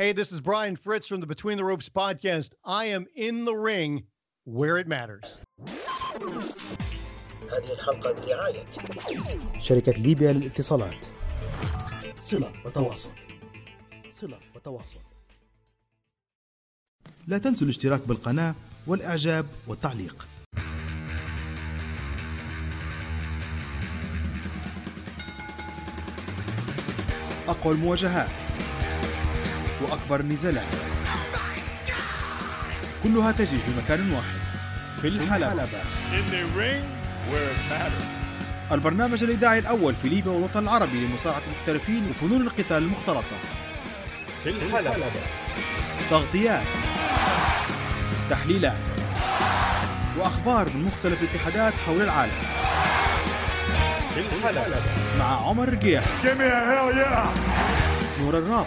Hey, this is Brian Fritz from the Between the Ropes podcast. I am in the ring where it matters. هذه الحلقة برعاية. شركة ليبيا للاتصالات. صلة وتواصل. صلة وتواصل. لا تنسوا الاشتراك بالقناة والإعجاب والتعليق. أقوى المواجهات. وأكبر النزالات كلها تجري في مكان واحد في الحلبة. البرنامج الإذاعي الأول في ليبيا والوطن العربي لمصارعة المحترفين وفنون القتال المختلطة. في الحلبة. تغطيات تحليلات وأخبار من مختلف الاتحادات حول العالم. في الحلبة. مع عمر yeah! نور الراب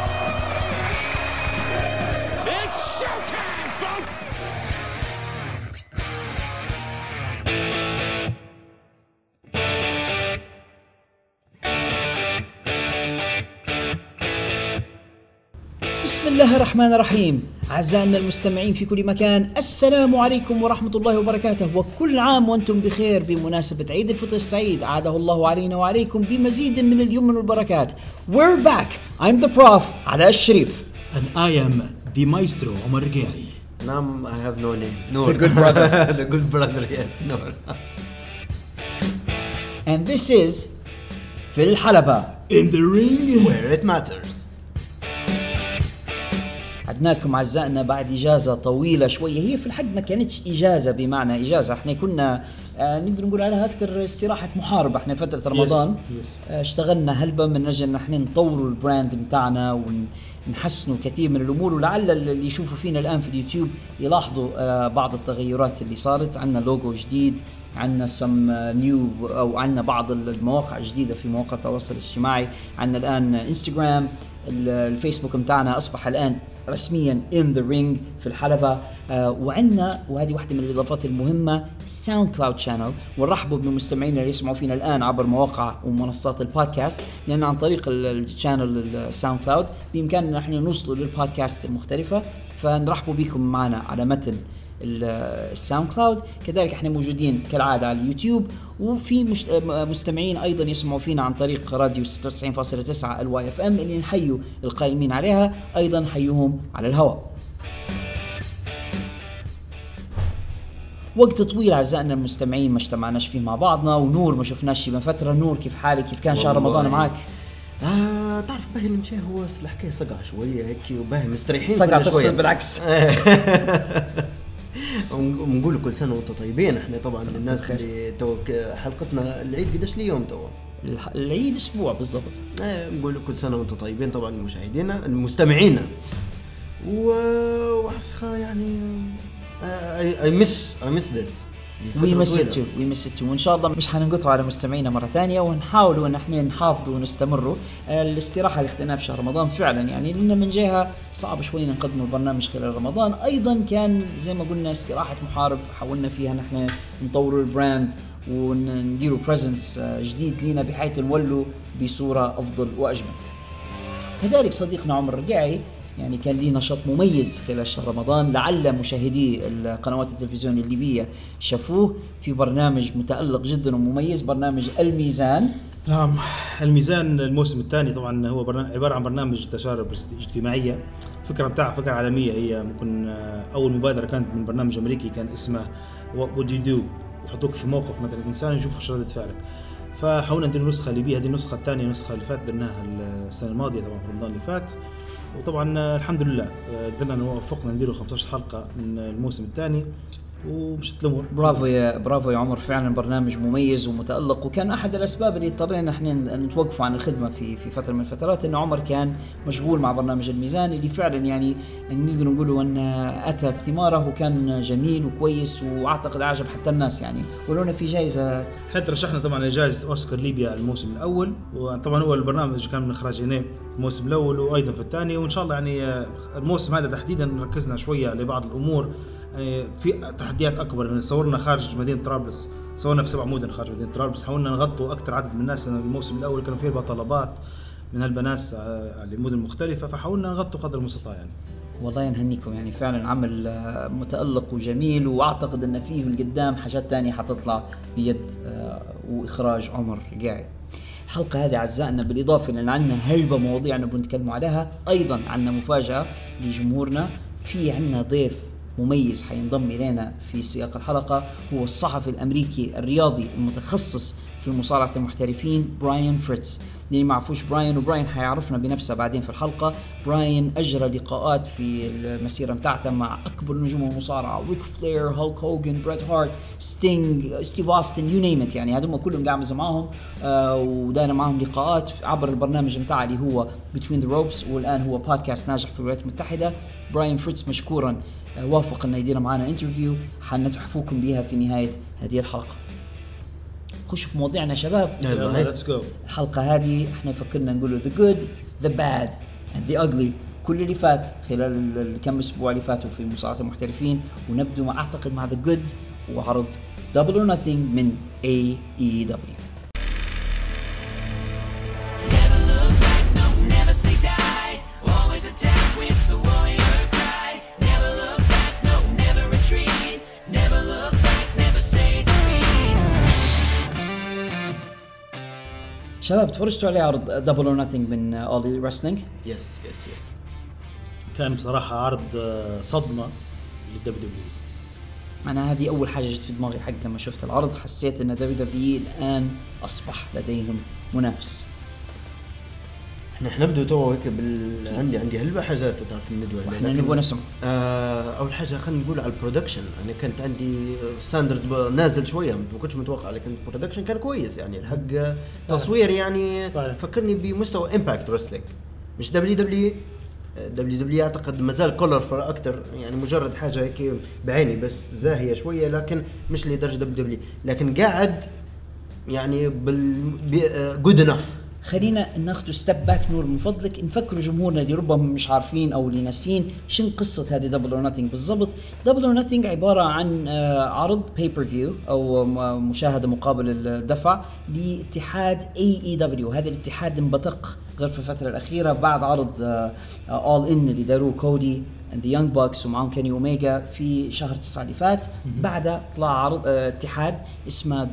الله الرحمن الرحيم. أعزائنا المستمعين في كل مكان السلام عليكم ورحمة الله وبركاته. وكل عام وأنتم بخير. بمناسبة عيد الفطر السعيد عاده الله علينا وعليكم بمزيد من اليمن والبركات. We're back. I'm the prof. علاء الشريف. And I am the maestro Omar Gai. نعم I have no name. نور The good brother. The good brother yes نور and this is في الحلبة In the ring. Where it matters. عدنا لكم اعزائنا بعد إجازة طويلة شوية. هي في الحق ما كانتش إجازة بمعنى إجازة. إحنا كنا آه نقدر نقول عليها أكثر استراحة محاربة. إحنا فترة رمضان آه اشتغلنا هلبة من أجل ان إحنا نطوروا البراند بتاعنا ونحسنوا كثير من الأمور. ولعل اللي يشوفوا فينا الآن في اليوتيوب يلاحظوا آه بعض التغيرات اللي صارت. عندنا لوجو جديد عندنا سم نيو أو عندنا بعض المواقع الجديده في مواقع التواصل الاجتماعي. عندنا الآن انستغرام ال- الفيسبوك بتاعنا أصبح الآن رسميا In The Ring في الحلبة. آه وعندنا وهذه واحدة من الإضافات المهمة SoundCloud channel ونرحبوا بمستمعينا اللي يسمعوا فينا الآن عبر مواقع ومنصات البودكاست. لأن عن طريق ال- ال channel ال SoundCloud بإمكاننا نحن نوصلوا للبودكاست المختلفة فنرحبوا بكم معنا على متن. ال SoundCloud كذلك إحنا موجودين كالعادة على اليوتيوب وفي. مستمعين أيضا يسمعوا فينا عن طريق راديو 96.9 ال Y FM اللي نحيوا القائمين عليها أيضا نحيوهم على الهواء وقت طويل أعزائنا المستمعين ما اجتمعناش فيه مع بعضنا ونور ما شفناش من فترة نور كيف حالك كيف كان شهر. رمضان معك آه تعرف باهي المشي هو الحكاية صقع شوية هيك وباهي مستريحين صقع. تقصد بالعكس ونقول كل سنة وأنتم طيبين. إحنا طبعا للناس اللي تو حلقتنا العيد قداش اليوم تو؟ العيد أسبوع بالضبط. آه، نقول كل سنة وأنتم طيبين. طبعا مشاهدينا المستمعين. و يعني I miss I miss this we miss it we miss it وإن شاء الله مش حننقطع على مستمعينا مرة ثانية ونحاولوا ان إحنا نحافظوا ونستمروا آه، الاستراحة اللي اخذناها في شهر رمضان فعلا يعني لأن من جهة صعب شوي نقدم البرنامج خلال رمضان. أيضا كان زي ما قلنا استراحة محارب حاولنا فيها نحن نطوروا ال brand ونديروا presence جديد لينا بحيث نولوا بصورة أفضل وأجمل. كذلك صديقنا عمر الرقاعي يعني كان ليه نشاط مميز خلال شهر رمضان لعل مشاهدي القنوات التلفزيون الليبية شافوه في برنامج متألق جدا ومميز برنامج الميزان. نعم الميزان الموسم الثاني طبعا هو. عبارة عن برنامج تجارب اجتماعية. الفكرة بتاعها فكرة عالمية. هي ممكن آه، أول مبادرة كانت من برنامج أمريكي كان اسمه What You Do يحطوك في موقف مثلا إنسان يشوفوا شو رده فعلك فحاولنا ندير نسخة ليبية. هذه النسخة الثانية النسخة اللي فاتت درناها السنة الماضية طبعا في رمضان اللي فات. وطبعا الحمد لله آه، قدرنا نوفقنا نديروا 15 حلقة من الموسم الثاني. ومشت الأمور. برافو يا برافو يا عمر. فعلا برنامج مميز ومتألق وكان أحد الأسباب اللي اضطرينا إحنا نتوقف عن الخدمة في في فترة من الفترات انه عمر كان مشغول مع برنامج الميزان اللي فعلا يعني نقدر نقول ان أتى ثماره وكان جميل وكويس وأعتقد أعجب حتى الناس يعني. ولونا في جائزة. إحنا ترشحنا طبعا لجائزة أوسكار ليبيا الموسم الأول وطبعا هو البرنامج كان من إخراج هنا الموسم الأول وأيضا في الثاني وإن شاء الله يعني آه، الموسم هذا تحديدا ركزنا شوية لبعض الأمور. يعني في تحديات أكبر. يعني صورنا خارج مدينة طرابلس صورنا في سبع مدن خارج مدينة طرابلس. حاولنا نغطوا أكثر عدد من الناس لأن الموسم الأول كانوا فيه طلبات من هالبنات آه، لمدن مختلفة. فحاولنا نغطوا قدر المستطاع يعني. والله نهنيكم يعني فعلا عمل آه، متألق وجميل وأعتقد إن فيه القدام حاجات تانية حتطلع بيد آه، وإخراج عمر قاعد الحلقة هذه أعزائنا بالإضافة لأن عندنا هلبة مواضيع نبغى نتكلم عليها أيضا عندنا مفاجأة لجمهورنا. في عندنا ضيف مميز حينضم إلينا في سياق الحلقة هو الصحفي الأمريكي الرياضي المتخصص في مصارعة المحترفين براين فريتز. اللي ما عرفوش براين وبراين حيعرفنا بنفسه بعدين في الحلقة. براين أجرى لقاءات في المسيرة بتاعته مع أكبر نجوم المصارعة ريك فلير هولك هوجن بريت هارت ستينج ستيف أوستن you name it يعني هذول كلهم قاعد معاهم آه ودانا معاهم لقاءات عبر البرنامج بتاعه اللي هو Between The Ropes والآن هو بودكاست ناجح في الولايات المتحدة. براين فريتز مشكورا وافق انه يدير معنا interview حنتحفوكم بها في نهاية هذه الحلقة. نخش في مواضيعنا يا شباب. يلا let's go الحلقة هذه إحنا فكرنا نقوله the good the bad and the ugly كل اللي فات خلال الكم أسبوع اللي فاتوا في مصارعة المحترفين ونبدو ما أعتقد مع the good وعرض Double or nothing من AEW شباب تفرجتوا عليه عرض Double or nothing من All Elite Wrestling yes yes yes كان بصراحة عرض آه، صدمة لل WWE أنا هذه أول حاجة جت في دماغي حق لما شفت العرض حسيت إن WWE الآن أصبح لديهم منافس. إحنا حنبدو تو هيك بال عندي عندي هلبة حاجات تعرف الندوة إحنا لكن- نبغى نسمع. آه أول حاجة خلينا نقول على ال production أنا كانت عندي standard ب- نازل شوية ما كنتش متوقع لكن ال production كان كويس يعني. الحق تصوير يعني فعلا. فكرني بمستوى Impact Wrestling مش دبليو دبليو دبليو دبليو أعتقد ما زال colorful أكثر يعني مجرد حاجة هيك بعيني بس زاهية شوية لكن مش لدرجة WWE لكن قاعد يعني but good enough خلينا ناخذ step back نور من فضلك. نفكروا جمهورنا اللي ربما مش عارفين أو اللي ناسين شن قصة هذه Double or Nothing بالضبط. Double or Nothing عبارة عن آه، عرض pay-per-view أو مشاهدة مقابل الدفع لاتحاد AEW هذا الاتحاد انبثق غير في الفترة الأخيرة بعد عرض All In اللي داروه كودي. The Young Bucks ومعهم كيني اوميجا في شهر تسعة اللي فات. بعدها طلع عرض آه، اتحاد اسمه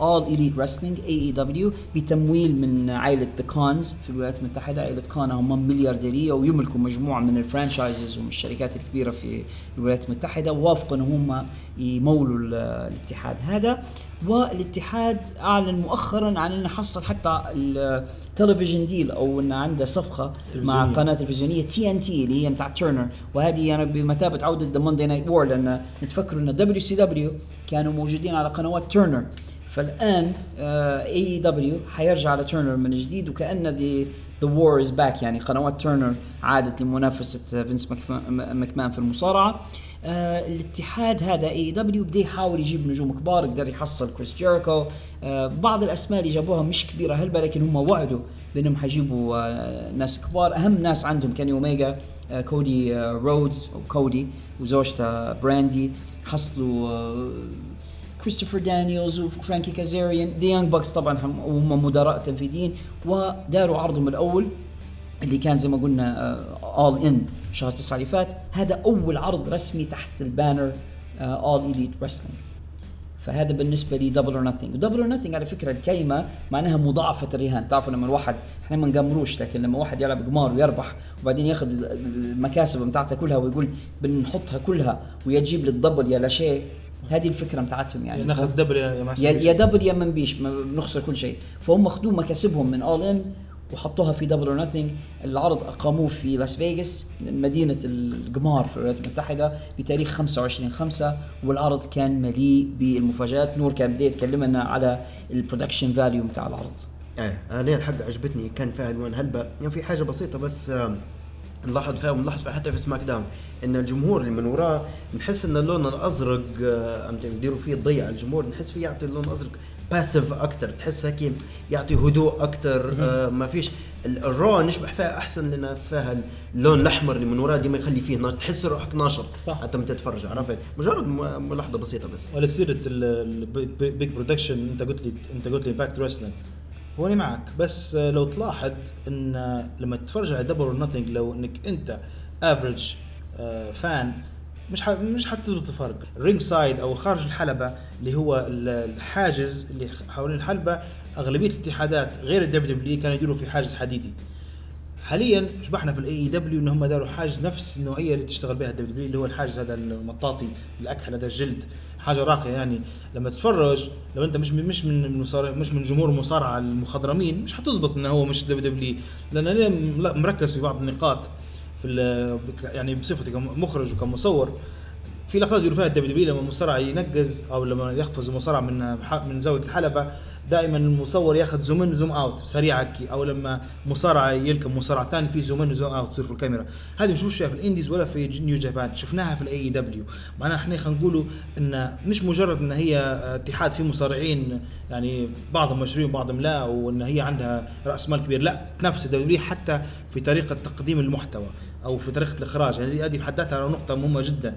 All Elite Wrestling AEW بتمويل من عائلة the Khans في الولايات المتحدة عائلة كون هم مليارديرية ويملكوا مجموعة من ال franchises ومن الشركات الكبيرة في الولايات المتحدة ووافقوا إن هم يمولوا ال- الاتحاد هذا. والاتحاد أعلن مؤخرا عن أنه حصل حتى ال television deal أو أنه عنده صفقة مع. قناة تلفزيونية TNT اللي هي بتاع تيرنر وهذه أنا بمثابة عودة the Monday Night War لأن نتفكروا أن WCW كانوا موجودين على قنوات تيرنر فالآن AEW حيرجع على تيرنر من جديد وكأن the the war is back يعني قنوات تيرنر عادت لمنافسة فينس مكمان في المصارعة. آه الاتحاد هذا AEW بدا يحاول يجيب نجوم كبار قدر يحصل كريس جيريكو آه بعض الأسماء اللي جابوها مش كبيرة هلبة لكن هم وعدوا بأنهم حيجيبوا آه ناس كبار. أهم ناس عندهم كاني اوميجا آه كودي آه رودز أو كودي وزوجته براندي حصلوا آه كريستوفر دانييلز وفرانكي كازاريان The Young Bucks طبعا هم هم مدراء تنفيذيين وداروا عرضهم الأول اللي كان زي ما قلنا All In شهر تسعة اللي فات هذا أول عرض رسمي تحت ال banner All Elite Wrestling فهذا بالنسبة لي Double or Nothing و Double or Nothing على فكرة الكلمة معناها مضاعفة الرهان. تعرفوا لما الواحد إحنا ما نقمروش لكن لما واحد يلعب قمار ويربح وبعدين ياخذ المكاسب بتاعته كلها ويقول بنحطها كلها ويا تجيب لي ال double يا لا شيء هذه الفكرة بتاعتهم يعني. ناخذ double يا يا يا double يا منبيش ما بنخسر كل شيء. فهم اخذوا مكاسبهم من All In وحطوها في Double or العرض أقاموه في لاس فيغاس مدينة القمار في الولايات المتحدة بتاريخ 25 5 والعرض كان مليء بالمفاجآت. نور كان بده يتكلم لنا على ال production value بتاع العرض. إيه أنا الحق عجبتني كان فيها الوان هلبة يعني في حاجة بسيطة بس نلاحظ فيها ونلاحظ فيها حتى في SmackDown إن الجمهور اللي من وراه نحس إن اللون الأزرق عم يديروا فيه الضي على الجمهور نحس فيه يعطي اللون الأزرق. passive أكثر تحس هيك يعطي هدوء أكثر آه ما فيش ال- ال Raw نشبح فيها أحسن لأن فيها اللون الأحمر اللي من وراه ديما يخلي فيه نشاط تحس روحك ناشط صح. حتى لما تتفرج عرفت؟ مجرد ملاحظة بسيطة بس. ولا سيرة ال big production أنت قلت لي أنت قلت لي Impact Wrestling هو أنا معك بس آه، لو تلاحظ إن آه، لما تتفرج على Double or Nothing لو إنك أنت average fan مش. مش حتثبت الفرق. ال ring side أو خارج الحلبة اللي هو ال- الحاجز اللي حوالين الحلبة أغلبية الاتحادات غير ال WWE كانوا يديروا في حاجز حديدي. حاليا شبحنا في ال AEW إن هم داروا حاجز نفس النوعية اللي تشتغل بها ال WWE اللي هو الحاجز هذا المطاطي الأكحل هذا الجلد. حاجة راقية يعني. لما تتفرج لو أنت مش من مش من مش من جمهور المصارعه المخضرمين مش حتزبط إنه هو مش WWE لأن مركز في بعض النقاط. في يعني بصفتي كمخرج وكمصور في لقطات يديروا فيها ال WWE لما المصارع ينقز أو لما يقفز المصارع من من زاوية الحلبة دائما المصور ياخذ zoom in zoom out سريع هكي أو لما مصارع يلكم مصارع ثاني في zoom in و zoom out تصير في الكاميرا. هذه مش فيها في ال indies ولا في New Japan شفناها في ال AEW معناها إحنا خلينا نقولوا إن مش مجرد إن هي اتحاد فيه مصارعين يعني بعضهم مشهورين وبعضهم لا وإن هي عندها رأس مال كبير. لا تنافس ال W حتى في طريقة تقديم المحتوى أو في طريقة الإخراج. يعني هذه بحد ذاتها نقطة مهمة جدا.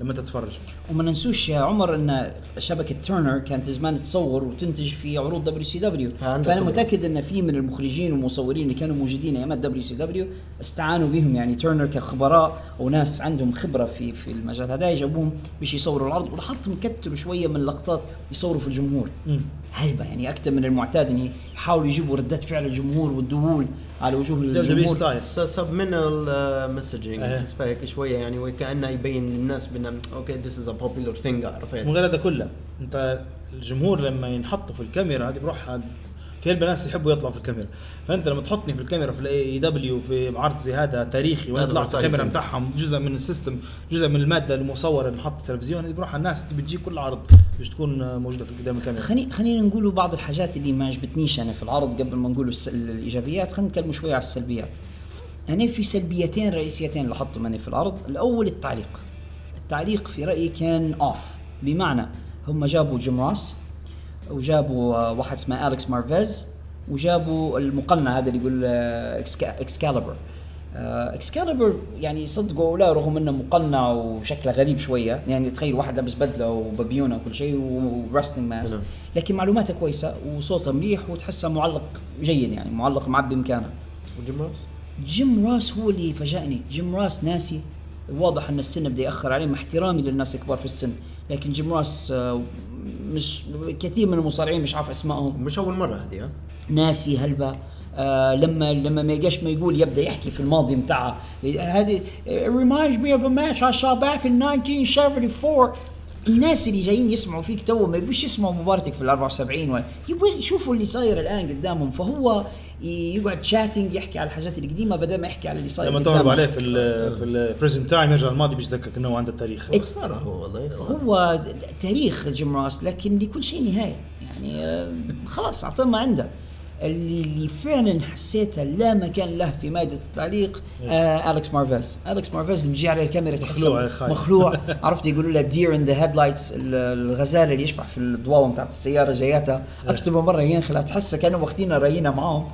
لما تتفرج. وما ننسوش يا عمر إن شبكة ترنر كانت زمان تصور وتنتج في عروض WCW فأنا. متأكد إن في من المخرجين والمصورين اللي كانوا موجودين أيام WCW استعانوا بهم. يعني ترنر كخبراء وناس عندهم خبرة في في المجال هذا جابوهم باش يصوروا العرض. ولاحظتهم كتروا شوية من اللقطات يصوروا في الجمهور. هلبة يعني أكثر من المعتاد ان يحاولوا يجيبوا ردات فعل الجمهور والذهول على وجوه الجمهور. style. subliminal messaging إيه. تحس فيها هيك شوية يعني وكأنه يبين للناس بأن okay this is a popular thing عرفت؟ من غير هذا كله أنت الجمهور لما ينحطوا في الكاميرا هذه بروحها في ناس يحبوا يطلعوا في الكاميرا. فأنت لما تحطني في الكاميرا في ال AEW في عرض زي هذا تاريخي وأنا طلعت في الكاميرا. بتاعهم جزء من ال system جزء من المادة المصورة اللي محطة التلفزيون هذه بروحها الناس تبي تجيك كل عرض باش تكون موجودة في قدام الكاميرا. خلينا خلينا نقولوا بعض الحاجات اللي ما عجبتنيش أنا في العرض قبل ما نقولوا الس- الإيجابيات. خلينا نتكلم شوية على السلبيات. أنا في سلبيتين رئيسيتين لاحظتهم أنا في العرض. الأول التعليق. التعليق في رأيي كان off بمعنى هم جابوا جيم راس وجابوا آه، واحد اسمه أليكس مارفيز وجابوا المقنع هذا اللي يقول آه، اكسكالبر اكسكالبر يعني صدقوا لا رغم إنه مقنع وشكله غريب شوية. يعني تخيل واحد لابس بدلة وببيونه وكل شيء و wrestling mask نعم. لكن معلوماته كويسة وصوته مليح وتحسه معلق جيد يعني معلق معبي مكانه وجيم روس جيم راس هو اللي فاجأني. جيم راس ناسي. واضح إن السن بده يأخر عليه مع احترامي للناس الكبار في السن. لكن جيم راس آه، مش كثير من المصارعين مش عارف أسمائهم. مش أول مرة هذه ها؟ ناسي هلبا. آه لما لما ما يلقاش ما يقول يبدأ يحكي في الماضي بتاعه. هذه reminds me of a match I saw back in 1974 الناس اللي جايين يسمعوا فيك توا ما يبوش يسمعوا مباراتك في ال 74 ولا يبغوا يشوفوا اللي صاير الآن قدامهم. فهو يقعد chatting يحكي على الحاجات القديمة بدل ما يحكي على اللي صاير لما. تهرب عليه في ال في ال present time يرجع الماضي بيتذكرك إنه هو عنده التاريخ خساره هو والله. هو تاريخ جيم راس لكن لكل شيء نهاية. يعني آه، خلاص أعطاه ما عنده. اللي, اللي فعلا حسيته لا مكان له في مادة التعليق آه اليكس مارفيز اليكس مارفيز بيجي على الكاميرا مخلوع تحسه خايف. مخلوع. عرفت يقولوا له deer in the headlights الغزالة اللي يشبح في الضواوي بتاعت السيارة جاياتها أكثر من مرة ينخلع تحسه كانوا واخدينها رايينها معاهم.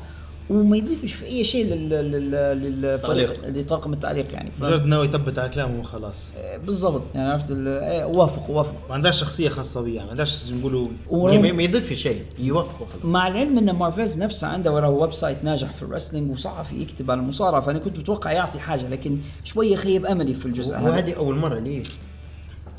وما يضيفش في أي شيء لل- لل- للفريق. لطاقم التعليق يعني. مجرد انه يثبت على كلامه وخلاص. بالضبط. يعني عرفت ال- إيه، وافق وافق. ما عندهاش شخصية خاصة بيه ما عندهاش نقولوا ما ما يضيف شيء يوفقه خلاص مع العلم إن مارفيز نفسه عنده وراه website ناجح في ال wrestling وصحفي يكتب عن المصارعة فأنا كنت متوقع يعطي حاجة لكن شوية خيب أملي في الجزء هذا. وهذه أول مرة ليه.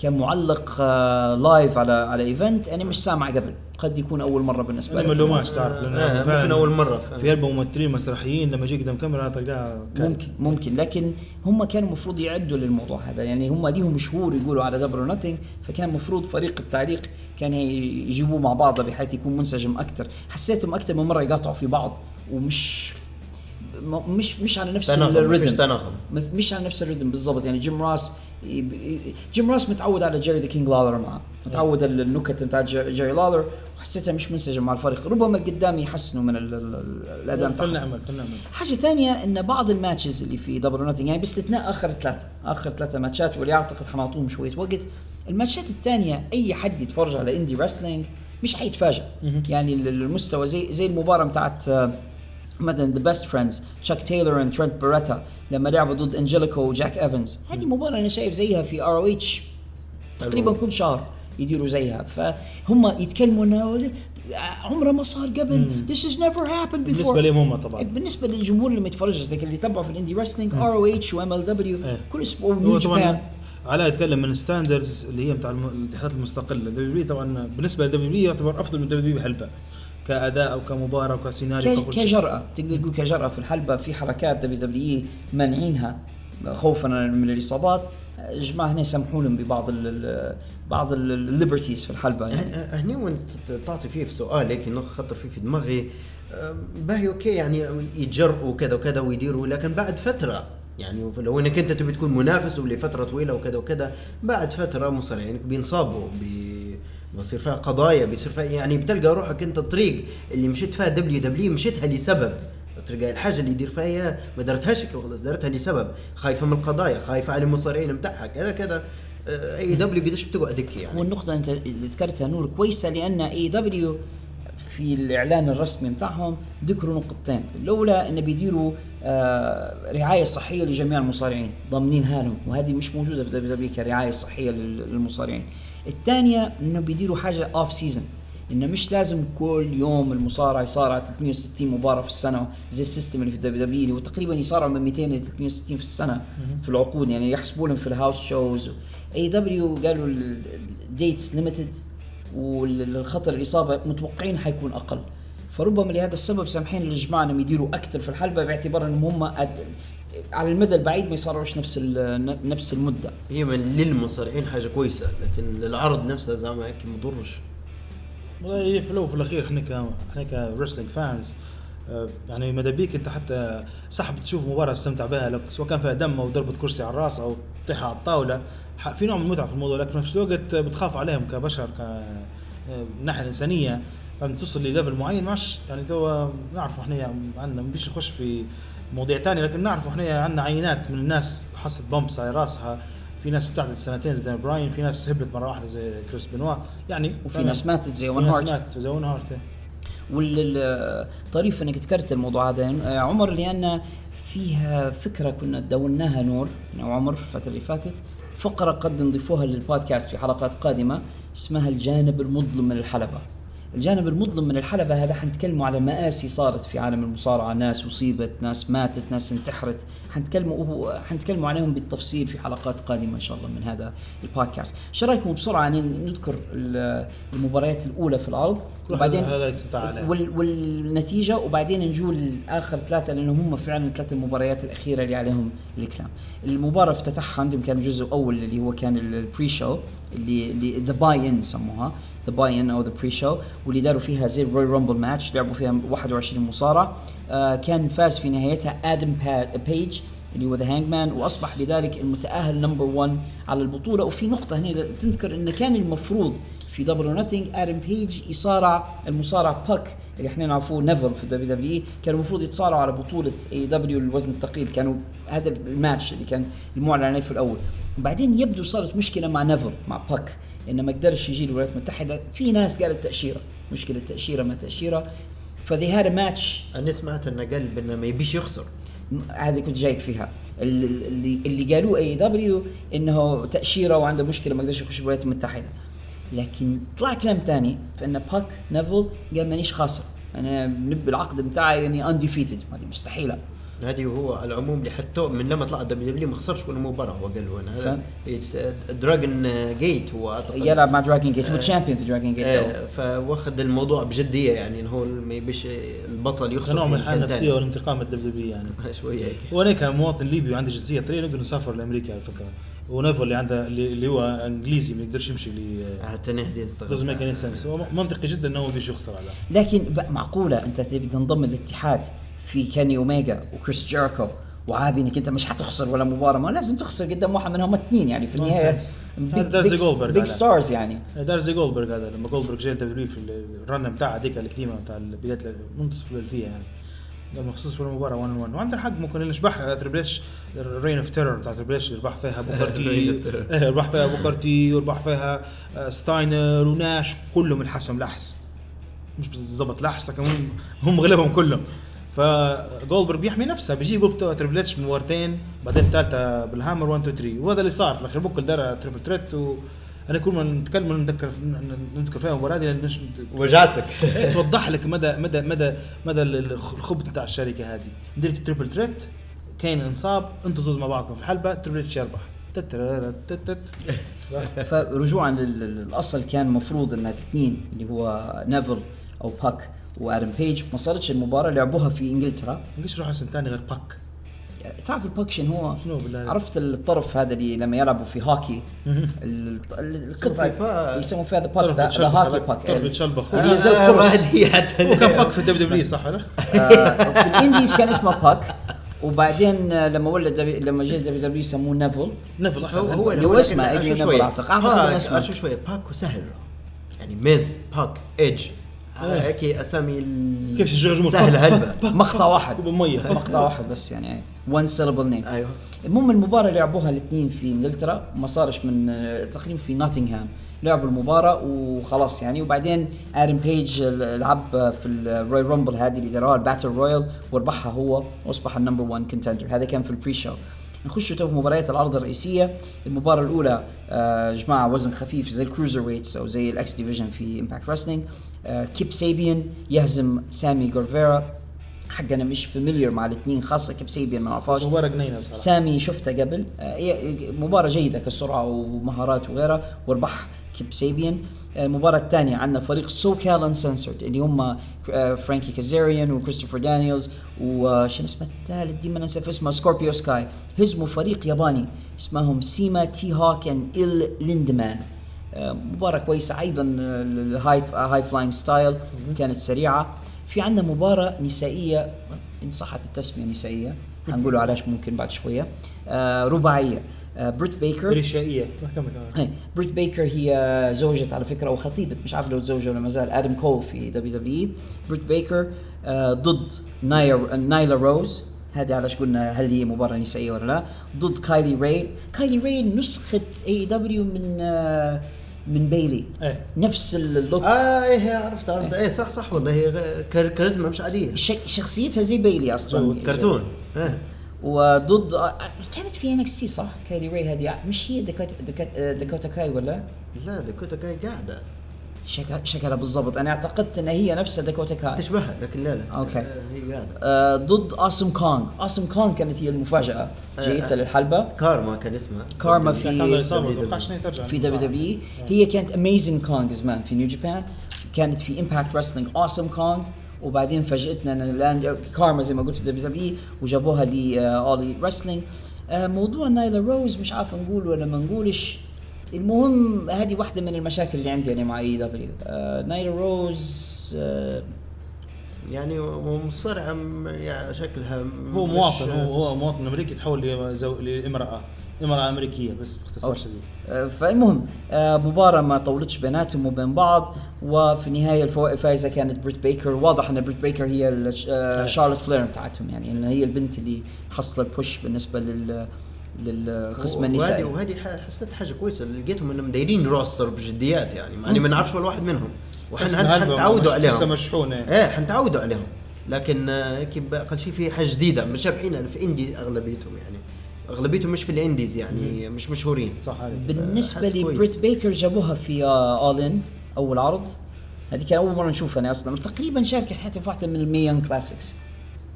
كمعلق آه، live على على event أنا مش سامع قبل. قد يكون أول مرة بالنسبة لي ما لوماش تعرف لأنه آه، فعلاً ممكن أول مرة فعلاً. في هلبة ممثلين مسرحيين لما يجي قدام كاميرا تلقاه. ممكن ممكن. لكن هم كانوا المفروض يعدوا للموضوع هذا. يعني هم ليهم شهور يقولوا على Double Nothing فكان المفروض فريق التعليق كان يجيبوه مع بعض بحيث يكون منسجم أكثر حسيتهم أكثر من مرة يقاطعوا في بعض. ومش مش مش على نفس الريتم. مش على نفس الريتم بالضبط. يعني جيم راس جيم راس متعود على جيري ذا كينج لالر معه متعود على النكت بتاعت جي- جيري لالر وحسيتها مش منسجم مع الفريق. ربما القدام يحسنوا من ال- ال- ال- الأداء بتاعهم. فلنعمل فلنعمل حاجة ثانية إن بعض ال matches اللي في Double Nothing يعني باستثناء آخر ثلاثة آخر ثلاثة ماتشات واللي أعتقد حنعطوهم شوية وقت الماتشات الثانية أي حد يتفرج على indie wrestling مش حيتفاجئ. يعني ال- المستوى زي زي المباراة بتاعت آه، مثلا The Best Friends تشاك تايلور and ترنت باريتا لما لعبوا ضد انجيليكو وجاك ايفنز هذه مباراة أنا شايف زيها في ROH تقريبا كل شهر يديروا زيها. فهم يتكلموا إنه عمره ما صار قبل. this has never happened before. بالنسبة لهم هم طبعا. بالنسبة للجمهور اللي متفرج لكن اللي يتابعوا في ال indie wrestling ROH و MLW. كل أسبوع New Japan. علاء يتكلم من standards اللي هي بتاع الاتحادات المستقلة. دبليو طبعا بالنسبة لدبليو يعتبر أفضل من دبليو بهلبة كأداء أو كمباراة وكسيناريو ك- وكل شيء. كجرأة. تقدر تقول كجرأة في الحلبة في حركات WW مانعينها خوفا من الإصابات. جماعة هنا يسمحوا لهم ببعض ال ال بعض ال liberties في الحلبة يعني. هني وانت تعطي فيه في سؤال هيك نخ خطر فيه في دماغي. أم، باهي okay يعني يتجرؤوا كذا وكذا ويديروا لكن بعد فترة يعني لو إنك أنت تبي تكون منافس ولفترة طويلة وكذا وكذا بعد فترة مصارعين بينصابوا بي بصير فيها قضايا بيصير فيها يعني بتلقى روحك انت الطريق اللي مشيت فيها WW مشيتها لسبب. تلقى الحاجة اللي يدير فيها إياها ما درتهاش هيك وخلاص درتها لسبب. خايفة من القضايا خايفة على المصارعين بتاعها كذا. كذا AEW قديش بتقعد هيك يعني. والنقطة أنت اللي ذكرتها نور كويسة لأن AEW في الإعلان الرسمي بتاعهم ذكروا نقطتين، الأولى انه بيديروا آه رعاية صحية لجميع المصارعين، ضامنينها لهم وهذه مش موجودة في WW كرعاية صحية لل- للمصارعين. الثانية إنه بيديروا حاجة off season إنه مش لازم كل يوم المصارع يصارع 360 مباراة في السنة زي ال system اللي في ال WW اللي هو تقريبا يصارعوا من 200 ل 360 في السنة في العقود. يعني يحسبوا لهم في ال house shows AEW قالوا ال dates limited والخطر الإصابة متوقعين حيكون أقل. فربما لهذا السبب سامحين للجماعه إنهم يديروا أكثر في الحلبة باعتبار إنهم هم على المدى البعيد ما يصارعوش نفس ال- نفس المدة. هي من للمصارعين حاجة كويسة لكن للعرض نفسه زعما هيك مضرش والله هي في الأول وفي الأخير إحنا ك إحنا ك wrestling fans آه، يعني ماذا بيك أنت حتى صح بتشوف مباراة تستمتع بها لو سواء كان فيها دم أو ضربة كرسي على الرأس أو طيحة على الطاولة في نوع من المتعة في الموضوع لكن في نفس الوقت بتخاف عليهم كبشر ك آه، من الناحيه الإنسانية لما توصل لل level معين ماش يعني تو نعرف إحنا عندنا مش نخش في مواضيع ثانية لكن نعرف إحنا عندنا عينات من الناس خذت bumps على راسها. في ناس بتعدل سنتين زي براين في ناس هبلت مرة واحدة زي كريس بنوا يعني وفي ناس ماتت زي ناس هارت مات زي أوين هارت. والطريف إنك ذكرت الموضوع هذا. آه، عمر لأن فيها فكرة كنا دوناها نور أنا وعمر في الفترة اللي فاتت. فقرة قد نضيفوها للبودكاست في حلقات قادمة اسمها الجانب المظلم من الحلبه الجانب المظلم من الحلبة هذا حنتكلموا على مآسي صارت في عالم المصارعة. ناس أصيبت ناس ماتت ناس انتحرت. حنتكلموا حنتكلموا عليهم بالتفصيل في حلقات قادمة إن شاء الله من هذا البودكاست. شو رأيكم بسرعة؟ ن- نذكر ال- المباريات الأولى في العرض وبعدين. وال والنتيجة وبعدين نجول لآخر ثلاثة لأنهم هم فعلا ثلاث المباريات الأخيرة اللي عليهم الكلام. المباراة افتتحها عندهم كان الجزء الأول اللي هو كان ال pre-show اللي اللي The Buy In سموها. The Buy In أو the pre-show واللي داروا فيها زي ال Royal Rumble match لعبوا فيها 21 مصارع آه كان فاز في نهايتها آدم بيج اللي هو The Hangman وأصبح لذلك المتأهل number 1 على البطولة. وفي نقطة هنا تذكر انه كان المفروض في Double or Nothing آدم بيج يصارع المصارع باك اللي إحنا نعرفوه نيفل في ال WWE كانوا المفروض يتصارعوا على بطولة AEW الوزن الثقيل. كانوا هذا الماتش اللي كان المعلن عليه في الأول. وبعدين يبدو صارت مشكلة مع نيفل مع باك انه ما قدرش يجي الولايات المتحدة في ناس قالت تأشيرة. مشكلة تأشيرة ما تأشيرة. فذي هذا ماتش أنا سمعت انه قال بانه ما يبيش يخسر. هذه كنت جايك فيها. ال- اللي اللي قالوه AEW إنه تأشيرة وعنده مشكلة ما قدرش يخش الولايات المتحدة. لكن طلع كلام ثاني فان باك نيفل قال مانيش خاسر. أنا نب العقد بتاعي يعني undefeated هذه مستحيلة. هذه هو على العموم اللي حتى من لما طلع WW ما خسرش ولا مباراة هو قال هنا هذا Dragon Gate هو أعتقد. يلعب مع Dragon Gate هو champion في Dragon Gate آه، فواخذ الموضوع بجدية يعني إنه هو ما يبيش البطل يخسر كنوع من الحاله النفسيه. والانتقام من ال WWE يعني؟ شوية هيك. وأنا كمواطن ليبي وعندي جنسية طريقه نقدر نسافر لأمريكا على فكرة. ونيفل اللي عنده اللي اللي هو إنجليزي ما يقدرش يمشي ل حتى نهدي نستغرب nonsense هو منطقي جدا إنه هو بيش يخسر على. لكن بقى معقولة أنت تبي تنضم للاتحاد في كيني اوميجا وكريس جيريكو وعابي إنك أنت مش حتخسر ولا مباراة. ما لازم تخسر قدام واحد منهم اثنين يعني في النهاية. Nonsense. هذا زي جولدبرغ big هذا. stars يعني. دار زي جولدبرغ هذا لما جولدبرغ جاي WWE في ال run بتاعه هذيك القديمه بتاع بداية منتصف الالفيه يعني. قال ما خصوص ولا مباراه 1 1 وعنده الحق ممكن نشبح تريبل اتش reign of terror بتاع تريبل اتش يربح فيها. إيه يربح فيها بوكرتي ويربح فيها آه، ستاينر وناش كلهم الحسم لحس مش بالضبط لحس لكن هم هم غلبهم كلهم. فجولدبرغ بيحمي نفسه بيجي يقول تريبل اتش مرتين بعدين الثالثه بال hammer 1 2 3 وهذا اللي صار في الأخير بوكل دار triple threat و أنا كل ما نتكلم نذكر نذكر فيها المباراه دي لأن وجعتك. إيه، توضح لك مدى مدى مدى مدى ال- الخ- الخبث بتاع الشركة هذه. ندير triple threat كاين انصاب أنتوا زوز مع بعضكم في الحلبة تريبل اتش يربح. فرجوعا لل- للاصل كان المفروض انها اثنين اللي هو نيفل أو باك وآدم بيج ما صارتش المباراة لعبوها في إنجلترا ليش روح اسم ثاني غير باك تعرف الباك شنو هو؟ شنو بالله؟ عرفت الطرف هذا اللي لما يلعبوا في ال- القطعة. يسمون فيها the puck the على- puck طرف يتشلبخ. اللي زي آه، القرص ما هي حتى هو كان باك في ال WWE صح ولا؟ آه، في ال indies كان اسمه باك وبعدين لما ولد لما جاء WWE سموه نيفل نيفل هو هو اللي هو اسمه نيفل. أعتقد باك اسمه. شوية باك وسهل يعني ميز باك ايدج هيك أسامي كيف شجعوا الجمهور؟ سهله هلبة. مقطع واحد. كوب مية. مقطع واحد بس يعني one syllable name أيوه. المهم المباراة لعبوها الاثنين في إنجلترا ما صارش من آه، تقريبا في نوتنغهام. لعبوا المباراة وخلاص يعني. وبعدين آدم بيج لعب في ال Royal Rumble هذه اللي داروها ال battle royal وربحها هو وأصبح ال number 1 contender هذا كان في ال pre-show نخش تو في مباريات العرض الرئيسية. المباراة الأولى آه جماعة وزن خفيف زي ال cruiserweights أو زي ال X Division في Impact Wrestling كيب سيبيان يهزم سامي جيفارا حق أنا مش familiar مع الاثنين خاصة كيب سيبيان ما نعرفهاش. مباراة جنينة بصراحة. سامي شفته قبل. آه، هي مباراة جيدة كسرعة ومهارات وغيرها وربح كيب سيبيان آه، المباراة الثانية عندنا فريق SoCal Uncensored اللي هم آه، فرانكي كازاريان وكريستوفر دانييلز وشنو اسمه الثالث؟ ديما ننسى اسمه سكوربيو سكاي هزموا فريق ياباني اسمهم سيما T-Hawk and El Lindaman مباراة كويسة أيضا ال high high flying style كانت سريعة. في عندنا مباراة نسائية إن صحت التسمية نسائية حنقولوا علاش ممكن بعد شوية. آه، رباعية. آه، بريت بيكر. ريشائية هي بريت بيكر هي زوجة على فكرة وخطيبة مش عارف لو تزوجها ولا ما زال آدم كول في WWE بريت بيكر آه، ضد نايا نايلا روز. هذه علاش قلنا هل هي مباراة نسائية ولا لا؟ ضد كايلي راي كايلي راي نسخة AEW من من بيلي. إيه. نفس اللوك. آه إيه عرفت عرفت. إيه صح صح والله. هي كاريزما مش عادية. شخصيتها زي بيلي أصلا. كرتون. إيه. وضد آه، كانت في NXT صح؟ كايلي راي هذه. مش هي دكوتا دكوتا, دكوتا كاي ولا؟ لا داكوتا كاي قاعدة. شكلها بالضبط. أنا اعتقدت إن هي نفسها داكوتا كاي. تشبهها لكن لا لا أوكي. آه، هي قاعدة. آه ضد Awesome Kong. Awesome Kong كانت هي المفاجأة. جيتها للحلبة. كارما كان اسمها. كارما في في WWE هي كانت Amazing Kong زمان في New Japan كانت في Impact Wrestling Awesome Kong. وبعدين فاجئتنا إن الان كارما زي ما قلت في WWE وجابوها ل All Elite Wrestling آه موضوع نايلا روز مش عارف نقول ولا ما نقولش. المهم هذه واحدة من المشاكل اللي عندي أنا مع AEW آه نايلا روز آه يعني مصارعه م- يعني شكلها هو مواطن هو هو مواطن أمريكي تحول لإمرأة إمرأة أمريكية بس باختصار. شديد. آه، فالمهم آه، مباراة ما طولتش بيناتهم وبين بعض وفي النهاية الفائزة كانت بريت بيكر. واضح إن بريت بيكر هي آه، شارلوت فلير بتاعتهم يعني إن هي البنت اللي حصل ال push بالنسبة لل للقسم النسائي. وهذه حسيت حاجة كويسة لقيتهم إنهم دايرين roster بجديات يعني. يعني ما نعرفش ولا واحد منهم. تحس وحن إن هلبة حنتعودوا مش- لسه عليهم. مشحونة. إيه حنتعودوا عليهم. لكن آه، هيك أقل شيء في حاجة جديدة. مش شابحين في indie أغلبيتهم يعني. أغلبيتهم مش في ال indies يعني مش مشهورين. صح عليك. كويس. لبريت بيكر جابوها في All In أول عرض. هذه كان أول مرة نشوفها أنا أصلا. تقريبا شاركت حتى في واحدة من ال Mae Young Classics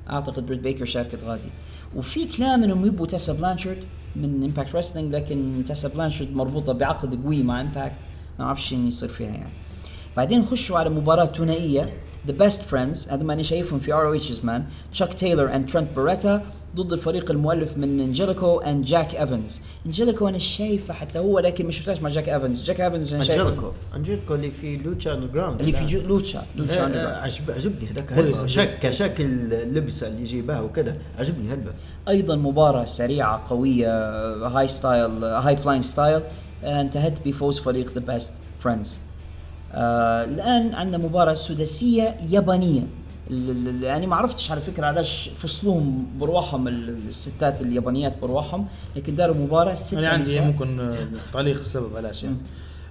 أعتقد بريت بيكر شاركت غادي. وفي كلام إنهم يبوا تيسا بلانشارد من Impact Wrestling لكن تيسا بلانشارد مربوطة بعقد قوي مع Impact ما أعرفش شنو يصير فيها يعني. بعدين نخشوا على مباراة ثنائية The Best Friends هذا ما أنا شايفهم في ROH زمان تشاك تايلر and ترنت باريتا ضد الفريق المؤلف من انجيليكو and جاك ايفنز انجيليكو أنا شايفه حتى هو لكن ما شفتهاش مع جاك ايفنز جاك ايفنز أنا شايفه. انجيليكو انجيليكو اللي في Lucha Underground اللي في جو Lucha Lucha آه، ground. عجب عجبني هذاك شك شكل اللبسه اللي يجيبها وكذا. عجبني هلبة أيضا مباراة سريعة قوية high style high flying style انتهت بفوز فريق The Best Friends الآن عندنا مباراة سداسية يابانية. يعني ما عرفتش على فكرة علاش فصلوهم برواحهم ال- الستات اليابانيات برواحهم لكن داروا مباراة ستة أنا عندي نساء. ممكن آه، تعليق السبب علاش يعني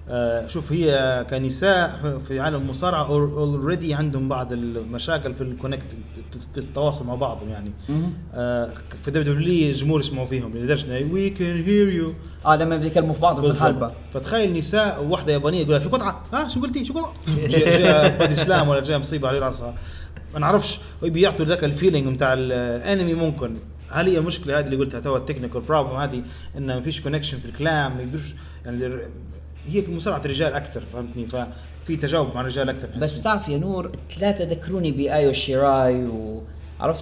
آه شوف هي كنساء في- عالم المصارعة already عندهم بعض المشاكل في ال connect التواصل مع بعضهم يعني. آه في WW الجمهور يسمعوا فيهم لدرجه we can hear you آه لما بيتكلموا في بعض في بالضبط. فتخيل نساء وواحده يابانية يقول لها شو قطعة؟ ها شو قلتي؟ شو قطعة؟ body slam ولا جاء مصيبة على راسها. ما نعرفش بيعطوا ذاك ال feeling بتاع الانمي ممكن. هل هي المشكلة هذه اللي قلتها تو ال technical problem هذه انه ما فيش connection في الكلام ما يقدروش يعني هي مصارعة رجال أكثر فهمتني؟ ففي تجاوب مع الرجال أكثر بس تعرف يا نور الثلاثه ذكروني بآيو شيراي وعرفت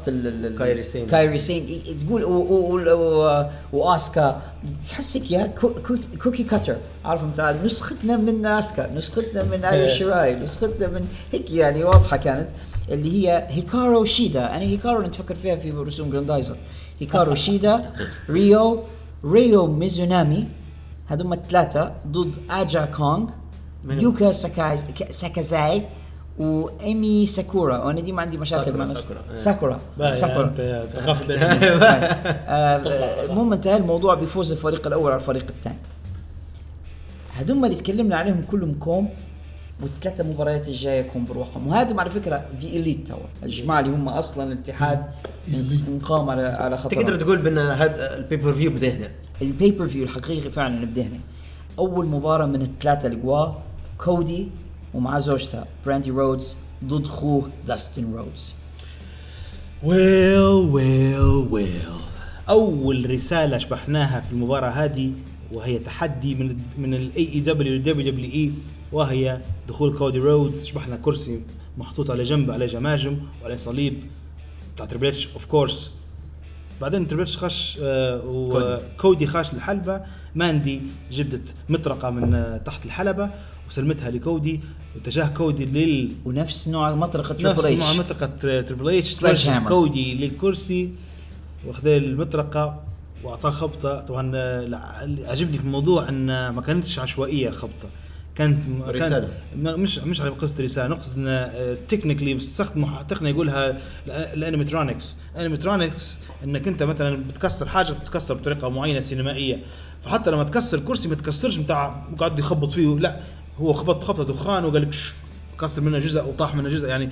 ال ال- ال- كايري سين. كايري سين. تقول و- و- و- و- وآسكا. تحسك يا كو- كو- cookie cutter. عارف بتاع نسختنا من آسكا نسختنا من ايو شيراي نسختنا من هيك يعني واضحة كانت. اللي هي هيكارو شيدا. يعني هيكارو اللي تفكر فيها في رسوم جراندايزر. هيكارو شيدا ريو ريو ميزونامي. هذول الثلاثة ضد آجا كونغ يوكا ساكازاي وايمي ساكورا وأنا ديما عندي مشاكل مع ساكورا. ساكورا ساكورا ثقافه المهم انتهى الموضوع بفوز الفريق الأول على الفريق الثاني هذول اللي تكلمنا عليهم كلهم كوم والثلاثة مباريات الجاية يكون بروحهم وهذا على فكرة في إليت توا الجماعة اللي هم أصلا الاتحاد انقام على على خطر تقدر تقول بان هذا ال pay-per-view بدا هنا ال pay-per-view الحقيقي فعلا بده هنا اول مباراه من الثلاثه القوا كودي ومع زوجته براندي رودز ضد خوه داستن رودز. well well well أول رسالة شبحناها في المباراة هذه وهي تحدي من من ال AEW لل WWE وهي دخول كودي رودز. شبحنا كرسي محطوط على جنب على جماجم وعلى صليب بتاع Triple of course بعدين Triple خش آه وكودي خاش الحلبة. براندي جبدت مطرقة من آه تحت الحلبة وسلمتها لكودي واتجاه كودي لل ونفس نوع مطرقة نفس Triple نوع H مطرقة Triple H Sledgehammer. كودي للكرسي واخذ المطرقة وأعطاه خبطة. طبعا آه، عجبني في الموضوع إن ما كانتش عشوائية الخبطة. كانت كان. ما- مش مش على قصة رسالة نقصد إن technically استخدموا تقنية يقولها ال animatronics ال animatronics إنك أنت مثلا بتكسر حاجة بتتكسر بطريقة معينة سينمائية. فحتى لما تكسر كرسي ما تكسرش بتاع قاعد يخبط فيه. لا هو خبط خبطة دخان وقال لك كسر منه جزء وطاح منه جزء. يعني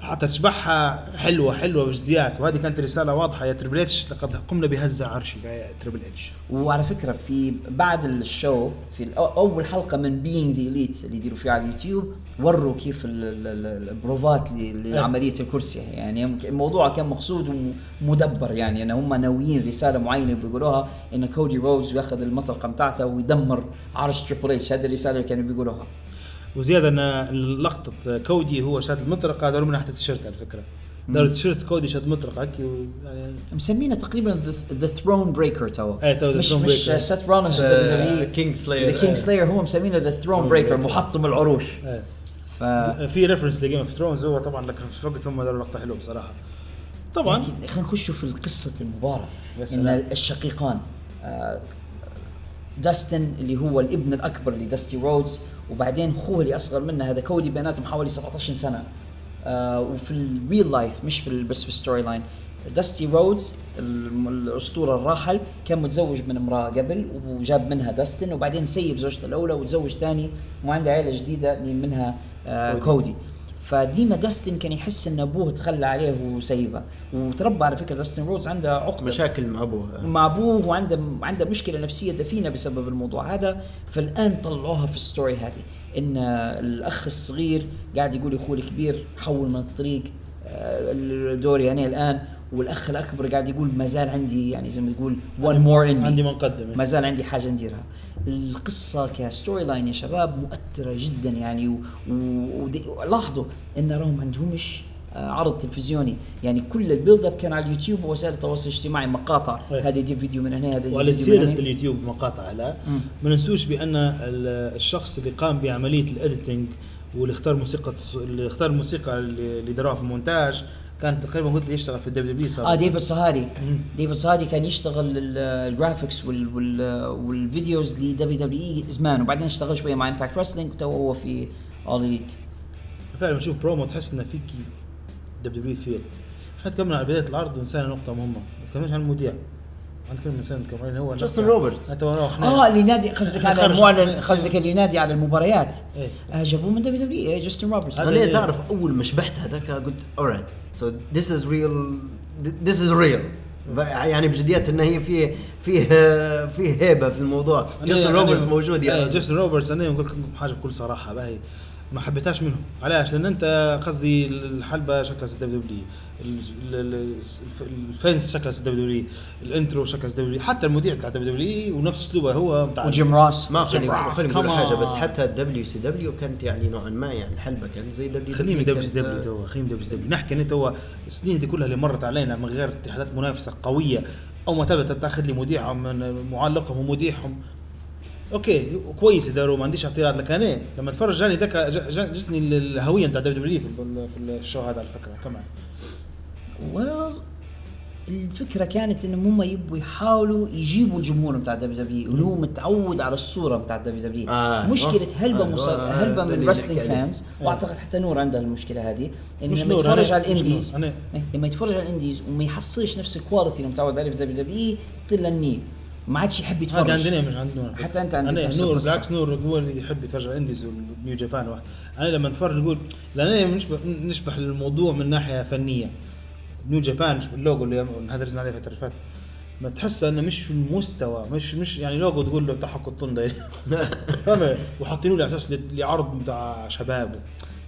حتى تشبحها حلوة حلوة بجديات. وهذه كانت رسالة واضحة يا Triple H لقد قمنا بهزه عرشي يا Triple H وعلى فكرة في بعد ال show في أول حلقة من Being The Elite اللي يديروا فيها على اليوتيوب وروا كيف ال- ال- ال- البروفات ل- لعملية الكرسي. يعني الموضوع كان مقصود ومدبر. يعني إن هم ناويين رسالة معينة بيقولوها إن كودي رودز ياخذ المطرقة بتاعته ويدمر عرش Triple H. هذه الرسالة اللي كانوا بيقولوها. وزيادة إن لقطة كودي هو شاد المطرقة داروا منها حتى تيشيرت على فكرة. داروا تيشيرت كودي شاد مطرقة هيك و- يعني مسمينه تقريبا the throne breaker تو. إيه، تو مش Throne مش Breaker. سيث رولنز king the slayer king slayer هو مسمينه the throne breaker محطم العروش. إيه. ف في reference ل Game of Thrones هو طبعا لكن في الوقت هم داروا لقطة حلوة بصراحة. طبعا. خلينا نخش في قصة المباراة يا إن. الشقيقان آه، داستن اللي هو الابن الأكبر لداستي رودز وبعدين اخوه اللي أصغر منه هذا كودي بيناتهم حوالي 17 سنة. آه وفي ال real life مش في بس في ال story line داستي رودز الأسطورة الراحل كان متزوج من امرأة قبل وجاب منها داستن وبعدين سيب زوجته الأولى وتزوج ثاني وعنده عائله جديدة منها آه كودي فديما داستن كان يحس إن أبوه تخلى عليه وسيبه. وتربى على فكرة داستن رودز عنده عقدة. مشاكل مع أبوه. مع أبوه وعنده عنده مشكلة نفسية دفينة بسبب الموضوع هذا. فالآن طلعوها في ال story هذه. إن الأخ الصغير قاعد يقول اخوه الكبير حول من الطريق آه، دوري أنا الآن. والأخ الأكبر قاعد يقول ما زال عندي يعني زي ما تقول more in me. عندي مقدمة. ما زال عندي حاجة نديرها. القصة ك story line يا شباب مؤثرة جدا يعني و- و- ودي- ولاحظوا إن راهم ما عندهمش آه، عرض تلفزيوني. يعني كل ال build up كان على اليوتيوب ووسائل التواصل الاجتماعي. مقاطع. إيه. هذا يجيب فيديو من هنا هذا وعلى سيرة اليوتيوب مقاطع لا ما ننسوش بأن ال- الشخص اللي قام بعملية ال editing واللي اختار موسيقى اللي اختار الموسيقى اللي داروها في المونتاج كان تقريبا قلت لي يشتغل في ال WW صار. آه ديفيد صهادي. ديفيد صهادي كان يشتغل ال- ال graphics وال وال وال videos ل WWE زمان وبعدين اشتغل شوية مع Impact Wrestling وتو هو في All Elite فعلا بشوف برومو تحس إنه فيك دبليو دبليو فيل إحنا تكلمنا على بداية العرض ونسينا نقطة مهمة. ما تكلمناش عن المذيع. عندنا نسينا نتكلم هو جاستن روبرتس. آه اللي ينادي قصدك على. المعلن قصدك اللي ينادي على المباريات. إيه. آه جابوه من WWE جاستن روبرتس هذا أنا تعرف أول ما شبحت هذاك قلت alright this is real this is real. ب- يعني بجديات انه هي فيه فيه فيه هيبة في الموضوع. جاستن روبرتس موجود يعني. رجل. جاستن روبرتس أنا نقول لكم حاجة بكل صراحة باهي. ما حبيتهاش منهم. علاش؟ لأن أنت قصدي الحلبة شكلها WW الفنس شكلها دبليو دبليو الانترو شكلها دبليو حتى المذيع بتاع دبليو دبليو ونفس اسلوبه هو بتاع وجيم روس. ما جيم روس، أقول come حاجة بس. حتى ال WCW كانت يعني نوعا ما يعني الحلبه كانت زي دبليو خليني من دبليو كانت- دبليو تو خليني من دبليو دبليو. نحكي أنت هو السنين دي كلها اللي مرت علينا من غير اتحادات منافسة قوية أو ما تبدا تاخذ لي مذيعهم من معلقهم ومذيعهم. أوكي كويس يداروا ما عنديش اعتراض لكن أنا لما اتفرج جاني ذاك جتني الهوية بتاع دبليو دبليو في الشو هذا على فكرة كمان. Well الفكرة كانت انهم هم يبوا يحاولوا يجيبوا الجمهور بتاع WW اللي هو متعود على الصورة بتاع WW آه. مشكلة هلبة آه. مص... آه. هلبة ده من ال wrestling نحكي عليه. fans وأعتقد حتى نور عندها المشكلة هذه انه لما نور، يتفرج على نور، ال indies. إيه، لما يتفرج على ال indies وما يحصلش نفس ال quality اللي متعود عليه في WW طلع النيل ما عادش يحب يتفرج هذا عندنا مش عندنا حتى أنت عندك نفس نور. بالعكس نور هو اللي يحب يتفرج على ال indies وال New Japan واحد. أنا لما اتفرج أقول لأن نشبه نشبح الموضوع من ناحية فنية New Japan ال logo اللي هذا رزنا عليه الفترة اللي فاتت. ما تحس إنه مش في المستوى مش مش يعني لوجو تقول له تحك الطن فاهم وحاطينه على أساس لعرض بتاع شباب.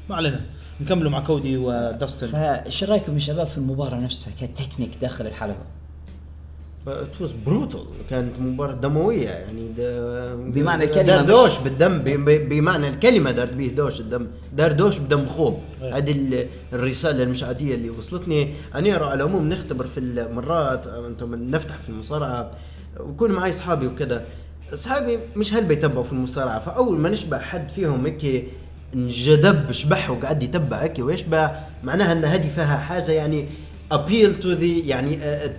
ما علينا. نكملوا مع كودي وداستن. فايش رأيكم يا شباب في المباراة نفسها؟ كتكنيك داخل الحلبه it was brutal كانت مباراة دموية يعني بمعنى الكلمة دار مش- دوش بالدم بمعنى الكلمة دار بيه دوش الدم. دار دوش بدم خوب. إيه. هذه ال- الرسالة المش عادية اللي وصلتني. أنا أرى على العموم نختبر في المرات أنتم نفتح في المصارعة. ويكون معي أصحابي وكذا. أصحابي مش هل بيتبعوا في المصارعة. فأول ما نشبع حد فيهم هيك انجذب شبح وقعد يتبع هيك ويشبع معناها إن هذه فيها حاجة يعني ابيل تو ذا يعني آه،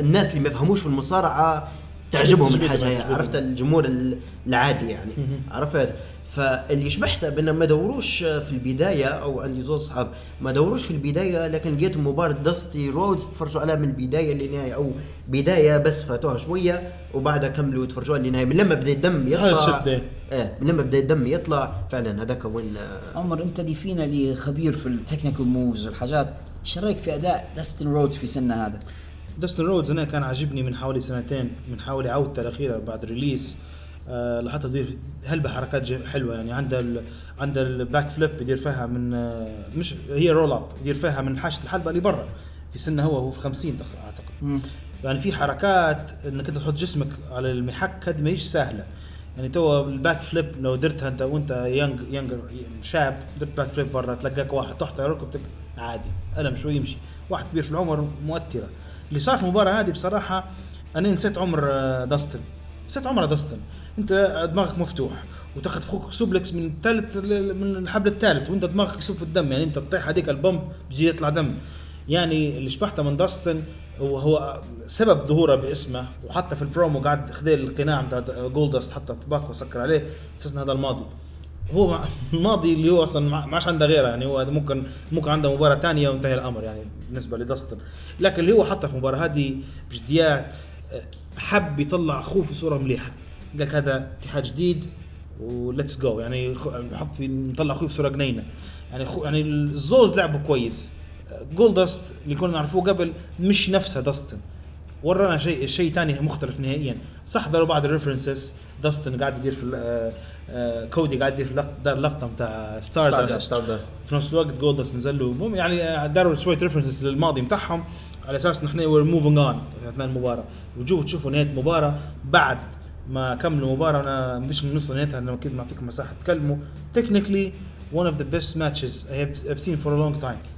الناس اللي ما يفهموش في المصارعة تعجبهم الحاجة. عرفت؟ الجمهور ال- العادي يعني عرفت؟ فاللي شبحته بأن ما دوروش في البداية أو عندي زوج اصحاب ما دوروش في البداية لكن لقيت مباراه داستي رودز تفرجوا عليها من البداية للنهاية أو بداية بس فاتوها شوية وبعدها كملوا تفرجوها للنهايه من لما بدا الدم يطلع. إيه من لما بدا الدم يطلع فعلا هذاك وين عمر أنت اللي فينا اللي خبير في التكنيكال moves والحاجات. إيش رأيك في أداء داستن رودز في سنة هذا؟ داستن رودز أنا كان عاجبني من حوالي سنتين من حوالي عودته الأخيرة بعد release آه لاحظت يدير هلبة حركات حلوة يعني عنده ال... عنده ال backflip يدير فيها من آه مش هي roll up يدير فيها من حاشيه الحلبة اللي برا في سنة هو هو في 50 تق- أعتقد. يعني في حركات إنك أنت تحط جسمك على المحك هذه ما هيش سهلة. يعني تو ال backflip لو درتها أنت وأنت young younger شاب درت backflip برا تلقاك واحد تحت ركبتك. عادي ألم شوي يمشي. واحد كبير في العمر مؤثرة. اللي صار في المباراة هذه بصراحة أنا نسيت عمر آه، داستن. نسيت عمر داستن. أنت دماغك مفتوح وتاخذ فوق suplex من الثالث من الحبل الثالث وأنت دماغك يصب في الدم. يعني أنت تطيح هذيك ال bump بيجي يطلع دم. يعني اللي شبحته من داستن هو هو سبب ظهوره باسمه وحتى في البرومو قاعد خذ القناع بتاع جولددست حطه في bag وسكر عليه أساسا هذا الماضي. هو الماضي اللي هو أصلا ما عادش عنده غيره يعني هو ممكن ممكن عنده مباراة ثانية وانتهى الأمر يعني بالنسبة لداستن. لكن اللي هو حطه في المباراة هذه بجديات حب يطلع أخوه في صورة مليحة. قال لك هذا اتحاد جديد وليتس جو يعني نحط في نطلع أخوي في صورة جنينه يعني خو يعني الزوز لعبه كويس. جولدست اللي كنا نعرفوه قبل مش نفسها داستن. ورانا شيء شيء ثاني مختلف نهائيا. صح داروا بعض ال references داستن قاعد يدير في ال- آه، آه، كودي قاعد يدير في لق- دار لقطه بتاع ستارداست ستارداست في نفس الوقت جولددست نزل له. يعني داروا شوية references للماضي بتاعهم. على أساس نحن we're moving on اثناء المباراه وتشوفوا تشوفوا نهاية المباراه بعد ما كملوا المباراه أنا مش من نص نهايتها أنا كنت معطيكم مساحة تتكلموا technically one of the best matches I have I've seen for a long time. آه،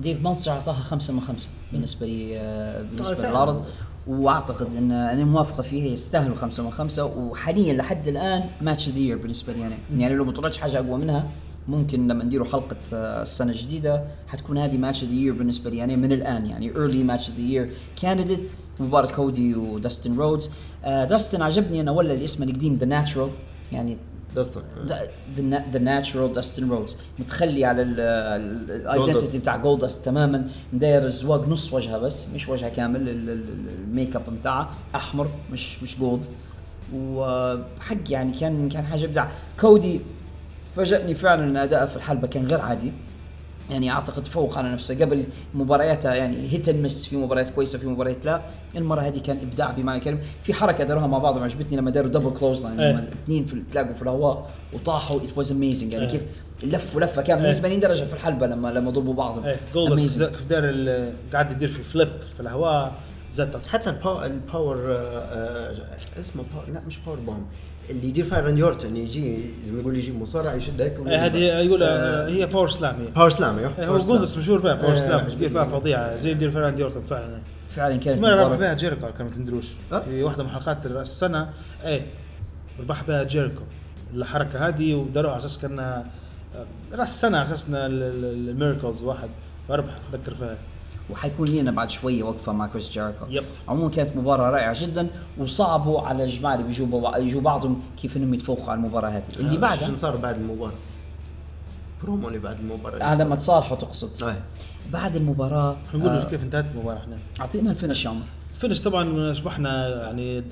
ديف ميلتزر أعطاها خمسة من خمسة بالنسبة لي آه، بالنسبة فعلاً. للعرض. وأعتقد إن أنا موافقة فيها يستاهلوا خمسة من خمسة. وحاليا لحد الآن match the year بالنسبة لي أنا. يعني لو ما طلعتش حاجة أقوى منها ممكن لما نديروا حلقة السنة الجديدة حتكون هذه match the year بالنسبة لي يعني من الآن. يعني early match the year candidate مباراة كودي وداستن رودز. آه، داستن عجبني أنا ولا الاسم القديم the natural يعني داستن the natural داستن رودز متخلي على ال identity بتاع جولددست تماما. مداير الزواج نص وجهها بس مش وجهها كامل ال- ال- الميك اب بتاعها أحمر مش مش gold وحق يعني كان كان حاجة إبداع. كودي فاجأني فعلا إن أداءه في الحلبة كان غير عادي. يعني أعتقد فوق على نفسه. قبل مبارياتها يعني hit miss في مباريات كويسة في مباريات لا. المرة هذه كان إبداع بمعنى الكلمة. في حركة داروها مع بعض عجبتني لما داروا double clothesline إيه. لما اثنين في تلاقوا في الهواء وطاحوا it was amazing يعني إيه. كيف لفوا لفة كاملة. إيه. 180 درجة في الحلبة لما لما ضربوا بعضهم. جولددست Amazing. كيف دار ال- قاعد يدير في flip في الهواء زت حتى الباور, الباور آه، آه، اسمه باور لا مش باور بوم اللي يدير فيها راندي اورتون يجي زي ما يقول يجي مصارع يشد هيك هذه يقول هي باور سلام هي. باور سلام أيوه إيه، باور هو سلام. جولدست مشهور بها باور إيه، سلام. يدير فيها فظيعه زي يدير فيها راندي اورتون فعلا. فعلا كانت مرة ربح بها جيريكو كان ما تندروش أه؟ في واحدة من حلقات راس السنة. إيه ربح بها جيريكو. الحركة هذه وداروها على أساس كأنها آه، رأس السنة على أساس الميركلز واحد. فربح أتذكر فيها. وحيكون لينا بعد شوية وقفة مع كريس جيريكو yep. عموما كانت مباراة رائعة جدا وصعبوا على الجماعة اللي بيجوا بوا- يجوا بعضهم كيف إنهم يتفوقوا على المباراة هذه اللي آه، بعدها شو صار بعد المباراة برومو اللي بعد المباراة آه لما تصالحوا تقصد آه. بعد المباراة نقول آه كيف انتهت المباراة إحنا أعطينا ال finish يا عمر ال finish طبعا شبحنا يعني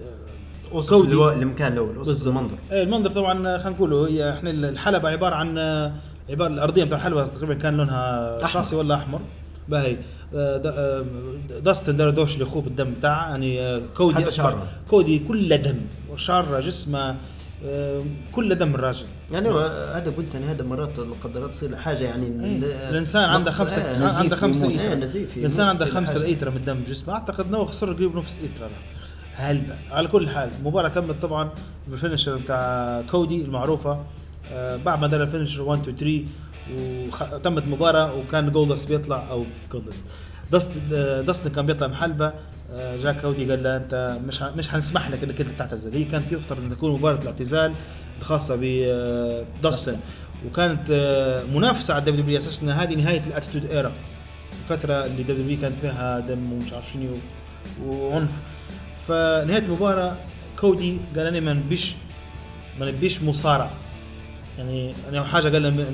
وصف كودي. الو- المكان الأول وصف. المنظر إيه المنظر طبعا خلينا نقول هي إحنا الحلبة عبارة عن عبارة الأرضية بتاع الحلبة تقريبا كان لونها أحمر. شاصي ولا أحمر باهي آه، آه، داستن دار دوش لاخوه بالدم بتاعه يعني آه، كودي حتى. شعره. كودي كله دم وشعره جسمه آه، كله دم الراجل يعني هذا قلت يعني هذا مرات الله تصير حاجة يعني إيه. ل- الإنسان عنده خمسه إيه. نزيف عنده خمسة. إيه،. نزيف الإنسان عنده خمسة حاجة. لتر من الدم بجسمه أعتقد إنه خسر قريب نص لتر هذا هلبة على كل حال المباراة تمت طبعا بال finisher بتاع كودي المعروفة آه، بعد ما دار ال finisher 1 2 3 وتمت المباراة وكان جولدست بيطلع أو جولدست دست آه، دستن كان بيطلع محلبة آه، جاء كودي قال له أنت مش مش حنسمح لك إنك أنت تعتزل هي كانت يفترض إن تكون مباراة الاعتزال الخاصة بدستن وكانت آه، منافسة على ال WWE أساس ان هذه نهاية ال Attitude Era. الفترة اللي WWE كانت فيها دم ومش عارف شنو وعنف. فنهاية المباراة كودي قال أنا ما نبيش ما نبيش مصارع يعني أنا حاجة قال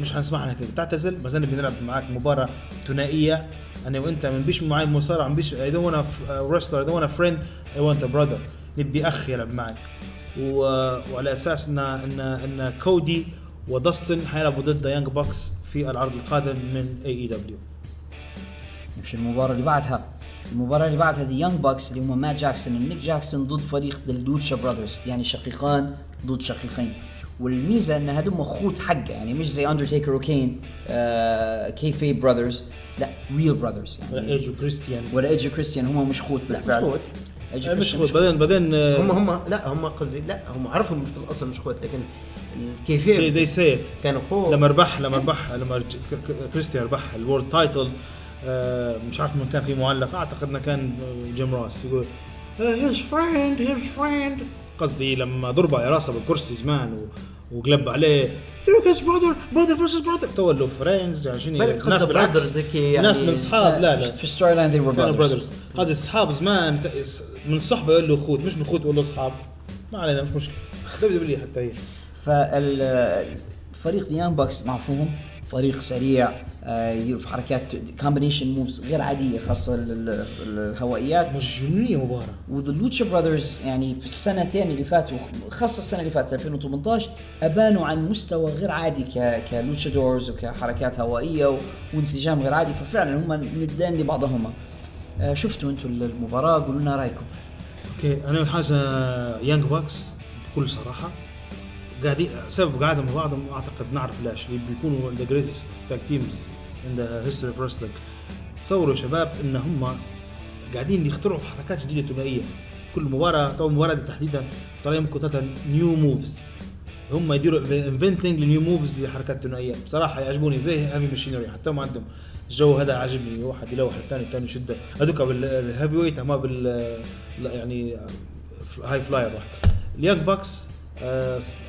مش حنسمح لك تعتزل ما زلنا بنلعب معاك مباراة ثنائية. أنا وأنت ما نبيش معي مصارع ما نبيش I don't want a wrestler I don't friend I want brother نبي أخ يلعب معك. و... وعلى أساس ان ان إن كودي ودستن حيلعبوا ضد Young Bucks في العرض القادم من AEW مش المباراة اللي بعدها. المباراة اللي بعدها The Young Bucks اللي هم مات جاكسون ونيك جاكسون ضد فريق ال Lucha Brothers يعني شقيقان ضد شقيقين. والميزة إن هذول اخوت حقه يعني مش زي اندرتيكر وكين آه kayfabe brothers لا real brothers يعني ايج وكريستيان ولا ايج وكريستيان هم مش خوت بالفعل. خوت. ايج مش خوت بعدين بعدين هم هم لا هم قصدي لا هم عرفهم في الأصل مش اخوات لكن ال kayfabe they said كانوا اخوه لما ربح لما ربح لما كريستيان ربح الورد تايتل آه، مش عارف من كان في معلق أعتقد إنه كان جيم راس يقول هيز فريند هيز فريند قصدي لما ضربه على راسه بالكرسي زمان و... وقلب عليه. هيز براذر براذر فيرسس براذر تو له فريندز يعني شنو قصده بالعكس. يعني- ناس من اصحاب لا لا. في ستوري لاين brothers. براذرز هذه اصحاب زمان من الصحبه يقول له أخوت. مش من أخوت يقول له أصحاب. ما علينا مش مشكلة. دبليو دبليو حتى هي. فالفريق The Young Bucks نعرفوهم. فريق سريع آه، في حركات combination moves غير عادية خاصة ال- ال- الهوائيات. مجنونيه مباراة. و The Lucha Brothers يعني في السنتين اللي فاتوا خاصة السنة اللي فاتت 2018 أبانوا عن مستوى غير عادي ك ك luchadors وكحركات هوائية وانسجام غير عادي. ففعلا هم ندان لبعضهما. آه، شفتوا أنتم المباراة؟ قولوا لنا رأيكم. okay أنا حاجة Young Bucks بكل صراحة. قاعدين سبب قاعدة مع بعضهم أعتقد نعرف ليش اللي بيكونوا the greatest tag teams in the history of تصوروا يا شباب إن هم قاعدين يخترعوا حركات جديدة ثنائية. كل مباراة تو المباراه دي تحديدا ترى يمكن ثلاثة new moves هم يديروا inventing ل new moves لحركات ثنائية. بصراحة يعجبوني زي Heavy Machinery حتى ما عندهم الجو هذا عاجبني. واحد يلوح الثاني الثاني يشده. هذوك بال heavyweight أما بال يعني high flyer واحد ال Young Bucks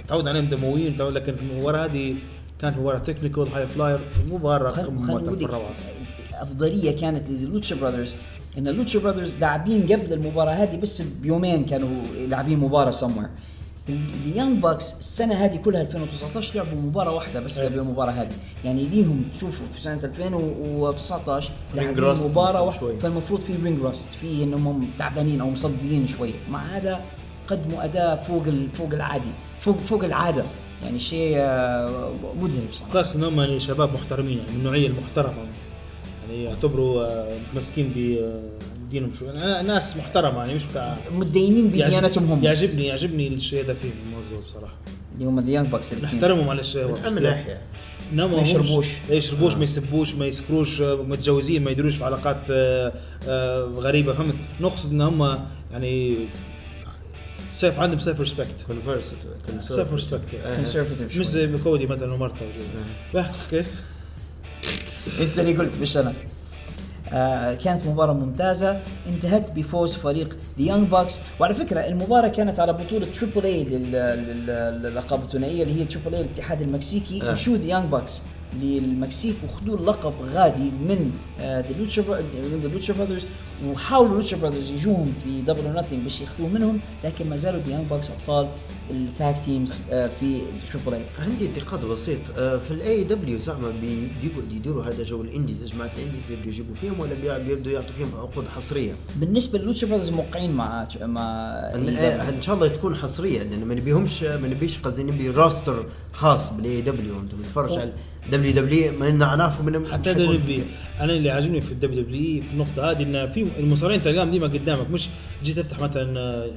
تعود عليهم دمويين تعود- لكن في المباراة هذه كانت مباراة technical high flyer مباراة لك روعة. أفضلية كانت لل Lucha Brothers إن ال Lucha Brothers لاعبين قبل المباراة هذه بس بيومين كانوا لاعبين مباراة somewhere ال Young Bucks السنة هذه كلها 2019 لعبوا مباراة واحدة بس قبل المباراة هذه. يعني ليهم تشوفوا في سنة 2019 لاعبين راست مباراة واحدة. فالمفروض في رينج راست في إنهم هم تعبانين أو مصديين شوية. مع هذا قدموا اداء فوق ال- فوق العادي فوق فوق العادة. يعني شيء آه، مذهل بصراحة. خاصة انهم يعني شباب محترمين يعني من النوعية المحترمة. يعني يعتبروا آه، متمسكين بدينهم شوي يعني ناس محترمة يعني مش بتاع متدينين بديانتهم هم. يعجبني يعجبني الشيء هذا فيهم الموظف بصراحة. اللي هم ال Young Bucks الاثنين. نحترمهم على الشيء من أهم ناحية. انهم ما يشربوش. ما يشربوش ما يسبوش ما يسكروش آه، متجوزين ما يديروش في علاقات آه، آه، غريبة. فهمت نقصد إن هم يعني self عندهم self respect self respect conservative مش زي كودي مثلا ومرته وجو كيف أنت اللي قلت مش أنا. آه كانت مباراة ممتازة. انتهت بفوز فريق The Young Bucks وعلى فكرة المباراة كانت على بطولة Triple A للألقاب الثنائية اللي هي Triple A الاتحاد المكسيكي آه. مشوا The Young Bucks للمكسيك وخذوا اللقب غادي من The Lucha من The Lucha Brothers وحاولوا Lucha Brothers يجوهم في Double or Nothing باش ياخذوه منهم لكن ما زالوا The Young Bucks أبطال ال tag teams آه في Triple A عندي انتقاد بسيط آه، في ال AEW زعما بي- بيقعدوا يديروا هذا جو ال indies جماعة ال indies يبدوا يجيبوا فيهم ولا بي- بيبدوا يعطوا فيهم عقود حصرية؟ بالنسبة لل Lucha Brothers موقعين مع مع آه، إن شاء الله تكون حصرية لأن ما نبيهمش ما نبيش قصدي نبي roster خاص بال AEW انت بتتفرج على WWE ما نعرفه من حتى نبي أنا اللي عاجبني في ال WWE في النقطة هذه إن في المصارعين تلقاهم ديما قدامك مش جيت تفتح مثلا آه،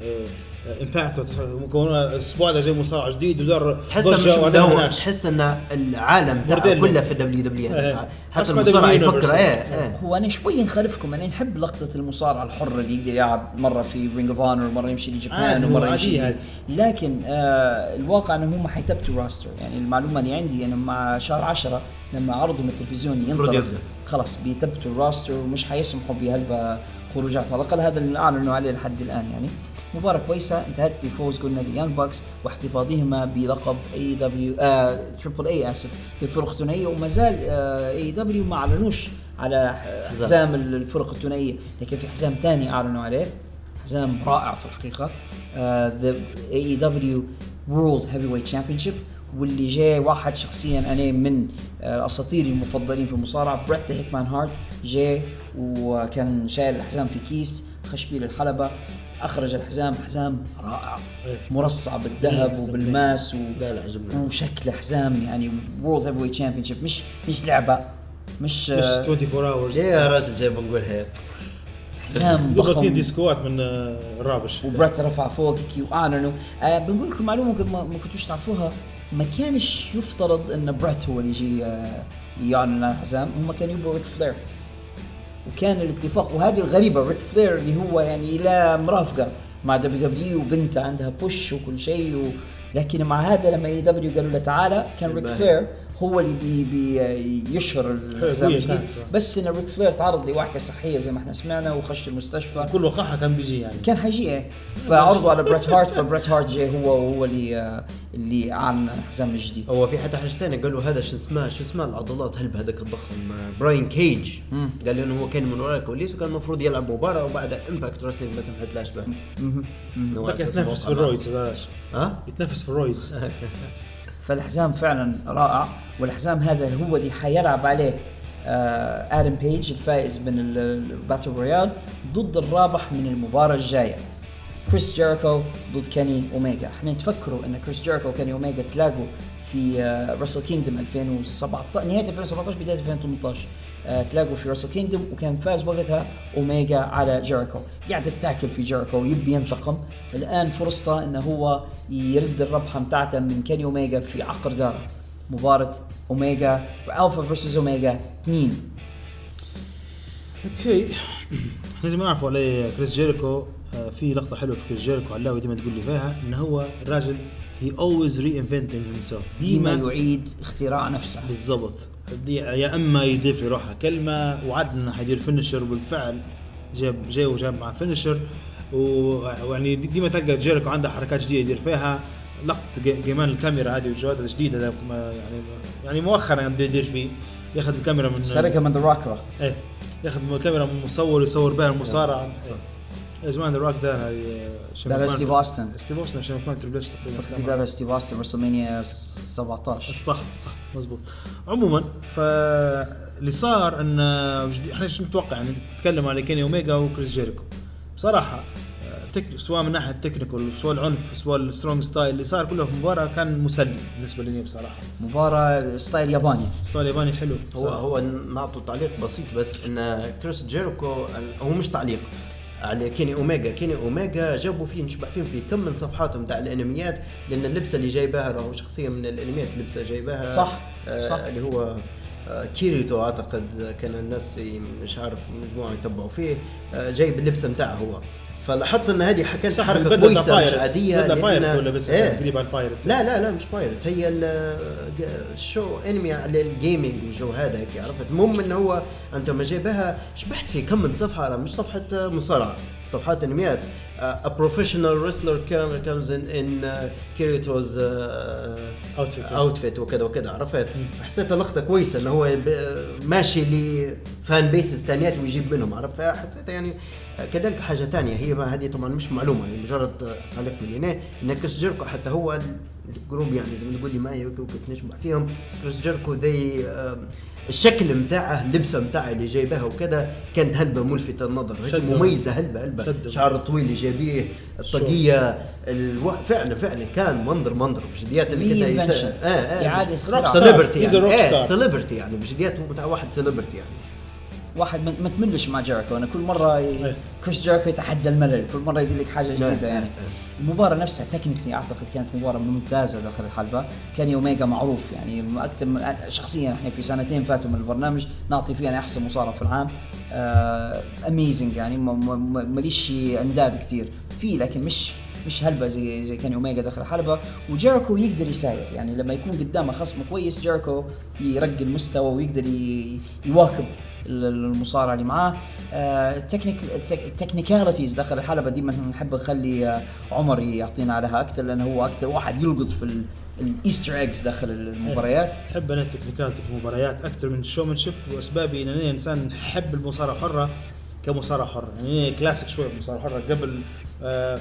Impact مكون الأسبوع ده زي مصارع جديد ودار تحس مش مدور. تحس إن العالم. كله في WWE. حتى اسمه المصارع يفكر. إيه إيه هو أنا شوي نخالفكم أنا نحب لقطة المصارع الحر اللي يقدر يلعب مرة في Ring of Honor مره يمشي ل Japan عادي، ومرة يمشي. لكن آه الواقع انهم هم حيثبتوا راستر يعني المعلومة اللي عندي إنه مع شهر 10 لما عرضهم التلفزيوني المفروض ينطلق. خلاص بيثبتوا ال roster ومش حيسمحوا بهلبة خروجات على الأقل هذا اللي أعلنوا عليه لحد الآن يعني مباراة كويسة انتهت بفوز قلنا The Young Bucks واحتفاظهما بلقب AEW Triple A آسف للفرق الثنائية وما زال AEW ما أعلنوش على حزام الفرق الثنائية لكن في حزام ثاني أعلنوا عليه حزام رائع في الحقيقة the AEW World Heavyweight Championship واللي جاي واحد شخصيا أنا من آه، أساطيري المفضلين في المصارعة بريت the Hitman هارت جاي وكان شايل الحزام في كيس خش بيه للحلبة أخرج الحزام حزام رائع. مرصع بالذهب وبالماس و... لا لا عجبنا وشكله حزام يعني World Heavyweight Championship مش مش لعبة مش مش آه، 24 اورز يا راجل جاي بنقول هيك حزام ضخم. ديسكوات من آه، الرابش. وبريت رفع فوق هيك واعلنوا آه بنقول لكم معلومة ممكن ما, كنتوش تعرفوها. ما كانش يفترض إن بريت هو اللي يجي آه يعلن عن الحزام هم كانوا يبغوا ريك فلير وكان الاتفاق وهذه الغريبة ريك فلير اللي هو يعني لا مرافقة مع دبليو دبليو وبنته عندها بوش وكل شيء و... لكن مع هذا لما AEW قالوا له تعالى كان ريك فلير هو اللي يبي يشهر الحزام الجديد. بس إن ريك فلير تعرض لوعكه صحية زي ما إحنا سمعنا وخش المستشفى. كل وقاحة كان بيجي يعني. كان حيجي إيه. فعرضوا على بريت هارت فبريت هارت جاي هو هو اللي اللي أعلن عن الحزام الجديد. هو في حتى حاجة ثانية قالوا هذا شو اسمه شو اسمه العضلات هلبة هذاك الضخم؟ براين كيج. قال إنه هو كان من وراء الكواليس وكان المفروض يلعب مباراة وبعدها Impact Wrestling ما سمحت لاش به. يتنافس في ال roids ها؟ يتنافس في ال roids. فالحزام فعلا رائع والحزام هذا هو اللي حيلعب عليه آه آدم بيج الفائز من ال- ال battle royal ضد الرابح من المباراة الجاية. كريس جيريكو ضد كيني اوميجا إحنا تفكروا إن كريس جيريكو وكيني اوميجا تلاقوا في Wrestle Kingdom 2017 نهاية 2017 بداية 2018 آه تلاقوا في Wrestle Kingdom وكان فاز وقتها أوميجا على جيريكو. قاعد تاكل في جيريكو ويبي ينتقم. الآن فرصته إنه هو يرد الربحة بتاعته من كيني أوميجا في عقر داره. مباراة أوميجا Alpha versus Omega 2 أوكي. لازم نعرفوا عليه كريس جيريكو آه، في لقطة حلوة في كريس جيريكو علاوي ديما تقول لي فيها إنه هو الراجل he always reinventing himself ديما يعيد اختراع نفسه. بالضبط. يا إما يضيف لروحها كلمة وعد انه حيدير فينشر وبالفعل جاب جاي وجاب مع فينشر ويعني دي- ديما تلقى جيريكو عنده حركات جديدة يدير فيها. لقطة جي- جيمان الكاميرا هذه والجواد الجديد هذا ما- يعني يعني مؤخرا بده يدير فيه. ياخذ الكاميرا من سرقها من ذا إيه. ياخذ الكاميرا من مصور يصور بها المصارعة. زمان ذا روك هاي دارها ستيف اوستن ستيف اوستن عشان كمان تريبل اتش في تقريبا دارها ستيف اوستن WrestleMania 17 صح صح مزبوط عموما فاللي صار إن وجد- إحنا شو نتوقع يعني تتكلم على كيني أوميجا وكريس جيريكو. بصراحة آه، تك... سواء من ناحية ال technical سواء العنف سواء ال strong style اللي صار كله في المباراه كان مسلي بالنسبة لي بصراحة. مباراة style ياباني. style ياباني حلو. هو بصراحة. هو نعطوا تعليق بسيط بس إن كريس جيريكو هو مش تعليق. على كيني اوميجا كيني اوميجا جابوا فيه نشبع فيهم في كم من صفحات نتاع الأنميات لأن اللبسة اللي جايباها راهو شخصية من الأنميات لبسه جايباها صح، آه صح. اللي هو آه كيريتو أعتقد كان الناس مش عارف مجموعة يتبعوا فيه آه جايب اللبسه نتاعه هو فلاحظت إن هذه صح حركة كويسة بايرت. مش عادية بدلة بايرت ولا بس إيه. قريب على البايرت لا لا لا مش بايرت هي ال- الشو انمي على الجيمنج والجو هذا هيك عرفت؟ المهم انه هو أنت ما جايبها شبحت في كم من صفحة مش صفحة مصارعة صفحات أنميات. a professional wrestler comes in in uh, Outfit. outfit وكذا وكذا عرفت؟ حسيتها لقطه كويسة انه هو ماشي لفان بيسز ثانيات ويجيب منهم عرفت؟ فحسيتها يعني كذلك حاجة ثانية هي ما هذه طبعا مش معلومة هي مجرد تعليق من هنا ان كريس جيركو حتى هو ال- الجروب يعني زي ما تقول لي معي وكيف نجمع فيهم كريس جيركو ذي الشكل متاعه اللبسة متاعه اللي جايبها وكذا كانت هلبة ملفتة النظر هيك شدوا. مميزة هلبة هلبة شدوا. شعر الطويل اللي جايبيه الطاقية ألو... فعلا فعلا كان منظر منظر بجديات انت Reinvention. آه آه اختراع. celebrity يعني. celebrity يعني بجديات واحد celebrity يعني واحد ما تملش مع جيريكو. أنا كل مرة ي... إيه. كريس جيريكو يتحدى الملل. كل مرة يدير لك حاجة نعم، جديدة يعني. نعم. المباراة نفسها technically أعتقد كانت مباراة ممتازة داخل الحلبة. كيني اوميجا معروف يعني. أكثر من شخصيا إحنا في سنتين فاتوا من البرنامج نعطي فيه أنا أحسن مصارع في العام. amazing يعني. ما- ما- ماليش أنداد كثير في لكن مش مش هلبة زي زي كيني اوميجا داخل الحلبة. وجيريكو يقدر يساير يعني. لما يكون قدامه خصم كويس جيريكو يرقي المستوى ويقدر يواكب المصارع اللي معاه. آه، ال technique ال tech- ال technicalities داخل الحلبة ديما نحب نخلي آه، عمر يعطينا عليها أكثر لأنه هو أكثر واحد يلقط في ال- ال Easter eggs داخل المباريات. احب أنا ال technicality في المباريات أكثر من ال showmanship وأسبابي إن أنا إنسان احب المصارعة الحره كمصارعة حرة. يعني كلاسيك شوية بالمصارعه الحره قبل آه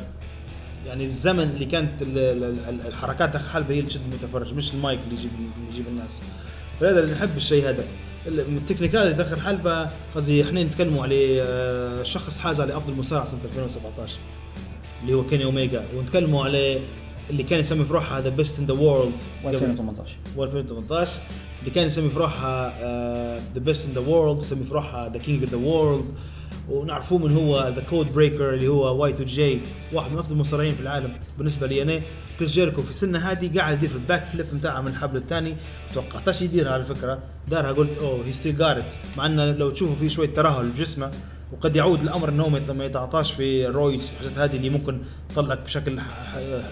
يعني الزمن اللي كانت ال- ال- ال- الحركات داخل الحلبة هي اللي تشد المتفرج مش المايك اللي يجيب يجيب الناس. فهذا اللي نحب الشيء هذا. ال- ال technicality داخل الحلبه قصدي إحنا نتكلموا عليه آه، شخص حاز على أفضل مصارع سنة 2017 اللي هو كيني أوميجا. ونتكلموا عليه اللي كان يسمي في روحه the best in the world و2018 و2018 اللي كان يسمي في روحها the best in the world يسمي في روحها the king of the world ونعرفوه من هو the code breaker اللي هو Y2J واحد من أفضل المصارعين في العالم بالنسبة لي أنا. كريس جيريكو في السنة هذه قاعد يدير في ال back flip بتاعه من الحبل الثاني. توقعتش يديرها على فكرة. دارها قلت أوه he still got it مع إنه لو تشوفوا في شوية ترهل في جسمه وقد يعود الأمر إنه ما يت- ما يتعاطاش في roids والحاجات هذه اللي ممكن تطلعك بشكل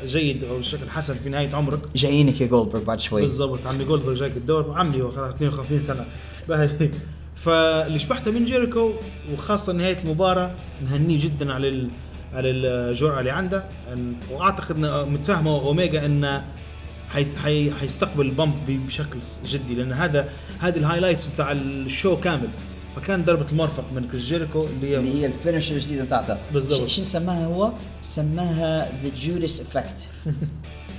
جيد أو بشكل حسن في نهاية عمرك. جايينك يا جولدبرغ بعد شوي. بالضبط عمي جولدبرغ جايك الدور خلاص 52 سنة. فاللي شبحته من جيريكو وخاصة نهاية المباراة نهنيه جدا على ال... على الجرأه اللي عنده وأعتقد متفاهم مع اوميجا انه حي... حي... حيستقبل ال bump بشكل جدي لأن هذا هذه ال highlights بتاع ال show كامل فكان ضربة المرفق من كريس جيريكو اللي هي اللي هي ال finisher الجديدة بتاعته بالضبط. ش- شو سماها هو؟ سماها the Judas Effect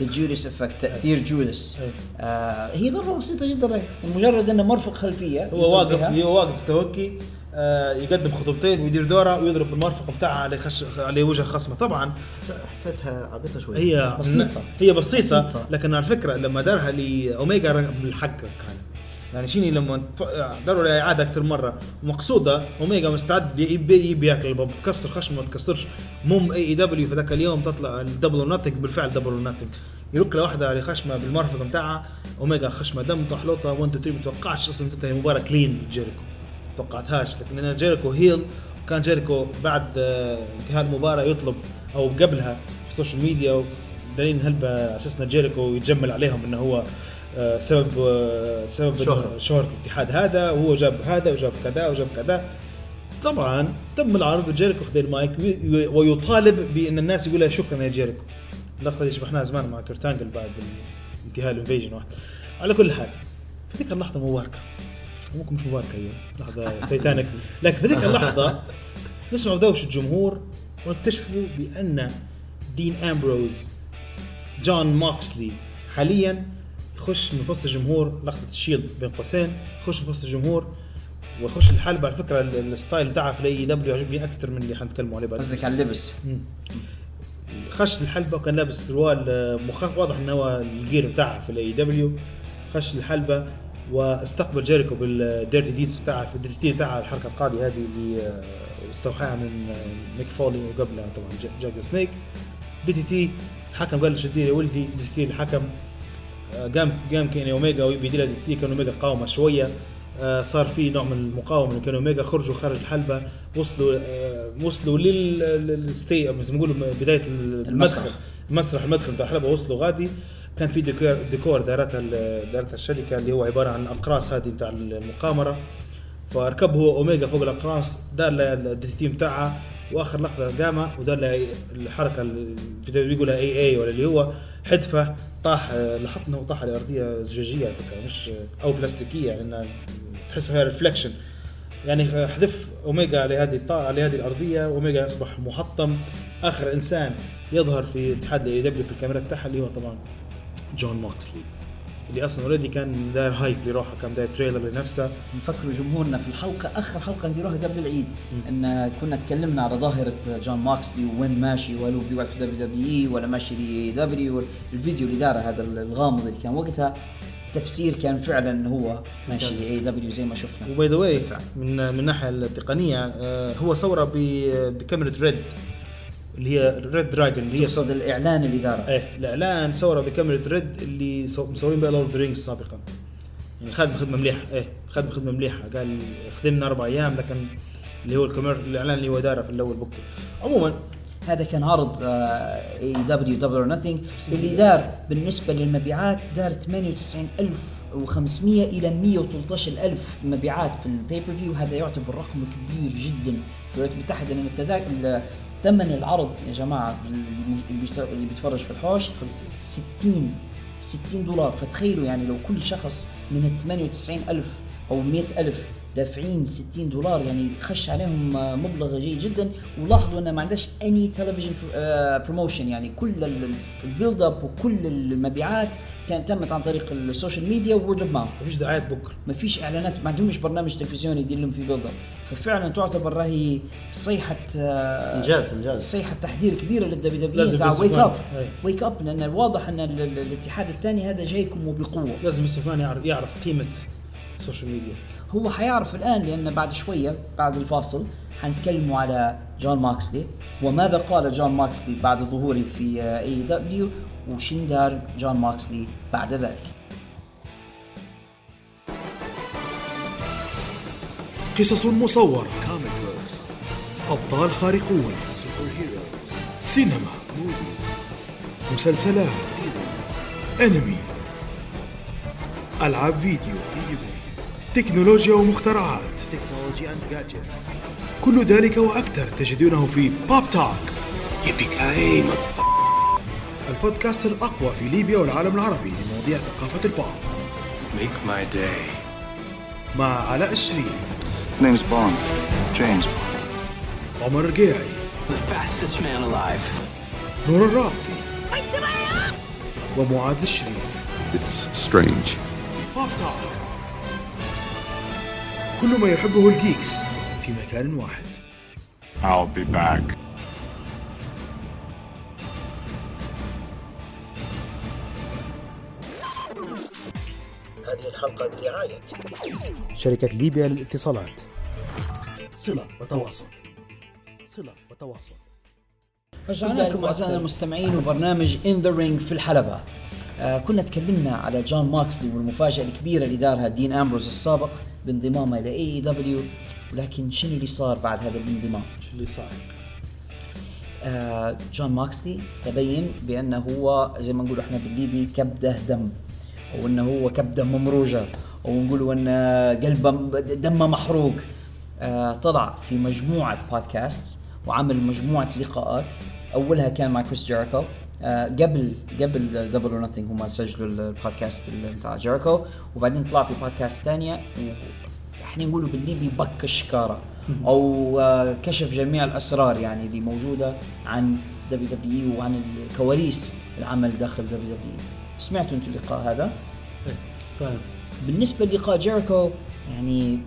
the Judas Effect تأثير جودس أي. آه هي ضربة بسيطة جدا مجرد إنه مرفق خلفية هو واقف. هو واقف استوكي آه يقدم خطوتين ويدير دوره ويضرب بالمرفق بتاعها على خش... على وجه خصمه طبعا حسيتها عبيطة شوي هي بسيطة. هي بسيطة, بسيطة. لكن على فكرة لما دارها لأوميجا رن- بالحق كان يعني شيني لما لها إعادة أكثر مرة. مقصودة أوميجا مستعد يبي يبي ياكل البومب تكسر خشمة ما تكسرش. مم اي دبليو في ذاك اليوم تطلع الدبل ناتنج بالفعل دبل ناتنج يرك له واحدة على خشمه بالمرفق بتاعها أوميجا خشمة دم طحلوطة 1 2 3 ما توقعش أصلا تنتهي. المباراة كلين جيريكو. توقعتهاش. لكن أنا جيريكو هيل كان جيريكو بعد آه، انتهاء المباراة يطلب أو قبلها في ال social media دليل هلبة على أساس ان جيريكو يتجمل عليهم إنه هو سبب آه، سبب شهرة. شهرة الاتحاد. هذا وهو جاب هذا وجاب كذا وجاب كذا. طبعا تم العرض وجيريكو خذ المايك وي- ويطالب بإن الناس يقول له شكرا يا جيريكو. اللقطه اللي شبحناها زمان مع كيرت أنجل بعد انتهاء ال invasion واحد. على كل حال في ذيك اللحظة مباركة. ممكن مش مباركة هي لحظة سيتانك لكن في ذيك اللحظة نسمع دوش الجمهور ونكتشفوا بأن دين أمبروز جون موكسلي حاليا يخش من وسط الجمهور لقطة ال Shield بين قوسين يخش من وسط الجمهور ويخش الحلبة على فكرة ال- ال style بتاعها في ال AEW عجبني أكثر من اللي حنتكلموا عليه بعد. قصدك على اللبس. خش الحلبة وكان لابس سروال آه، مخ واضح انه هو ال gear بتاعها في ال AEW خش الحلبة واستقبل جيريكو بالديرتي ديتس بتاعها في الديرتي بتاعها الحركة القاضية هذه اللي آه، استوحاها من آه، ميك فولي وقبلها طبعا جا- جاك سنيك. دي تي تي الحكم قال له شدي يا ولدي دي تي الحكم آه، قام قام كيني اوميجا وبيدي له دي تي كان اوميجا قاومة شوية. آه، صار في نوع من المقاومة من كانوا اوميجا خرجوا خارج الحلبة وصلوا آه، وصلوا للستي زي ما نقولوا بدايه المسرح. مسرح المدخل بتاع الحلبة وصلوا غادي. كان في ديكور ديكور دارتها دارتها الشركة اللي هو عبارة عن اقراص هذه بتاع المقامرة. فركب هو اوميجا فوق الأقراص دار له تي بتاعها وآخر لقطه قامه ودار له الحركة اللي بيقولها AA ولا اللي هو. حدفة طاح آه، لاحظت انه طاح على ارضيه زجاجية على فكره مش أو بلاستيكية لأن تحس فيها reflection يعني حذف أوميجا على هذه. على هذه الأرضية واوميجا أصبح محطم آخر إنسان يظهر في اتحاد ال AEW في الكاميرا بتاعها اللي هو طبعا جون موكسلي اللي أصلا already كان داير hype لروحه كان داير trailer لنفسه. نفكروا جمهورنا في الحلقة آخر حلقة نديروها قبل العيد. إن كنا تكلمنا على ظاهرة جون ماكسلي وين ماشي وهل هو بيقعد في WWE ولا ماشي ل AEW الفيديو اللي داره هذا الغامض اللي كان وقتها تفسير كان فعلا هو ماشي ل AEW زي ما شفنا. و by the way. من من الناحيه التقنية آه، هو صوره بكاميرا Red. اللي هي Red Dragon اللي هي تقصد الإعلان اللي داره. إيه الإعلان صوره بكاميرا Red اللي صو- مصورين بها Lord Rings سابقا. يعني خدم خدمه مليحة إيه خدم خدمه مليحة. قال خدمنا أربع أيام لكن اللي هو الكاميرا الإعلان اللي هو داره في الأول بكره عموما هذا كان عرض AEW Double or Nothing اللي دار بالنسبة للمبيعات دار 98500 إلى 113000 مبيعات في ال pay per view هذا يعتبر رقم كبير جدا. في الولايات المتحده لأن التذاكر ثمن العرض يا جماعة اللي بيتفرج في الحوش 60 60 دولار. فتخيلوا يعني لو كل شخص من ال 98000 أو 100000 دافعين 60 دولار يعني خش عليهم آه، مبلغ جيد جدا. ولاحظوا انه ما عندهاش any television promotion يعني كل ال build up وكل المبيعات كانت تمت عن طريق ال social media و word of mouth مفيش دعايات بكرة. ما فيش إعلانات ما عندهمش برنامج تلفزيوني يدير لهم في build up ففعلا تعتبر راهي صيحة آه، إنجاز إنجاز. صيحة تحذير كبيرة لل WW تاع wake up. wake up لأن الواضح إن ال- ال- الاتحاد الثاني هذا جايكم وبقوة. لازم يعرف, يعرف قيمة ال social media هو حيعرف الآن لأن بعد شوية بعد الفاصل حنتكلموا على جون ماكسلي. وماذا قال جون ماكسلي بعد ظهوره في AEW وشن دار جون ماكسلي بعد ذلك. قصص مصورة. أبطال خارقون سينما. مسلسلات. أنمي. ألعاب فيديو. تكنولوجيا ومخترعات. كل ذلك وأكثر تجدونه في بوب توك البودكاست الأقوى في ليبيا والعالم العربي لمواضيع ثقافة البوب Make my day. مع علاء الشريف. Name's Bond. James. عمر الرقيعي The fastest man alive. نور الرابطي. ومعاذ الشريف. It's strange. بوب توك كل ما يحبه ال geeks في مكان واحد. I'll be back. هذه الحلقة برعاية. شركة ليبيا للاتصالات. صلة وتواصل. صلة وتواصل. رجعنا لكم أعزائنا المستمعين وبرنامج In the Ring في الحلبة. آه كنا تكلمنا على جون ماكسلي والمفاجأة الكبيرة اللي دارها دين أمبروز السابق. بانضمامه إلى AEW ولكن شنو اللي صار بعد هذا الانضمام؟ شو اللي صار؟ آه جون ماكسلي تبين بأنه هو زي ما نقول إحنا بالليبي كبدة دم أو إنه هو كبدة ممروجة أو نقولوا إن قلبه دمه محروق. آه طلع في مجموعة بودكاست وعمل مجموعة لقاءات. أولها كان مع كريس جيريكو قبل قبل Double or Nothing هم سجلوا البودكاست بتاع جيريكو وبعدين طلع في بودكاست ثانية إحنا نقولوا بالليبي بك الشكارة أو آه، كشف جميع الأسرار يعني اللي موجودة عن دبليو دبليو وعن الكواليس العمل داخل دبليو دبليو سمعتوا أنتم اللقاء هذا؟ كان بالنسبة للقاء جيريكو يعني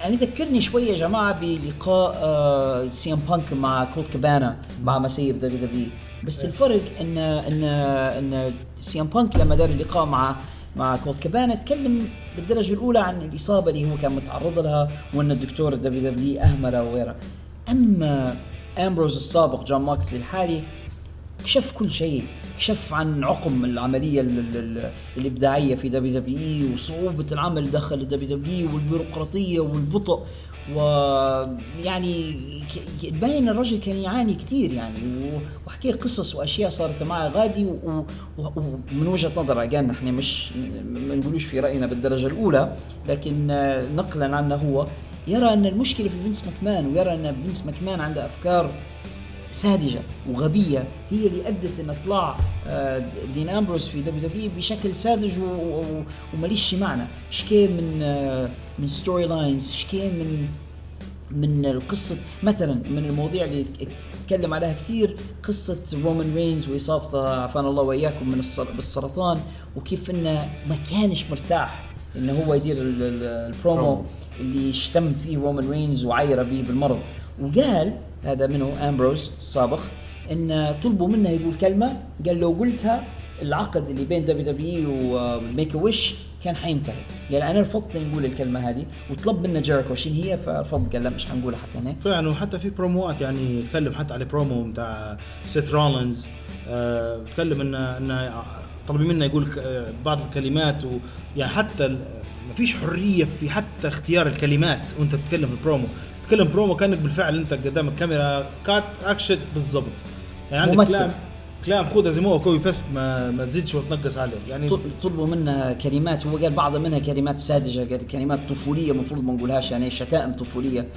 يعني ذكرني شوية يا جماعة بلقاء آه سي ام بانك مع كولت كابانا لما سيب دبليو دبليو بس الفرق ان ان إن سي إم بانك لما دار اللقاء مع مع كولت كابانا تكلم بالدرجة الأولى عن الإصابة اللي هو كان متعرض لها وإن الدكتور الدبليو دبليو اهمله وغيرها أما أمبروز السابق جون ماكسلي الحالي كشف كل شيء. كشف عن عقم العملية ال- ال- ال- الإبداعية في دبليو دبليو إي وصعوبة العمل داخل الدبليو دبليو والبيروقراطية والبطء ويعني باين الرجل كان يعاني كثير يعني وحكي قصص وأشياء صارت معه غادي ومن وجهة نظره جون إحنا مش ما نقولوش في رأينا بالدرجة الأولى لكن نقلا عنه هو يرى أن المشكلة في فينس ماكمان ويرى أن فينس ماكمان عنده أفكار ساذجة وغبية هي اللي أدت أن اطلاع آه، دين أمبروس في دبليو دبليو بشكل ساذج وماليش معنى. شكي من آه، من storylines شكي من من القصة؟ مثلا من المواضيع اللي تكلم عليها كثير قصة رومان رينز وإصابته عافانا الله وإياكم من السر- بالسرطان وكيف إنه ما كانش مرتاح إنه هو يدير ال- ال- البرومو اللي اشتم فيه رومان رينز وعايره به بالمرض. وقال هذا منه امبروز السابق إن طلبوا منه يقول كلمة قال لو قلتها العقد اللي بين دبليو دبليو و Make-A-Wish كان حينتهي. قال أنا رفضت نقول الكلمة هذه وطلب منا جيريكو شنو هي؟ فرفض. قال لا مش حنقولها حتى هنا. فعلا وحتى في بروموات يعني تكلم حتى على برومو بتاع سيت رولينز. آه تكلم انه إنه طلبوا منه يقول آه، بعض الكلمات ويعني حتى ما فيش حرية في حتى اختيار الكلمات وأنت تتكلم في البرومو. تتكلم برومو كأنك بالفعل أنت قدام الكاميرا. cut action بالضبط. يعني عندك ممثل. كلام كلام خذها زي ما هو copy paste ما ما تزيدش وتنقص عليه. يعني طل- طلبوا منا كلمات هو قال بعض منها كلمات ساذجة قال كلمات طفولية المفروض ما نقولهاش يعني شتائم طفولية.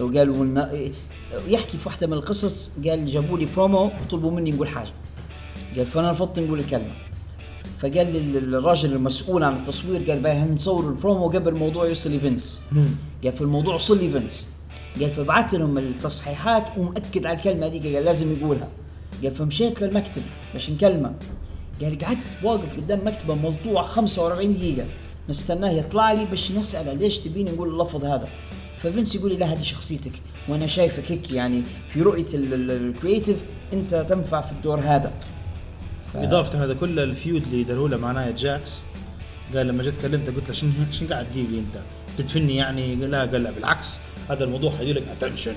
وقالوا إن- يحكي في واحدة من القصص قال جابوا لي برومو وطلبوا مني نقول حاجة. قال فأنا رفضت نقول الكلمة. فقال الراجل المسؤول عن التصوير قال بقى نصور البرومو قبل الموضوع يوصل لفينس قال في الموضوع وصل لفينس قال فبعت لهم التصحيحات ومأكد على الكلمة دي قال لازم يقولها. قال فمشيت للمكتب باش نكلمه قال قعدت واقف قدام مكتبه ملطوع 45 دقيقة. نستناه يطلع لي باش نسأله ليش تبيني نقول اللفظ هذا. ففينس يقول لي لا هذه شخصيتك. وأنا شايفك هيك يعني في رؤية ال- ال- ال creative أنت تنفع في الدور هذا. ف... إضافة هذا كله ال feud اللي داروه له مع نايا جاكس. قال لما جيت كلمته قلت له شنو شنو قاعد تجيب لي أنت؟ تدفني يعني؟ لا قال لا بالعكس. هذا الموضوع حيجي لك attention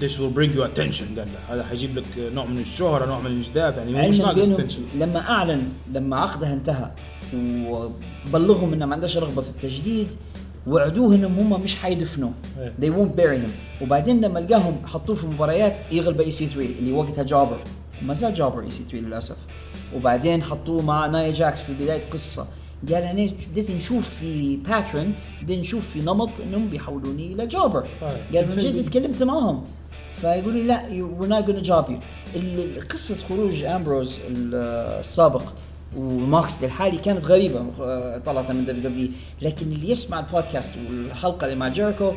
This will bring you attention. قال له هذا حيجيب لك نوع من الشهرة نوع من الانجذاب يعني هو مش ناقص attention. لما أعلن لما عقدها انتهى. وبلغهم إنه ما عندهاش رغبة في التجديد وعدوه إنهم هم مش حيدفنوه. إيه. they won't bury him. وبعدين لما لقاهم حطوه في مباريات يغلب EC3 اللي وقتها jobber. وما زال jobber EC3 للأسف. وبعدين حطوه مع نايا جاكس في بداية القصة قال أنا بديت نشوف في pattern بديت نشوف في نمط إنهم بيحولوني إلى jobber. صحيح. قال من جد تكلمت معهم فيقول لا not gonna job you. ال- قصة خروج أمبروز ال- السابق وماكسلي الحالي كانت غريبة آه، طلعت من دبليو دبليو لكن اللي يسمع البودكاست والحلقة اللي مع جيريكو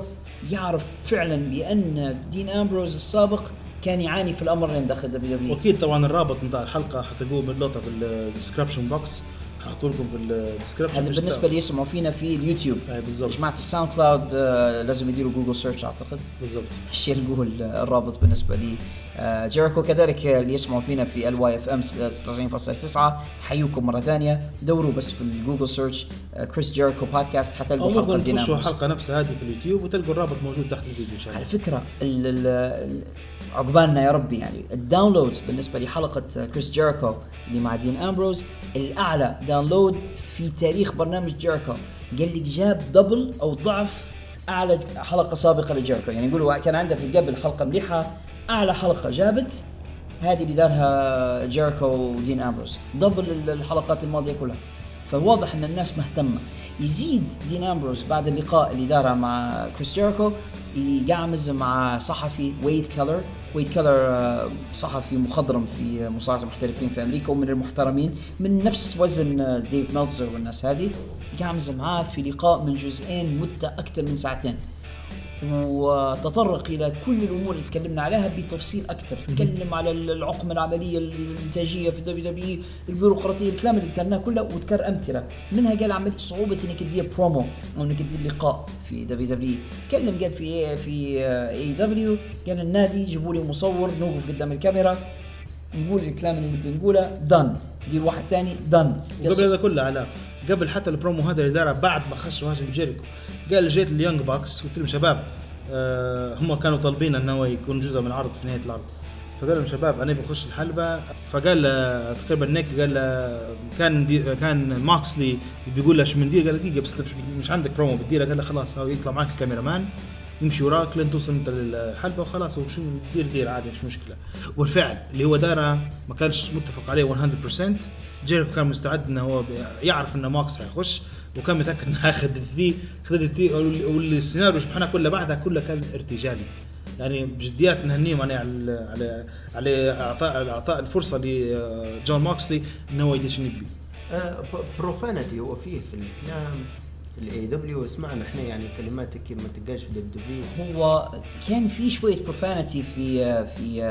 يعرف فعلا بأن دين أمبروز السابق كان يعاني في الأمرين داخل دبليو دبليو واكيد طبعا الرابط بتاع الحلقة حتلقوه باللقطه في ال description box ححطوا لكم في description هذا بالنسبة اللي يسمعوا فينا في اليوتيوب. أي بالضبط. جماعة ال SoundCloud آه، لازم يديروا Google search أعتقد. بالضبط. اللي يقول الرابط بالنسبة لي. آه، جيريكو كذلك اللي يسمعوا فينا في ال Y FM 96.9 حيوكم مرة ثانية. دوروا بس في ال Google search آه، كريس جيريكو بودكاست أو حتلقوا حلقة ديناموس الحلقة نفسها هذه في اليوتيوب وتلقوا الرابط موجود تحت الفيديو إن شاء على الله فكرة ال ال ال عقبالنا يا ربي يعني. ال downloads بالنسبة لحلقة كريس جيريكو اللي مع دين أمبروز الأعلى download في تاريخ برنامج جيريكو. قال لك جاب double أو ضعف أعلى حلقة سابقة لجيريكو يعني يقولوا كان عنده في قبل حلقة مليحة أعلى حلقة جابت هذه اللي دارها جيركو ودين أمبروز. double ال- الحلقات الماضية كلها. فواضح إن الناس مهتمة. يزيد دين أمبروز بعد اللقاء اللي داره مع كريس جيركو يقعمز مع صحفي ويد كيلر. ويد كيلر آه، صحفي مخضرم في مصارعة المحترفين في أمريكا ومن المحترمين من نفس وزن آه، ديف ميلتزر والناس هذه. يقعمز معاه في لقاء من جزئين مدة أكثر من ساعتين. وتطرق إلى كل الأمور اللي تكلمنا عليها بتفصيل أكثر. تكلم على العقم العملية الإنتاجية في WW البيروقراطية الكلام اللي ذكرناه كله وذكر أمثلة. منها قال عمل صعوبة إنك تدير برومو أو إنك تدير لقاء في WW تكلم قال في في AEW قال النادي جيبوا لي مصور نوقف قدام الكاميرا. نقول الكلام اللي نبي نقوله دن دير واحد ثاني دن وقبل هذا كله علاء قبل حتى البرومو هذا اللي داره بعد ما خش وهاجم جيريكو. قال جيت ال Young Bucks قلت لهم شباب. آه هم كانوا طالبين إنه يكون جزء من العرض في نهاية العرض. فقال لهم شباب أنا بخش الحلبة. فقال آه، تقريبا نيك قال آه، كان دي كان موكسلي بيقول له شو بندير قال دقيقة بس مش, مش عندك برومو بتديره قال له خلاص هو يطلع معك ال cameraman. يمشي وراك لين توصل أنت للحلبة وخلاص وشو دير دير عادي مش مشكلة. والفعل اللي هو دارة ما كانش متفق عليه 100% جيريكو كان مستعد إنه هو يعرف ان موكس حيخش وكان متأكد إنه اخذ ذي خذ ذي والسيناريو اللي شبحناه كله بعدها كله كان ارتجالي. يعني بجديات نهنيهم عليه على على على اعطاء إعطاء الفرصة لجون موكسلي إنه هو يدش يبي profanity هو فيه في الكلام. ال AEW سمعنا إحنا يعني كلمات ما تلقاش في W هو كان في شوية profanity في في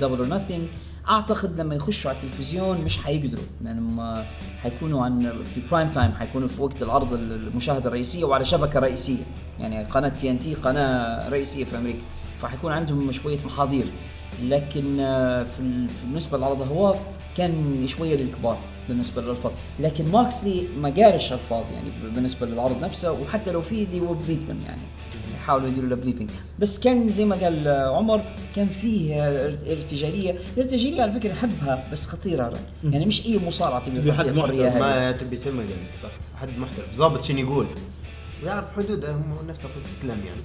Double or Nothing أعتقد لما يخشوا على التلفزيون مش حيقدروا. لانهم حيكونوا عن في prime time حيكونوا في وقت العرض المشاهدة الرئيسية وعلى شبكة رئيسية. يعني قناة TNT قناة رئيسية في أمريكا. فحيكون عندهم شوية محاضير. لكن آه، في بالنسبة للعرض هو كان شوية للكبار بالنسبة للالفاظ لكن موكسلي ما قالش الفاظ يعني بالنسبة للعرض نفسه وحتى لو في دي وبليب يعني. يحاولوا يديروا له بليبنج بس كان زي ما قال عمر كان فيه ارت- ارتجالية. الارتجالية على فكرة نحبها بس خطيرة يعني مش أي مصارعة تقدر في حد هذه ما تبي سمع قالك صح. حد محترف. ضابط شنو يقول؟ ويعرف حدوده هم نفسه في الكلام يعني.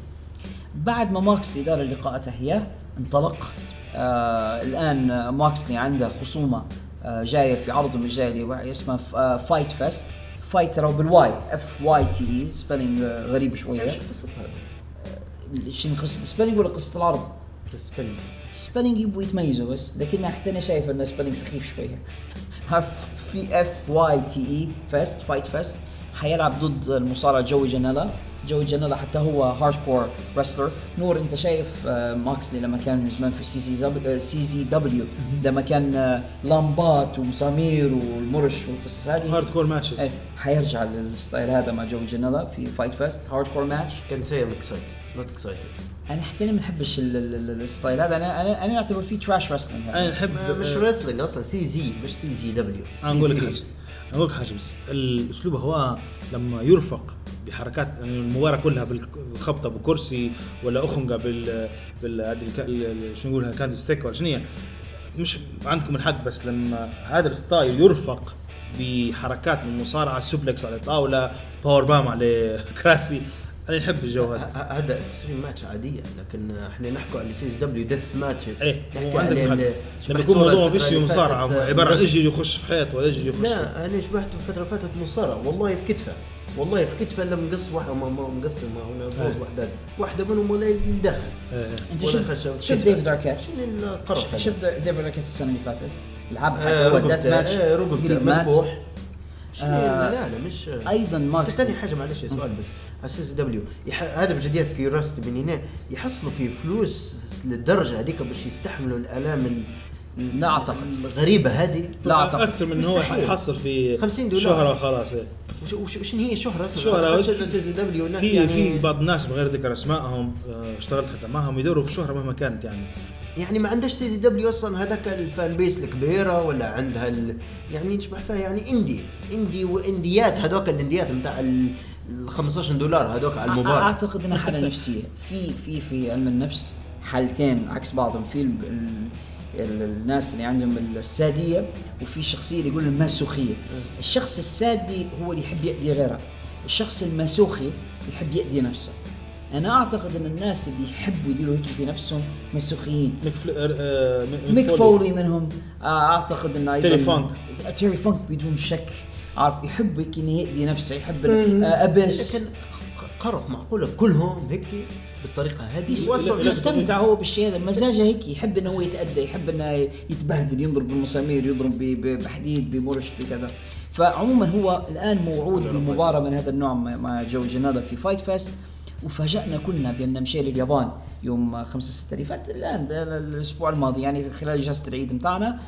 بعد ما موكسلي دار اللقاءات هي انطلق. آه الآن آه، موكسلي عنده خصومة آه جاية في الجاي اللي هو اسمه آه Fyter Fest fight ترى بال Y F Y T E spelling غريب شوية. إيش قصة هذا؟ شنو قصة؟ ال spelling ولا قصة العرض؟ ال spelling spelling يبغوا يتميزوا بس لكن حتى أنا شايف ان spelling سخيف شوية. في F Y T E fest Fyter Fest حيلعب ضد المصارع جوي جانيلا جوي جانيلا حتى هو hardcore wrestler نور انت شايف آه، موكسلي لما كان من زمان في سي سي سي زي دبليو لما كان آه، لامبات ومسامير والمرش والقصص هذه. hardcore matches حيرجع لل style هذا مع جوي جانيلا في Fyter Fest hardcore match كان seem excited not excited أنا حتى أنا ما بحبش ال- ال- ال- ال style هذا. أنا أنا أنا اعتبر فيه trash wrestling أنا نحب مش wrestling أصلا سي زي مش سي زي دبليو أنا أقول لك حاجة. أقول لك حاجة بس. الأسلوب هو لما يرفق بحركات يعني المباراة كلها بالخبطة بكرسي ولا أخنقة بال بال شنو نقولها kendo stick ولا شنو مش عندكم الحق بس لما هذا ال style يرفق بحركات من المصارعه suplex على طاولة powerbomb على كراسي. أنا نحب الجو هذا. هذا extreme match عادية لكن إحنا نحكوا على CZW death matches إيه نحكي على ال- لما يكون صورة موضوع ما فيش مصارعة عبارة عن يجي يخش في حيط ولا يجي يخش. لا أنا شبحته الفترة اللي فاتت مصارع والله في كتفه. والله في كتفه لما مقص ما مقسم هنا فوز إيه. وحدات واحدة منهم ولا يندخل إيه. انت شفت شفت. ديفيد هذا؟ شفت ديفيد اركات السنة اللي فاتت لعب آه، حتى هو دات رقبته ماتش آه، قريب مات مذبوح آه، لا لا مش أيضا ماكس ثاني حاجة معلش سؤال بس على سي دبليو يح... هذا بجديات كيوراستي من هنا يحصلوا في فلوس للدرجة هذيك باش يستحملوا الألام ال... لا أعتقد. الغريبة هذه لا أعتقد أكثر من هو. يحصل في 50 دولار. شهره خلاص إيه. وش وش وش هي شهرة أصلا؟ شهرة شهرة CZW الناس في يعني في بعض الناس بغير ذكر أسمائهم آه، اشتغلت حتى معهم يدوروا في شهرة مهما كانت يعني. يعني ما عندهاش CZW أصلا هذاك ال fan base الكبيرة ولا عندها ال... يعني نشبه فيها يعني indie indie وإنديات هذوك الإنديات بتاع ال ال 15 دولار هذوك على المباراه أعتقد إنها حالة نفسية. في في في علم النفس حالتين عكس بعضهم. في الناس اللي عندهم السادية وفي شخصية اللي يقول المازوخية. الشخص السادي هو اللي يحب يأذي غيره. الشخص المازوخي يحب يأذي نفسه. أنا أعتقد أن الناس اللي يحبوا يديروا هيك في نفسهم مازوخيين ميك فو... آه، ميك ميك فولي. منهم. آه، أعتقد انه أيضا تيري فانك. آه، تيري فانك بدون شك. عارف يحب هيك يأذي نفسه يحب آه، abuse. لكن قرف معقولة؟ كلهم هيك بالطريقة هذه. يستمتع هو بالشيء هذا. مزاجه هيك يحب إنه هو يتأذى يحب إنه يتبهدل يضرب بالمسامير يضرب بحديد بمرش بكذا. فعموما هو الآن موعود بمباراة من هذا النوع مع جوي جانيلا في Fyter Fest وفاجأنا كلنا بأن مشى لليابان يوم 5 6 اللي فات الآن ده الأسبوع الماضي يعني خلال إجازة العيد متاعنا.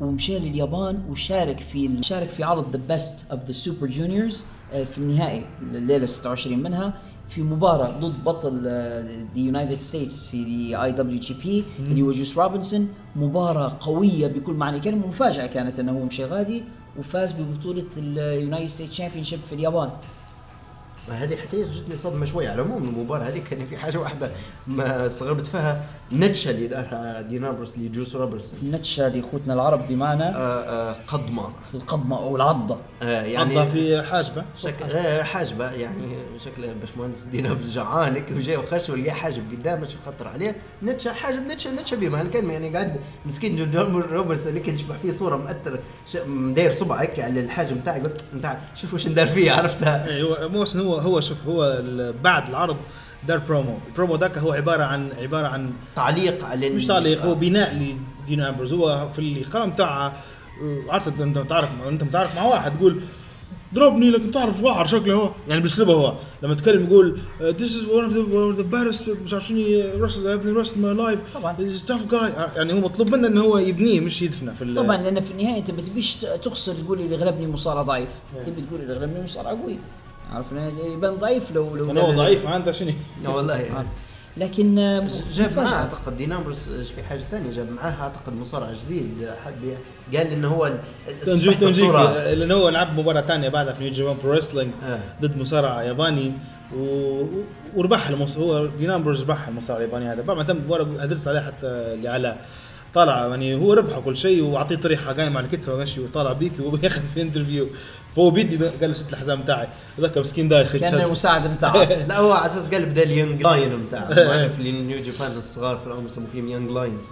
ومشى لليابان وشارك في شارك في عرض the Best of the Super Juniors في النهائي الليلة 26 منها. في مباراة ضد بطل the United States في IWGP اللي هو جوس روبنسون. مباراة قوية بكل معنى الكلمة مفاجأة كانت إنه هو مشى غادي وفاز ببطولة ال United States Championship في اليابان. هذه حتى جتني صدمة شوية على العموم المباراة هذه كان في حاجة واحدة ما استغربت فيها نتشة اللي دارها دينابرس لجوس روبرتسون نتشا لأخوتنا العرب بمعنى آه آه قضمه القضمه أو العضة. آه يعني يعني في حاجبة؟ شكل آه حاجبة يعني شكل باشمهندس دينابرس جعان هيك وجاي وخش ولقى حاجب قدامه شو خطر عليه. نتشه حاجب نتشه نتشه بما الكلمة يعني قاعد مسكين جو- جو روبرتسون اللي كان يشبه فيه صورة مأثر ش- مداير صبع هيك على الحاجب بتاعي يقول نتاع شوف وش ندار فيه عرفتها؟ هو موسن هو هو شوف هو بعد العرض دار برومو. البرومو ذاك هو عبارة عن عبارة عن تعليق على مش تعليق هو بناء لدين أمبرز. هو في اللقاء بتاع عرفت انت بتعرف انت بتعرف مع واحد تقول ضربني لكن تعرف واحد شكله هو. يعني باسلوبه هو. لما تكلم يقول ذيس از ون اوف ذا ون اوف ذا بارست مش عارف شنو رسل ايفري رسل ماي لايف طبعاً. ستاف جاي يعني هو مطلوب منه إنه هو يبنيه مش يدفنه في طبعا لأن في النهاية أنت ما تبيش تخسر تقول اللي غلبني مصارع ضعيف. تبي تقول اللي غلبني مصارع قوي عارف لأن يبان ضعيف لو لو لأنه هو ضعيف معناته شنو؟ لا والله. يعني. لكن جاب معاه. أعتقد دينامبرس في حاجة ثانية جاب معاه أعتقد مصارع جديد حب قال إنه هو تنجيك تنجيك لأنه هو لعب مباراة ثانية بعدها في نيو جابان برو ريسلينج آه. ضد مصارع ياباني و... وربح المص... هو دينامبرز ربح المصارع الياباني هذا. بعد ما تم المباراه هدرست عليه حتى اللي على طلع يعني هو ربح كل شيء وأعطيه طريحه قايم على كتفه ماشي وطالع بيك وبياخذ في انترفيو فهو بيدي قال له شد الحزام بتاعي. ذاك مسكين دايخ كان المساعد بتاعه. لا هو على أساس قال بدا اليونج لاين بتاعه. المؤلف اللي نيو جابان الصغار في العمر يسموا فيهم يونج لاينز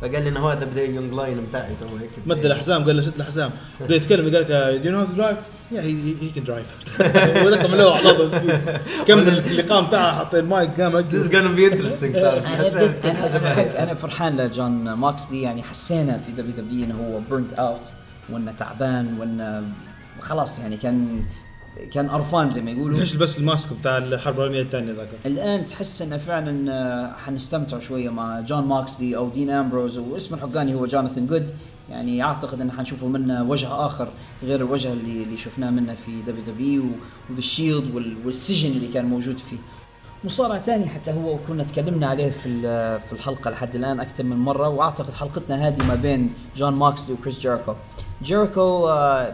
فقال لي انه هذا بدا اليونج لاين بتاعي. تو هيك مد الحزام قال له شد الحزام. بدأ يتكلم قال لك دو نو درايف يا هي هي كان درايف وذاك ملوع على كمل اللقاء بتاعه حط المايك قام This is gonna be interesting تعرف. أنا فرحان لجون ماكسلي يعني حسينا في دبليو دبليو إنه هو بيرنت اوت وإنه تعبان وإنه خلاص يعني كان كان قرفان زي ما يقولوا. ليش بس ال mask بتاع الحرب العالميه الثانية ذاك؟ الآن تحس إنه فعلا آه، حنستمتع شوية مع جون ماكسلي أو دين أمبروز واسم الحقاني هو جوناثان جود. يعني أعتقد إن حنشوفه منه وجه آخر غير الوجه اللي اللي شفناه منه في WW و The Shield والسجن اللي كان موجود فيه. مصارع ثاني حتى هو كنا تكلمنا عليه في في الحلقة لحد الآن أكثر من مرة. وأعتقد حلقتنا هذه ما بين جون ماكسلي وكريس جيريكو جيريكو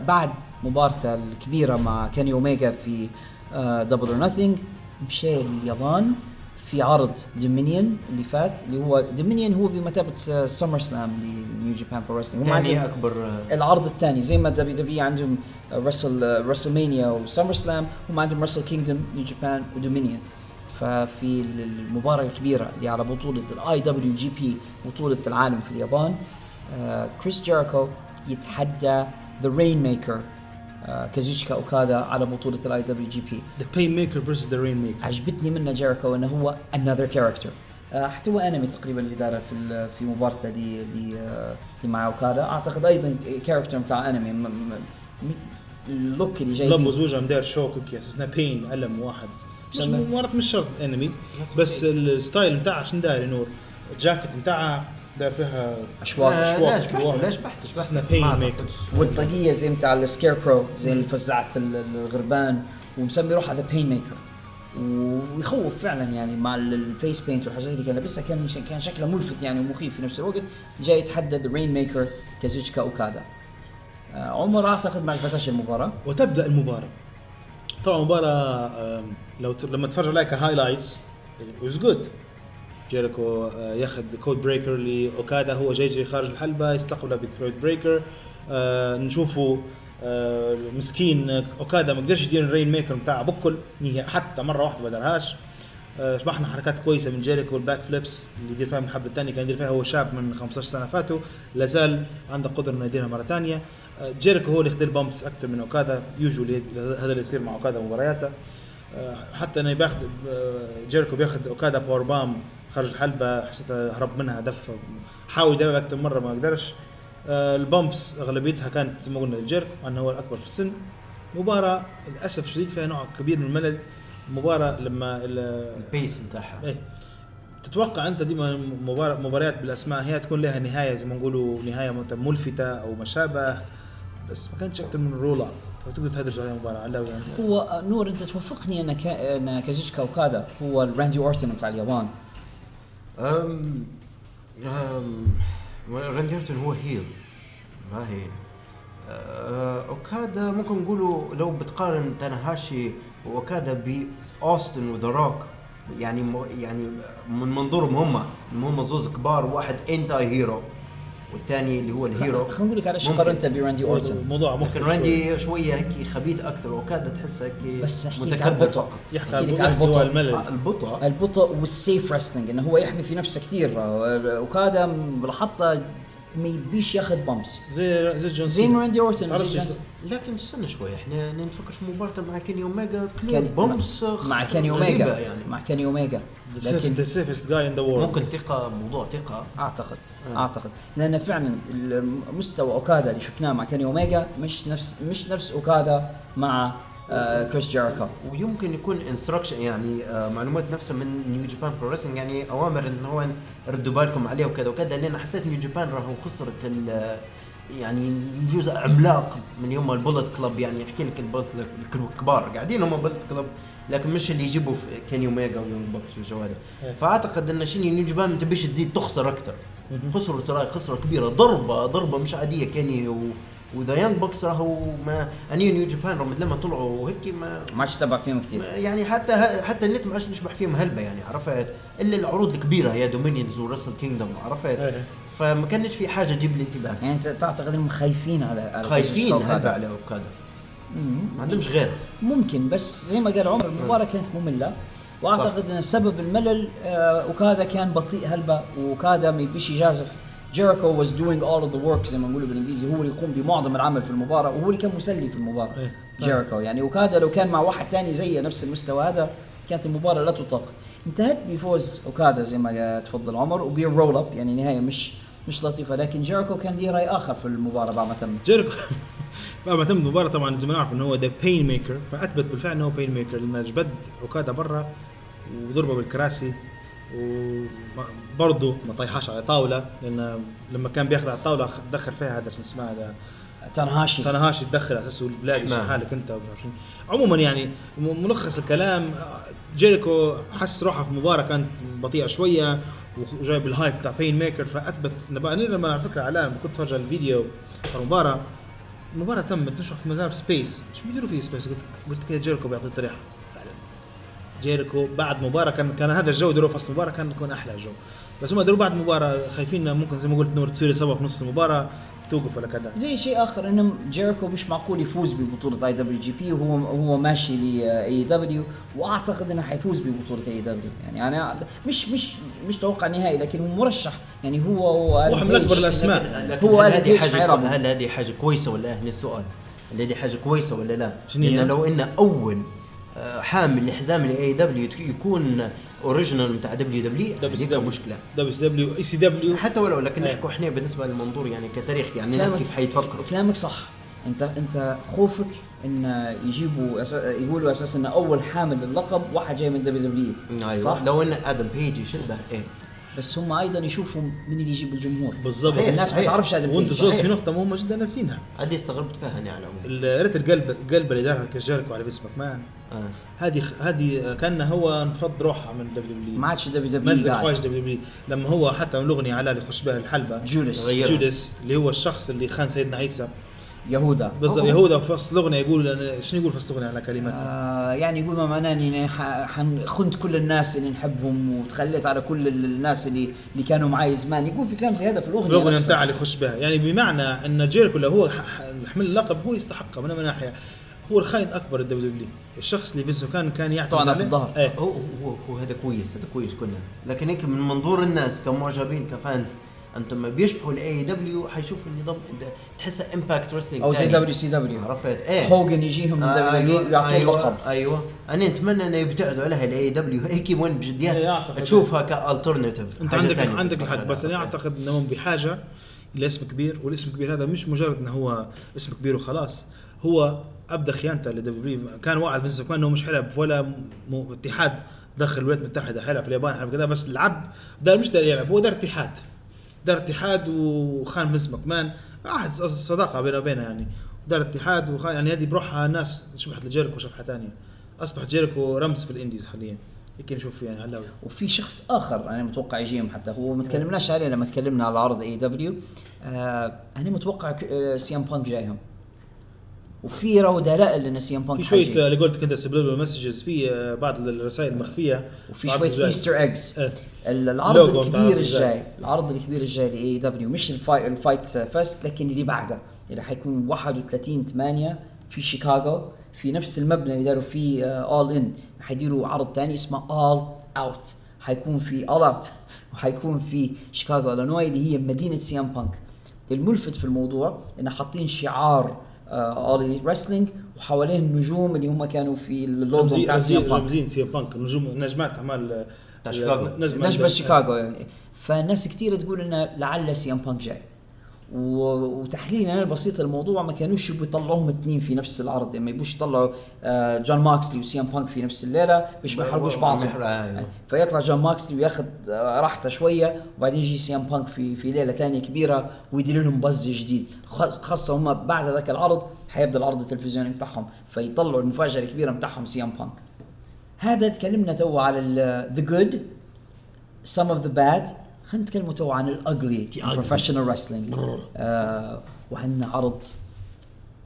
بعد مبارتة الكبيرة مع كيني اوميجا في Double or Nothing مشى لليابان في عرض Dominion اللي فات اللي هو Dominion هو بمثابة SummerSlam ل New Japan Pro Wrestling هم عندهم أكبر آه، العرض الثاني زي ما WW عندهم Wrestle WrestleMania و SummerSlam هم عندهم Wrestle Kingdom New Japan و Dominion ففي المباراة الكبيرة اللي على بطولة ال IWGP بطولة العالم في اليابان آه، كريس جيريكو يتحدى the Rainmaker كازوتشكا أوكادا على بطولة ال IWGP the Painmaker versus the Rainmaker عجبتني منه جيريكو إنه هو character. آه، حتى هو أنمي تقريبا اللي داره في في مبارتة اللي اللي آه، مع أوكادا. أعتقد أيضا character بتاع أنمي ال look اللي جاي لبس وجهه مدار شوك هيك اساسنا بين ألم واحد. مش. مرات مش شرط أنمي بس ال style بتاعها شنو داير يا نور الجاكيت بتاعها داير فيها اسمها شبحت pain ما maker. أعتقدش. والطاقية زي بتاع ال scarecrow زي اللي فزعت ال- الغربان ومسمي روحه the Painmaker ويخوف فعلا يعني مع ال- ال face paint والحاجات اللي كان لابسها كان كان شكله ملفت يعني ومخيف في نفس الوقت. جاي يتحدى the Rainmaker كازوتشكا أوكادا. آه، عمر أعتقد ما عجبتهاش المباراة. وتبدأ المباراة. طبعا المباراة لو. لما تتفرج عليها ك highlights was good جيريكو آه، ياخذ Codebreaker لأوكادا هو جاي جاي خارج الحلبة يستقبله ب Codebreaker نشوفه آه مسكين آه، أوكادا ما قدرش يدير ال Rainmaker بتاعه بكل حتى مرة واحدة ما دارهاش شبحنا حركات كويسة من جيريكو وال backflips اللي يدير فيها من الحبل الثاني كان يدير فيها هو شاب من 15 سنة فاتوا. لا زال عنده قدرة إنه يديرها مرة ثانية جيريكو هو اللي يخدم bumps أكثر من أوكادا. usually هذا اللي يصير مع أوكادا مبارياته. حتى إنه بياخذ آه، جيريكو بياخذ أوكادا power bomb خرج الحلبه حسيته هرب منها دف حاول يدرب أكثر مرة ما قدرش. آه، ال bumps أغلبيتها كانت زي ما قلنا لجيريكو إنه هو الأكبر في السن. مباراة للأسف الشديد فيها نوع كبير من الملل. مباراة لما ال- ال pace بتاعها إيه. تتوقع أنت ديما مباراة مباريات بالأسماء هي تكون لها نهاية زي ما نقولوا نهاية ملفتة أو ما شابه بس ما كانتش أكثر من roll up فتقدر تهدرج على المباراه يعني هو نور أنت توافقني ان كا... ان كازوتشكا اوكادا هو الراندي اورتون بتاع اليابان. أم أم راندي اورتون هو heel ما هي؟ أه، أوكادا ممكن نقولوا لو بتقارن تاناهاشي وأوكادا بأوستن وذا روك يعني يعني من منظورهم هم هم زوز كبار واحد anti hero والثاني اللي هو ال hero. خلينا نقول لك على شو. قارنته براندي اورتون الموضوع ممكن راندي شوية هيك خبيث أكثر واوكادا تحس هيك بس لك على متكبر البطء. يحكي لك على البطء. البطء. آه، البطء. و ال safe wrestling إنه هو يحمي في نفسه كثير. آه، اوكادا لاحظته ما يبيش ياخذ bumps زي زي جون زي. راندي اورتون تعرف زي جونسون. لكن استنى شوي إحنا نفكر في مباراته مع كيني اوميجا كان bumps مع كاني غريبة اوميجا يعني. مع كاني اوميجا لكن the safest guy in the world. ممكن ثقة موضوع ثقة. أعتقد أعتقد. لأن فعلا مستوى أوكادا اللي شفناه مع كاني اوميجا مش نفس مش نفس أوكادا مع آه كريس جيريكو ويمكن يكون instruction يعني آه معلومات نفسها من New Japan Pro Wrestling يعني أوامر إن هو ردوا بالكم عليه وكذا وكذا لأن حسيت New Japan راهو خسرت ال- يعني جزء عملاق من يوم ال Bullet Club يعني يحكي لك ال Bullet الكبار قاعدين هم Bullet Club لكن مش اللي يجيبوا في كيني اوميجا و Young Bucks والجو هذا. فأعتقد إن شيني New Japan ما تبيش تزيد تخسر أكثر خسروا ترى خسره كبيرة ضربه ضربة مش عادية كيني و و The Young Bucks راهو ما اني New Japan رغم لما طلعوا هيك ما ما عادش تبع فيهم كثير يعني حتى حتى النت ما عادش نشبح فيهم هلبة يعني عرفت؟ إلا العروض الكبيرة هي Dominion و Wrestle Kingdom عرفت؟ إيه. فما كانش في حاجة تجيب الانتباه يعني أنت تعتقد إنهم خايفين على على خايفين أوكادا. على اوكادا ما عندهمش غير. ممكن بس زي ما قال عمر المباراة كانت مملة. وأعتقد إن سبب الملل آه، أوكادا كان بطيء هلبة وأوكادا ما يبيش يجازف جيريكو was doing all of the work زي ما نقولوا بالإنجليزي هو اللي يقوم بمعظم العمل في المباراة وهو اللي كان مسلي في المباراة إيه. جيريكو يعني أوكادا لو كان مع واحد تاني زيه نفس المستوى هذا كانت المباراة لا تطاق. انتهت بفوز أوكادا زي ما تفضل عمر وبال roll up يعني نهاية مش مش لطيفة لكن جيريكو كان له رأي آخر في المباراة بعد ما تمت جيريكو بعد ما تم المباراة طبعا زي ما نعرف انه هو ذا Pain Maker فأثبت بالفعل انه هو Pain Maker لأن جبد أوكادا برا وضربه بالكراسي وبرضه ما طيحاش على طاولة لأن لما كان بياخذ على الطاولة دخل فيها هذا شو اسمه هذا تنهاشي تنهاش يتدخل على أساس البلاد نعم. حالك أنت. عموما يعني ملخص الكلام جيريكو حس روحه في مباراة كانت بطيئة شوية وجايب الهايب بتاع بين ميكر فاثبت أنا لما على فكرة على كنت اتفرج على الفيديو بتاع المباراة المباراة تمت نشرح في مزار سبيس شو بيديروا فيه سبيس قلت قلت كده جيريكو بيعطي طريحه جيريكو بعد مباراة. كان كان هذا الجو ديروه في وسط المباراة كان يكون أحلى جو بس هم ديروا بعد مباراة خايفين إن ممكن زي ما قلت نور تصير إصابة في نص المباراة توقف ولا كذا. زي شيء آخر انه جيريكو مش معقول يفوز ببطولة اي دبليو جي بي وهو هو ماشي لاي دبليو وأعتقد إنه حيفوز ببطولة AEW يعني أنا مش مش مش توقع نهائي لكن هو مرشح. يعني هو واحد من أكبر الأسماء. لكن هو هل هذه حاجة هل هذه حاجة كويسة ولا هنا السؤال هل هذه حاجة كويسة ولا لا؟ لأن لو ان أول حامل لحزام ال AEW يكون original بتاع WWE هذيك مشكلة. WCW ECW حتى ولو لكن إيه. نحكوا إحنا بالنسبة للمنظور يعني كتاريخ يعني الناس كيف حيتفكروا. كلامك صح. انت أنت خوفك إن يجيبوا أسا... يقولوا أساسا ان أول حامل للقب واحد جاي من WWE أيوه. صح؟ لو إن آدم بيج يشده إيه. بس هم أيضا يشوفوا من اللي يجيب الجمهور بالضبط. الناس ما تعرفش هذا وانت. زوز في. نقطه مهمه جدا ناسينها هذه استغربت فيها أنا على العموم ريت القلب القلب اللي دارها كجيريكو على فينس ماكمان آه. هذه هذه كان هو انفض روحه من WWE ما عادش WWE مزق. حوايج WWE لما هو حتى من الاغنيه على اللي يخش بها الحلبة Judas. Judas اللي هو الشخص اللي خان سيدنا عيسى يهودا. بالضبط يهودا في وسط الاغنيه يقول شنو يقول في وسط الاغنيه على كلماتها آه يعني يقول ما معناه إني حنخنت كل الناس اللي نحبهم وتخليت على كل الناس اللي اللي كانوا معي زمان. يقول في كلام زي هذا في الأغنية الأغنية نفسها. بتاع اللي يخش بها. يعني بمعنى إن جيريكو لو هو حمل اللقب هو يستحقه من من ناحية. هو الخاين أكبر ال WWE الشخص اللي فينس كان كان يعتمد طبعاً في الظهر. إيه. هو هو هو هذا كويس هذا كويس كلنا لكن هيك من منظور الناس كمعجبين ك fans أنتم ما بيشبحوا ال AEW حيشوفوا النظام تحسها Impact Wrestling أو زي WCW عرفت؟ إيه. هوجن يجيهم من آه، WWE أيوة، يعطوه أيوة، اللقب أيوه. أنا أتمنى إنه يبتعدوا عليها ال AEW هيك وين إيه، بجديات أعتقد. تشوفها ك alternative أنت عندك عندك الحق بس أنا أعتقد انهم بحاجة إلى اسم كبير والاسم الكبير هذا مش مجرد إنه هو اسم كبير وخلاص. هو ابدا خيانته ل WWE كان وعد فينس مكمان إنه مش حيلعب ولا. اتحاد دخل الولايات المتحدة حيلعب في اليابان حيلعب كذا بس لعب دار مش دار يلعب هو دار اتحاد. دار اتحاد وخان فينس ماكمان عهد صداقة بينه وبينه يعني. دار اتحاد وخان يعني هذه بروحها ناس شبحت لجيريكو شبحة ثانية اصبح جيريكو رمز في الإنديز حاليا. هيك نشوف يعني علاوي وفي شخص آخر أنا متوقع يجيهم حتى. هو ما تكلمناش عليه لما تكلمنا على عرض اي دبليو آه أنا متوقع آه سي إم بانك جايهم. وفي رو دلائل إن سي إم بانك في شوية. اللي قلت كنت subliminal messages في آه، بعض الرسائل المخفية. وفي شوية. Easter eggs إيه. العرض الكبير الجاي. العرض الكبير الجاي لاي دبليو مش الفايت الفايت فيست لكن اللي بعده. اللي حيكون 31 8 في شيكاغو في نفس المبنى اللي داروا فيه All In حيديروا عرض ثاني اسمه All Out حيكون في All Out وحيكون في شيكاغو إلينوي اللي هي مدينة سي ام بانك. الملفت في الموضوع انه حاطين شعار All Wrestling وحواليه النجوم اللي هم كانوا في اللوجو بتاع سي ام بانك. رمزين سي ام بانك نجوم نجمات أعمال بتاع شيكاغو. نجمة شيكاغو يعني. فالناس كثير تقول إنه لعل سي ام بانك جاي. و- وتحليل أنا البسيط الموضوع ما كانوش يبوا يطلعوهم اثنين في نفس العرض يعني ما يبوش يطلعوا آه، جون موكسلي وسي ام بانك في نفس الليلة باش ما يحرقوش بعضهم. أيوه. فيطلع جون موكسلي وياخذ آه، راحته شوية وبعدين يجي سي ام بانك في في ليلة ثانية كبيرة ويدير لهم buzz جديد. خ- خاصة هم بعد ذاك العرض حيبدأ العرض التلفزيوني بتاعهم. فيطلعوا المفاجأة الكبيرة بتاعهم سي ام بانك. هذا تكلمنا تو على ذا جود some of the bad. خلينا نتكلم تو عن ال ugly professional wrestling آه. وعندنا عرض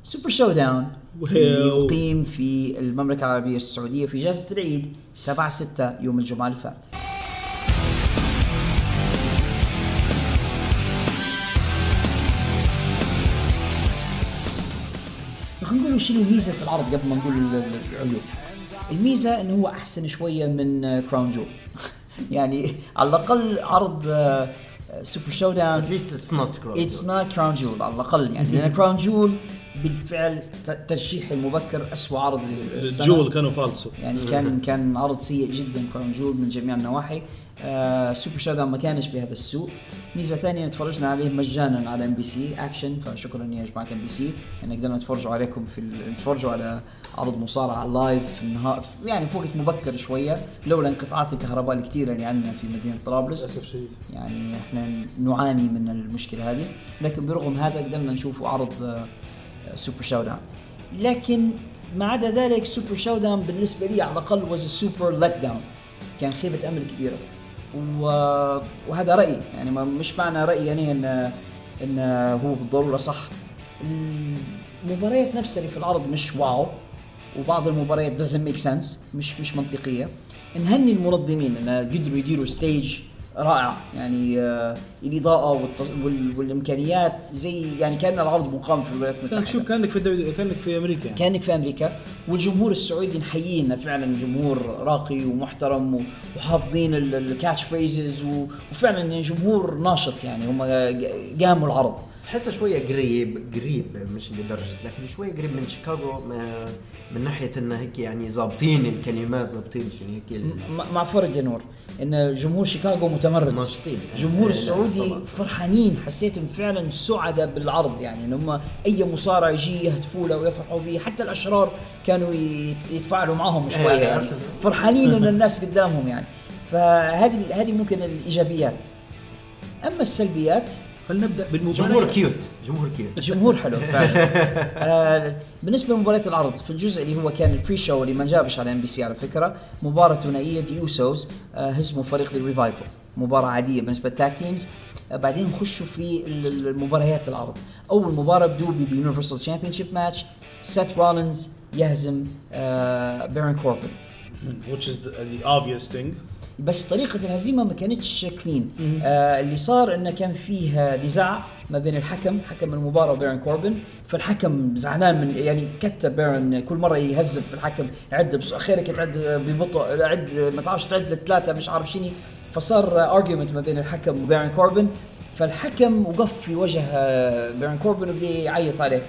Super ShowDown اللي يقيم في المملكة العربية السعودية في إجازة العيد 7 6 يوم الجمعة اللي فات. خلينا نقول شنو ميزة العرض قبل ما نقول ال- ال- العيوب الميزة إنه هو أحسن شوية من كراون جول يعني على الأقل عرض سوبر شو داون at least it's not it's not كراون جول على الأقل يعني. لأن كراون جول بالفعل ترشيح المبكر اسوء عرض السنة. الجول كانوا فالسو. يعني كان كان عرض سيء جدا كراون جول من جميع النواحي. آه سوبر شو داون ما كانش بهذا السوء. ميزة ثانية تفرجنا عليه مجانا على ام بي سي اكشن فشكرا يا جماعة ام بي سي ان قدرنا نتفرجوا عليكم في ال- نتفرجوا على عرض مصارعة live في النهار يعني في وقت مبكر شوية. لولا انقطاعات الكهرباء الكثيره اللي عندنا في مدينة طرابلس. للأسف شديد. يعني إحنا نعاني من المشكلة هذه. لكن برغم هذا قدرنا نشوف عرض آه، سوبر شو داون لكن ما عدا ذلك سوبر شو داون بالنسبة لي على الأقل a super let down كان خيبة أمل كبيرة. وهذا رأيي. يعني مش معنى رأيي يعني ان إن هو بالضرورة صح. المباريات نفسها اللي في العرض مش واو. وبعض المباريات doesn't make sense. مش مش منطقية. نهني المنظمين إن قدروا يديروا stage رائع. يعني آه الإضاءة والتص... وال... والإمكانيات زي يعني كأن العرض مقام في الولايات كانك المتحده شوف كأنك في الدوري كأنك في أمريكا. يعني. كأنك في أمريكا. والجمهور السعودي نحييه انه فعلا جمهور راقي ومحترم و- وحافظين ال- ال catch phrases و- وفعلا جمهور ناشط يعني. هم قاموا العرض. تحسه شوية قريب قريب مش لدرجة لكن شوية قريب من شيكاغو من ناحية إنه هيك يعني ظابطين الكلمات ظابطين شنو هيك. مع فرق يا نور إن جمهور شيكاغو متمرد. ناشطين. جمهور السعودي طبعاً. فرحانين حسيتهم فعلا سعداء بالعرض يعني إن هم أي مصارع يجي يهتفوا له ويفرحوا به حتى الأشرار كانوا يت- يتفاعلوا معهم شوية إيه، يعني. فرحانين إن الناس قدامهم يعني. فهذه هذه ممكن الإيجابيات. أما السلبيات خلينا نبدا بالمباراة. جمهور cute. جمهور cute. جمهور حلو فعلا. آه بالنسبة لمباراة العرض في الجزء اللي هو كان ال pre-show اللي ما جابش على ام بي سي على فكرة مباراة ثنائيه The Usos آه هزموا فريق الريفايفل مباراة عادية بالنسبة لل tag teams آه بعدين نخشوا في ال- ال- المباريات العرض. أول مباراة بدو ب the Universal Championship match سيث رولينز يهزم آه بيرن كوربن which is the, the obvious thing. بس طريقة الهزيمة ما كانتش clean. آه اللي صار انه كان فيه نزاع ما بين الحكم حكم المباراة وبيرن كوربن فالحكم زعلان من يعني كتر بيرن كل مرة يهزب في الحكم عد بس خيرك تعد ببطء عد ما تعرفش تعد لثلاثة مش عارف شنو. فصار argument ما بين الحكم وبيرن كوربن فالحكم وقف في وجه آه، بيرن كوربن وبدا يعيط عليه.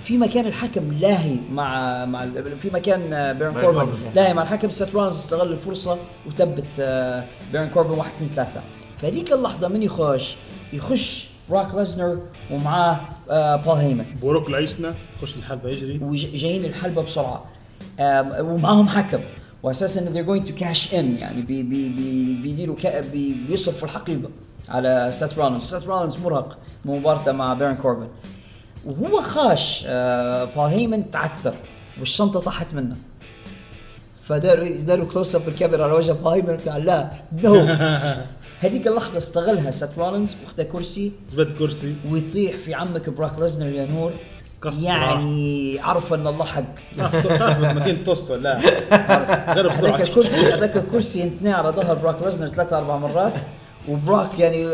في مكان الحكم لاهي مع مع في مكان آه، بيرن بيرن كوربن. لاهي مع الحكم. سيت رولنز استغل الفرصة وثبت آه، بيرن كوربن واحد اثنين ثلاثة فهذيك اللحظة من يخش؟ يخش بروك ليسنر ومعاه آه، بول هيمن بوروك العيسنا خش الحلبة يجري. وجايين الحلبة بسرعة. آم، ومعاهم حكم. واساسا they're going to cash in. يعني بي بي بي بيديروا بي بيصرفوا الحقيبة على سيث رولنز سيث رولنز مرهق من مباراته مع بيرن كوربن وهو خاش آه بول هيمن تعثر والشنطة طاحت منه. فداروا داروا close up بالكاميرا على وجه بول هيمن بتاع لا no هذيك اللحظة استغلها سيث رولنز واخذ كرسي. جبت كرسي. ويطيح في عمك بروك ليسنر يا نور. كسرة. يعني عرف أن الله حق. تعرف تعرف ماكينة توست ولا لا؟ غير بسرعة. هذاك الكرسي هذاك الكرسي ينتني على ظهر بروك ليسنر ثلاث أربع مرات. وبروك يعني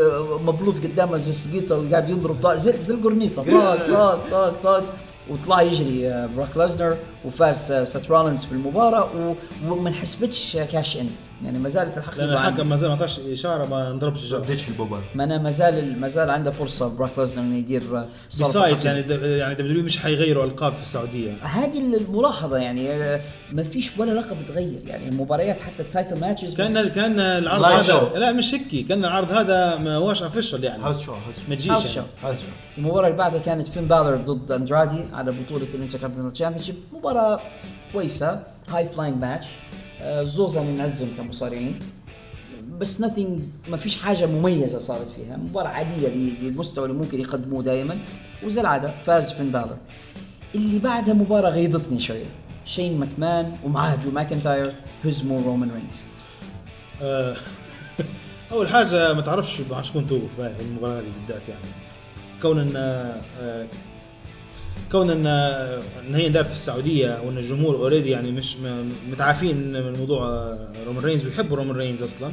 مبلوط قدامه زي السقيطه وقاعد يضرب طاق. زي, زي القرنيطة. طاق طاق طاق طاق. وطلع يجري آه، بروك ليسنر وفاز آه، سيت رولنز في المباراة. وما انحسبتش cash in. يعني ما زالت لأن الحقيبه عنده. الحكم ما زال ما عطاش إشارة ما بديتش البوبر ما أنا ما زال ما زال عنده فرصة بروك ليسنر إنه يدير حقيبي. يعني د- يعني دبليو مش حيغيروا ألقاب في السعودية هذه الملاحظة يعني آه، ما فيش ولا لقب تغير يعني المباريات حتى ال title matches كان كان العرض هذا show. لا مش هيك كان العرض هذا ما هوش official يعني house show house ما show تجيش house show. يعني. المباراة اللي بعدها كانت فين بالر ضد أندرادي على بطولة ال Intercontinental Championship مباراة كويسة high flying match زوزة من عزهم كمصارعين. بس nothing ما فيش حاجة مميزة صارت فيها. مباراة عادية ل- للمستوى اللي ممكن يقدموه دائما وزي العادة فاز فين بالر اللي بعدها مباراة غيظتني شوية. شين ماكمان ومعاه درو ماكنتاير هزموا رومان رينز. آه، أول حاجة ما تعرفش مع شكون توقف باهي المباراة هذه بالذات يعني. كون ان آه، كون ان إن هي اندارت في السعودية وإن الجمهور already يعني مش متعافين من موضوع رومان رينز ويحبوا رومان رينز أصلا.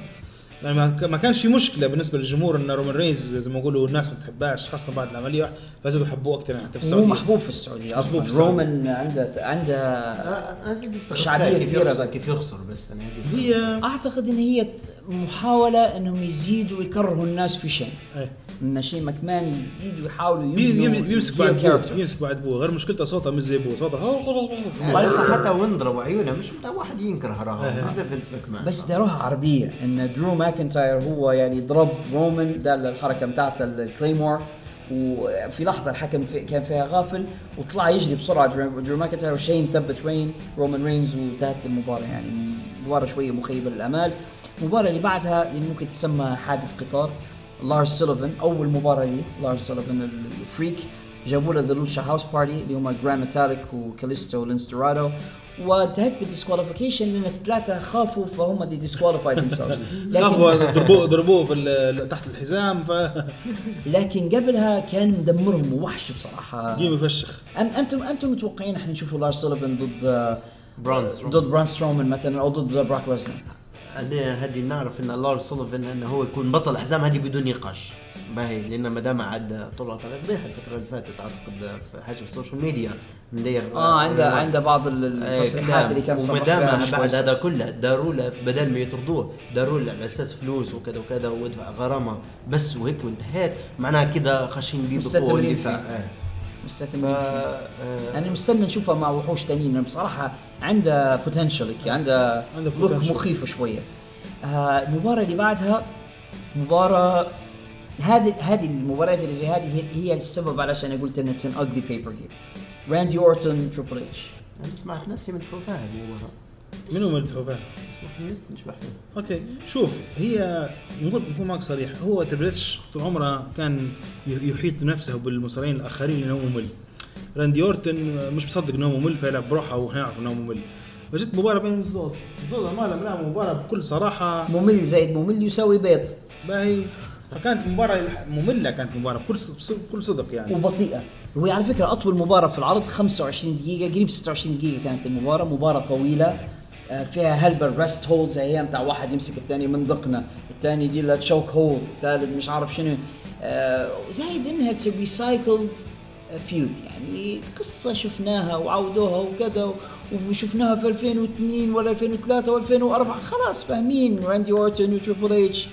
يعني ما كانش في مشكلة بالنسبة للجمهور إن رومان رينز زي ما يقولوا الناس ما تحبهاش خاصة بعد العملية فزادوا يحبوه أكثر يعني حتى في هو السعودية. محبوب في السعودية أصلا. في السعودية. رومان عنده عنده شعبية كيف كبيرة يخسر بقى. كيف يخسر بس؟ أنا عندي هي أعتقد إن هي محاولة إنهم يزيدوا ويكرهوا الناس في شيء. إيه. إن شين ماكمان يزيد ويحاولوا يبنوا heel بعد بوه character. بيمسك بعد بوه. غير مشكلته صوته مش زي بوه. صوته حتى وينضرب عيونها مش بتاع واحد ينكره راها زي فينس ماكمان. بس داروها عربية. إن درو ماكنتاير هو يعني ضرب رومان دار الحركة بتاعته الكليمور وفي لحظة الحكم في كان فيها غافل وطلع يجري بسرعة. درو, ماكنتاير وشين ثبت وين. رومان رينز وانتهت المباراة. يعني مباراة شوية مخيبة للآمال. المباراة اللي بعدها اللي ممكن تسمى حادث قطار. لارس سوليفان أول مباراة لي. لارس سوليفان ال freak. جابوا له The Lucha House Party اللي هم جراند ميتاليك وكاليستو ولينسترادو وانتهت بال disqualification لأن الثلاثة خافوا فهم they disqualified themselves. خافوا لكن ضربوه ضربوه في تحت الحزام ف لكن قبلها كان مدمرهم ووحش بصراحة. جيم يفشخ. أم أنتم أنتم متوقعين إحنا نشوفوا لارس سوليفان ضد برون سترومان. ضد بران سترومان مثلا أو ضد براك ليزنر هذه هذه نعرف إن لارس سوليفان انه هو يكون بطل حزام هذه بدون نقاش باهي لأن ما دام عاد طلعت على فضيحه الفترة اللي فاتت أعتقد في حاجة في ال social media مدير آه عنده عنده بعض إيه، التصريحات اللي كان وما دام بعد. هذا كله داروا له بدل ما يطردوه داروا له على أساس فلوس وكذا وكذا وادفع غرامة بس وهيك وانتهيت معناها كده خاشين بيه بقوه الدفاع. آه. مستثمرين فيه. آه، أنا مستني نشوفها مع وحوش تانيين. بصراحة عنده potential عنده look. مخيف شوية. آه المباراة اللي بعدها مباراة هذه هذه المباريات اللي زي هذه هي, السبب علشان أنا قلت انها it's an ugly pay-per-view راندي اورتون Triple H أنا سمعت ناس يمدحوا فيها المباراة. منو نشبح فيه okay شوف هي نقول نكون معك صريح هو Triple H طول عمره كان يحيط نفسه بالمصارعين الآخرين لأنه ممل. راندي أورتن مش مصدق إنه ممل فيلعب بروحه وهنا يعرف إنه ممل. فجت مباراة بين الزوز الزوز ما لعب مباراة بكل صراحة. ممل زائد ممل يساوي بيض. باهي فكانت مباراة مملة كانت مباراة بكل بكل صدق يعني. وبطيئة. وهي على فكرة أطول مباراة في العرض 25 دقيقة قريب 26 دقيقة كانت المباراة مباراة طويلة. فيها هلبة rest hold زي أيام بتاع واحد يمسك الثاني من دقنه الثاني يدير له choke hold الثالث مش عارف شنو. آه، زايد إنها recycled feud يعني قصة شفناها وعودوها وكذا وشفناها في 2002 ولا 2003 و2004 خلاص فاهمين راندي اورتون و Triple H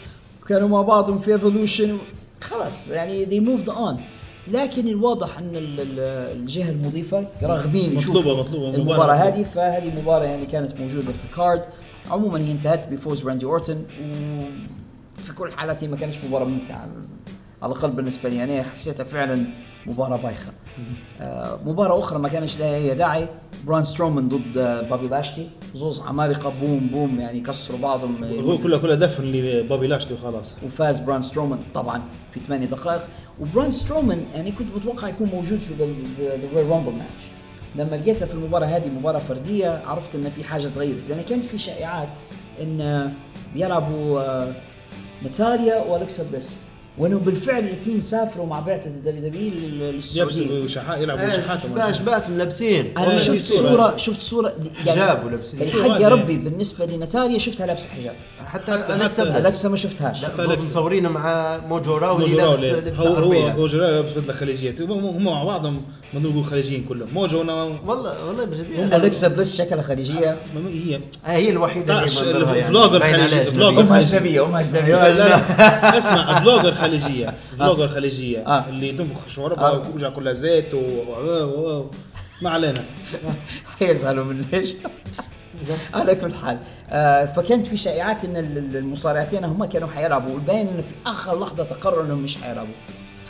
كانوا مع بعضهم في Evolution خلاص يعني they moved on. لكن الواضح أن ال- ال- الجهة المضيفة راغبين يشوفوا مطلوبة. المباراة. هذه فهذه مباراه يعني كانت موجودة في ال card. عموما هي انتهت بفوز راندي اورتون وفي كل الحالات هي ما كانتش مباراة ممتعة. على الأقل بالنسبة لي يعني حسيتها فعلا مباراة بايخة. آه مباراة أخرى ما كانش لها أي داعي بران سترومان ضد آه، بابي لاشلي. زوز عمالقه بوم بوم يعني كسروا بعضهم هو كلها كلها دفن لبابي لاشلي وخلاص. وفاز بران سترومان طبعا في 8 دقائق. وبران سترومان يعني كنت متوقع يكون موجود في the rumble match لما لقيتها في المباراة هذه مباراة فردية عرفت إن في حاجة تغيرت لأن كانت في شائعات إن آه، بيلعبوا آه، ناتاليا والكسا بليس وانه بالفعل الاثنين سافروا مع بعثه ال WWE للسعوديه شحات يلعبوا إيه، شحات شبه شبهتهم لابسين أنا آه، شفت. صوره شفت صوره حجاب ولابسين. الحق يا؟ ربي بالنسبة لناتاليا شفتها لابسة حجاب حتى الكسا. الكسا ما شفتهاش لا بس مصورينه مع موجو راولي موجو لابس راولي. لبس هو هو موجو راولي لابس بدله خليجيه هم مع بعضهم ما نقول خليجيين كلهم. موجو أنا- والله والله بجد الكسا بليس شكلها خليجية. ما- هي. آه، هي الوحيدة اللي باين خليجي-. امها أجنبية امها أجنبية. اسمع فلوجر خليجية. فلوجر خليجية. آه. اللي تنفخ شوربها آه. وكوجها كلها زيت و... ما علينا. يزعلوا من ليش. على كل حال. آه فكانت في شائعات إن ال- ال- المصارعتين هم كانوا حيلعبوا. والباين انه في آخر لحظة تقرروا إنهم مش حيلعبوا.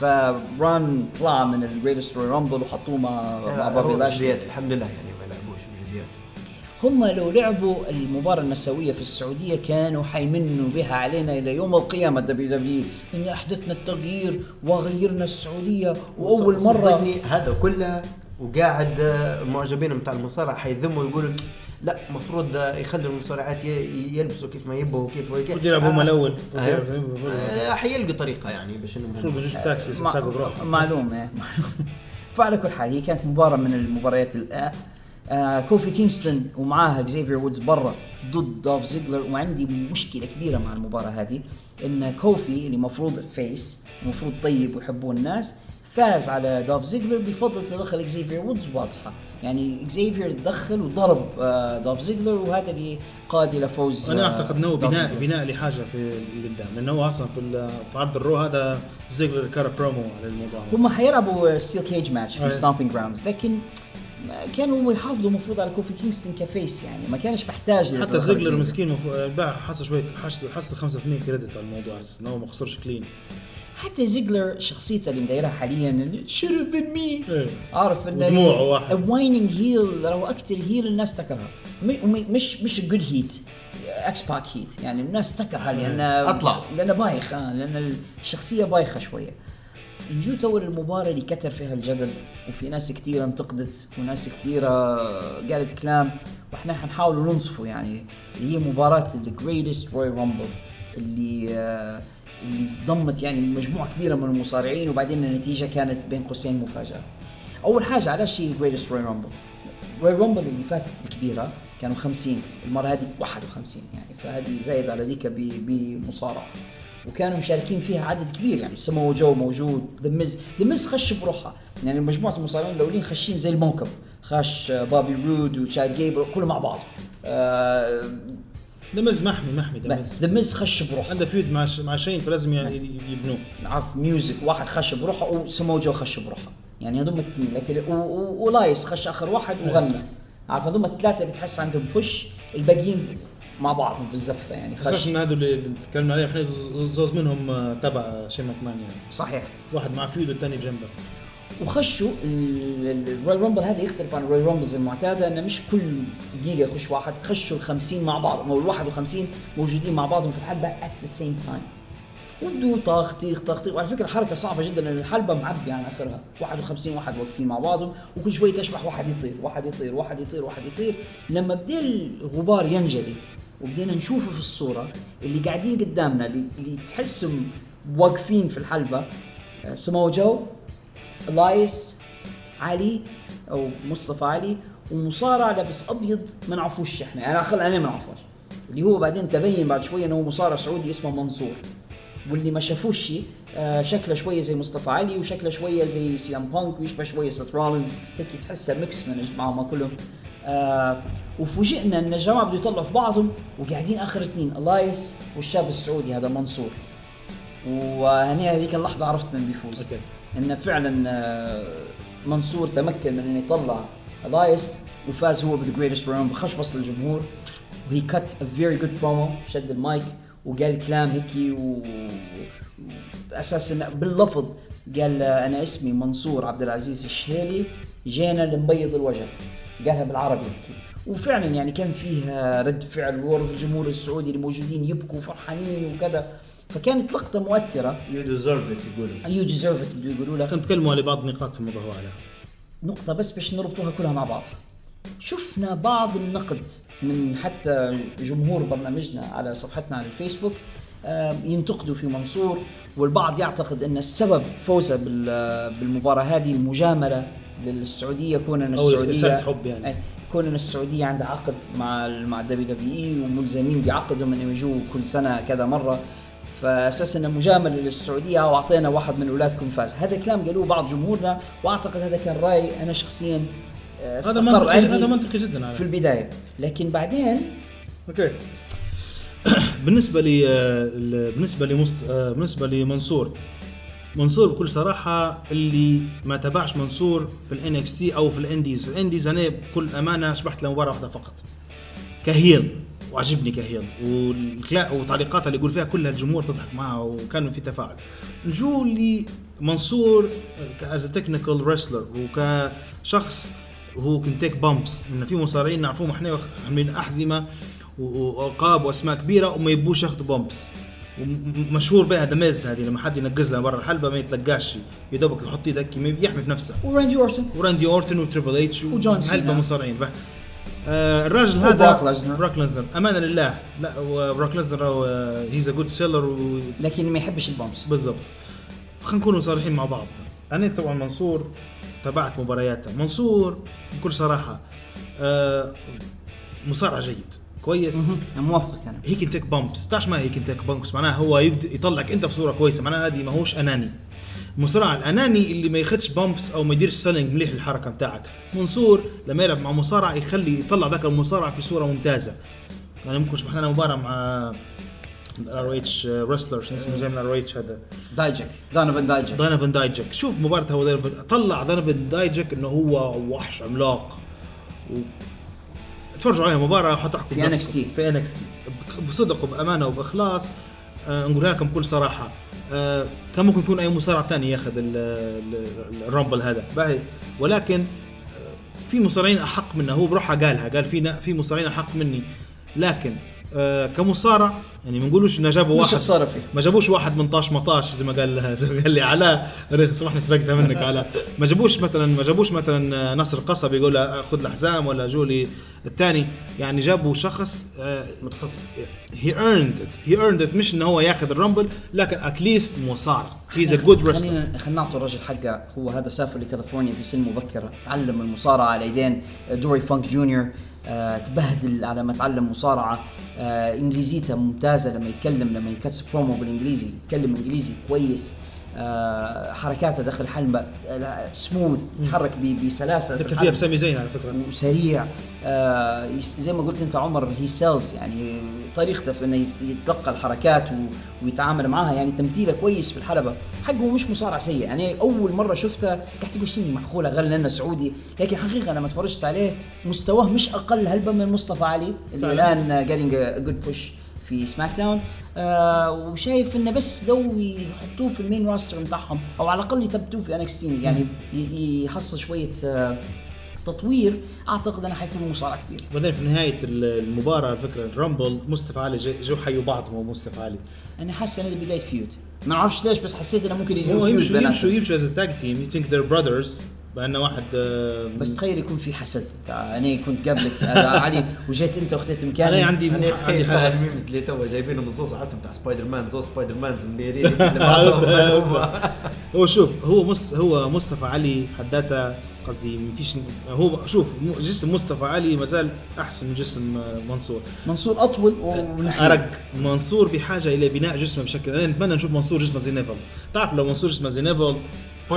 فبران طلع من ال Greatest Rumble وحطوه مع مع بابي لاشلي. الحمد لله يعني ما لعبوش بجديات هم لو لعبوا المباراة النسوية في السعودية كانوا حيمنوا بها علينا إلى يوم القيامة WWE إن أحدثنا التغيير وغيرنا السعودية وأول مرة. هذا كله وقاعد آه، المعجبين بتاع المصارعة حيذموا ويقولوا لا المفروض يخلوا المصارعات ي- يلبسوا كيف ما يبوا وكيف وكيف المفروض يلعبوا هم آه. الأول. آه. المفروض آه، حيلقوا طريقة يعني باش انهم المفروض ما يجوش تاكسي ساقوا بروحهم معلوم إيه، معلوم. فعلى كل حال هي كانت مباراة من المباريات ال- آه كوفي كينغستون ومعاها اكزيفير وودز برا ضد دوف زيجلر. وعندي مشكلة كبيرة مع المباراة هذه إن كوفي اللي مفروض فيس مفروض طيب ويحبوه الناس فاز على دوف زيجلر بفضل تدخل اكزيفير وودز واضحة. يعني اكزيفير تدخل وضرب آه دوف زيجلر وهذا اللي قاد إلى فوز أنا آه، أعتقد إنه بناء زيجلر. بناء لحاجة في قدام لأنه هو أصلا في في عرض ال Raw هذا زيجلر كان برومو على الموضوع هم حيلعبوا steel cage match في. Stomping Grounds لكن كانوا يحافظوا المفروض على كوفي كينغستون ك face يعني ما كانش محتاج حتى زيجلر. مسكين باع حصل شوية حصل حصل 5% credit على الموضوع على أساس إنه ما خسرش clean حتى زيجلر شخصيته اللي مدايرها حاليا شرف بن مي إيه. عارف انه ودموعه واحد. وايننج هيل لو أكثر هيل الناس وم- مش مش جود هيت إكس باك هيت يعني الناس تكرهها لأن أطلع. لأنه بايخ آه لأن الشخصية بايخة شوية نجو تو المباراة اللي كتر فيها الجدل وفي ناس كثيرة انتقدت وناس كثيرة قالت كلام وإحنا حنحاول ننصفه يعني اللي هي مباراة الجريتست روي رامبل اللي آه، اللي ضمت يعني مجموعة كبيرة من المصارعين وبعدين النتيجة كانت بين قوسين مفاجأة. أول حاجة علاش هي ال Greatest Royal Rumble؟ Royal Rumble اللي فاتت الكبيرة كانوا 50 المرة هذه 51 يعني فهذه زايد على ذيك ب- بمصارعة. وكانوا مشاركين فيها عدد كبير يعني سمو جو موجود دميز دميز خش بروحها يعني مجموعة المصارعين الأولين خشين زي الموكب خش بابي رود وشاد جيبر كله مع بعض آه دميز محمي محمي دميز دميز خش بروحه. عنده feud مع مع شين فلازم يبنوه. عارف music واحد خش بروحه وسمو جو خش بروحه. يعني هذول اثنين لكن والايس خش آخر واحد وغنى. عارف هذول الثلاثة اللي تحس عندهم push الباقيين مع بعضهم في الزفه يعني خش. ان هذول اللي تكلمنا عليهم إحنا زوز منهم آه، تبع شين مكمان يعني. صحيح. واحد مع feud والثاني بجنبه. وخشوا ال Royal Rumble هذا يختلف عن ال Royal Rumbles المعتاده انه مش كل دقيقة يخش واحد خشوا ال 50 مع بعض أو ال 51 موجودين مع بعضهم في الحلبة at the same time وبدوا طاخ طيخ طاخ طيخ وعلى فكرة حركة صعبة جدا لأن الحلبة معبي عن آخرها. 51 واحد واقفين مع بعضهم وكل شوي تشبح واحد يطير واحد يطير واحد يطير واحد يطير. لما بدأ الغبار ينجلي وبدينا نشوفه في الصورة اللي قاعدين قدامنا اللي, اللي تحسهم واقفين في الحلبة آه، سمو جو الايس علي أو مصطفى علي ومصارع لابس أبيض ما نعرفوش إحنا. أنا خل أنا ما نعرفوش. اللي هو بعدين تبين بعد شوية إنه مصارع سعودي اسمه منصور. واللي ما شافوش آه شكله شوية زي مصطفى علي وشكله شوية زي سي ام بانك ويشبه شوية سيث رولينز. هيك تحسها mix من معهم كلهم. آه وفوجئنا إن الجماعة بده يطلعوا في بعضهم وقاعدين آخر اثنين الايس والشاب السعودي هذا منصور. وهني هذيك اللحظة عرفت من بيفوز. أوكي. انه فعلا آه، منصور تمكن من انه يطلع الايس وفاز هو بالذا جريتست راوند بخشبص للجمهور. وهي كات ا فيري جود برومو شد المايك وقال كلام هيك و أساس انه باللفظ قال آه، أنا اسمي منصور عبد العزيز الشهيلي جينا لنبيض الوجه قالها بالعربي. هيك وفعلا يعني كان فيها رد فعل ورد الجمهور السعودي اللي موجودين يبكوا فرحانين وكذا. فكانت لقطة مؤثرة. you deserve it يقولوا you deserve it بده يقولوا لك. كنت تكلموا على بعض النقاط في الموضوع هذا نقطة بس باش نربطوها كلها مع بعض. شفنا بعض النقد من حتى جمهور برنامجنا على صفحتنا على الفيسبوك. آه، ينتقدوا في منصور والبعض يعتقد أن السبب فوزه بال- بالمباراة هذه مجاملة للسعودية. كون ان رسالة حب يعني. كون ان السعودية عندها عقد مع مع ال WWE وملزمين بعقدهم انهم يجوا كل سنة كذا مرة. فأساس إنه مجامله للسعودية أو اعطينا واحد من أولادكم فاز. هذا كلام قالوه بعض جمهورنا وأعتقد هذا كان رأي أنا شخصيا آه، هذا منطقي هذا منطقي جدا على في البداية. لكن بعدين أوكي. بالنسبة لي آه، ال- بالنسبة لي. آه، بالنسبة لمنصور منصور. بكل صراحة اللي ما تابعش منصور في ال NXT أو في ال indies في ال indies أنا بكل أمانة شبحت له مباراة واحدة فقط. ك heel. وعجبني ك heel. والكلا- وتعليقاتها اللي يقول فيها كلها الجمهور تضحك معها وكان في تفاعل. نجو لمنصور as technical wrestler وكشخص هو كان take bumps إن في مصارعين نعرفوهم إحنا عاملين أحزمة وألقاب وأسماء كبيرة وما يبوش ياخذوا bumps ومشهور بها دميز هذه لما حد ينقز لها برا الحلبة ما يتلقاش يا دوبك يحط هيك يحمي في نفسه. وراندي اورتون وراندي اورتون وتريبل اتش وجون سينا. مصارعين. آه الراجل هذا وبروك ليزنر. بروك ليزنر أمانة لله. لا وبروك ليزنر he's a good seller لكن ما يحبش ال bumps بالضبط. خلينا نكون صريحين مع بعض. أنا طبعا منصور تابعت مبارياته. منصور بكل صراحة آه مصارع جيد. كويس؟ موافقك أنا. he could take bumps تعرف ما he could take bumps معناها هو يقدر يطلعك أنت في صورة كويسة. معناها هذه ما هوش أناني. المصارع الأناني اللي ما ياخدش bumps أو ما يديرش selling مليح للحركة بتاعك منصور لما يلعب مع مصارع يخلي يطلع ذاك المصارع في صورة ممتازة. يعني ممكن شبحنا لنا مباراة مع ال ROH wrestler شو اسمه جاي من ال ROH هذا؟ دايجك دونيفن دايجك. دونيفن دايجك. شوف مباراة هو دونيفن طلع دونيفن دايجك إنه هو وحش عملاق. و... تفرجوا عليها مباراة حتحكم في بنفسكم. NXT. في NXT بصدق وبامانة وبإخلاص. آه نقولها لكم بكل صراحة. آه كان ممكن يكون أي مصارع ثاني ياخذ ال- ال- ال rumble هذا. باهي. ولكن آه، في مصارعين أحق منه. هو بروحه قالها قال في في مصارعين أحق مني. لكن آه كمصارع يعني ما نقولوش إنه جابوا واحد. خسارة فيه. ما جابوش واحد من طاش مطاش زي ما قال زي ما قال لي علاء. أنا سامحني سرقتها منك علاء. ما جابوش مثلا ما جابوش مثلا ناصر القصبي يقول له خذ الحزام ولا جولي الثاني. يعني جابوا شخص متخصص. he earned he earned مش إنه هو ياخذ ال rumble لكن at least مصارع. he's a good wrestler خلينا نعطي الرجل حقه. هو هذا سافر لكاليفورنيا في سن مبكرة تعلم المصارعة على ايدين دوري فانك جونيور. آه تبهدل على ما تعلم مصارعة. آه إنجليزيته ممتازة لما يتكلم لما يكت cuts promo بالإنجليزي يتكلم إنجليزي كويس. آه حركاته داخل حلبة آه سموث يتحرك ب- بسلاسة في ذكر فيها الحلبة. في سامي زين على فكرة. وسريع. آه زي ما قلت أنت عمر he sells يعني طريقته في إنه يتلقى الحركات ويتعامل معها يعني تمثيله كويس في الحلبة. حقه مش مصارع سيء يعني أول مرة شفته قاعد تقول شنو معقولة؟ غير لأنه سعودي. لكن حقيقة لما تفرجت عليه مستواه مش أقل هلبا من مصطفى علي اللي. الآن getting good push في سماك داون آه وشايف إنه بس لو يحطوه في ال main roster بتاعهم. أو على الأقل يثبتوه في NXT يعني يحصل شوية آه تطوير. أعتقد إنه حيكون مصارع كبير. وبعدين في نهاية المباراة على فكرة ال rumble مصطفى علي جو حيوا بعضهم ومصطفى علي. أنا حاسس إنه بداية feud ما أعرفش ليش بس حسيت إنه ممكن يديروا feud يمشوا يمشوا يمشوا as tag team you think they're brothers بان واحد آه، بس تخيل يكون في حسد. تاع أنا كنت قبلك هذا علي وجيت أنت وخذت مكاني. أنا عندي أنا عندي حاجة. ال memes اللي تو جايبينهم الزوز عرفتهم بتاع سبايدر مان زوز Spider-Mans مديرين. هو. شوف هو مس هو مصطفى علي في حد ذاته قصدي ما فيش هو شوف جسم مصطفى علي ما زال أحسن من جسم آه، منصور. منصور أطول ونحيل أرق. منصور بحاجة إلى بناء جسمه بشكل أنا نتمنى نشوف منصور جسمه زي نيفل. تعرف لو منصور جسمه زي نيفل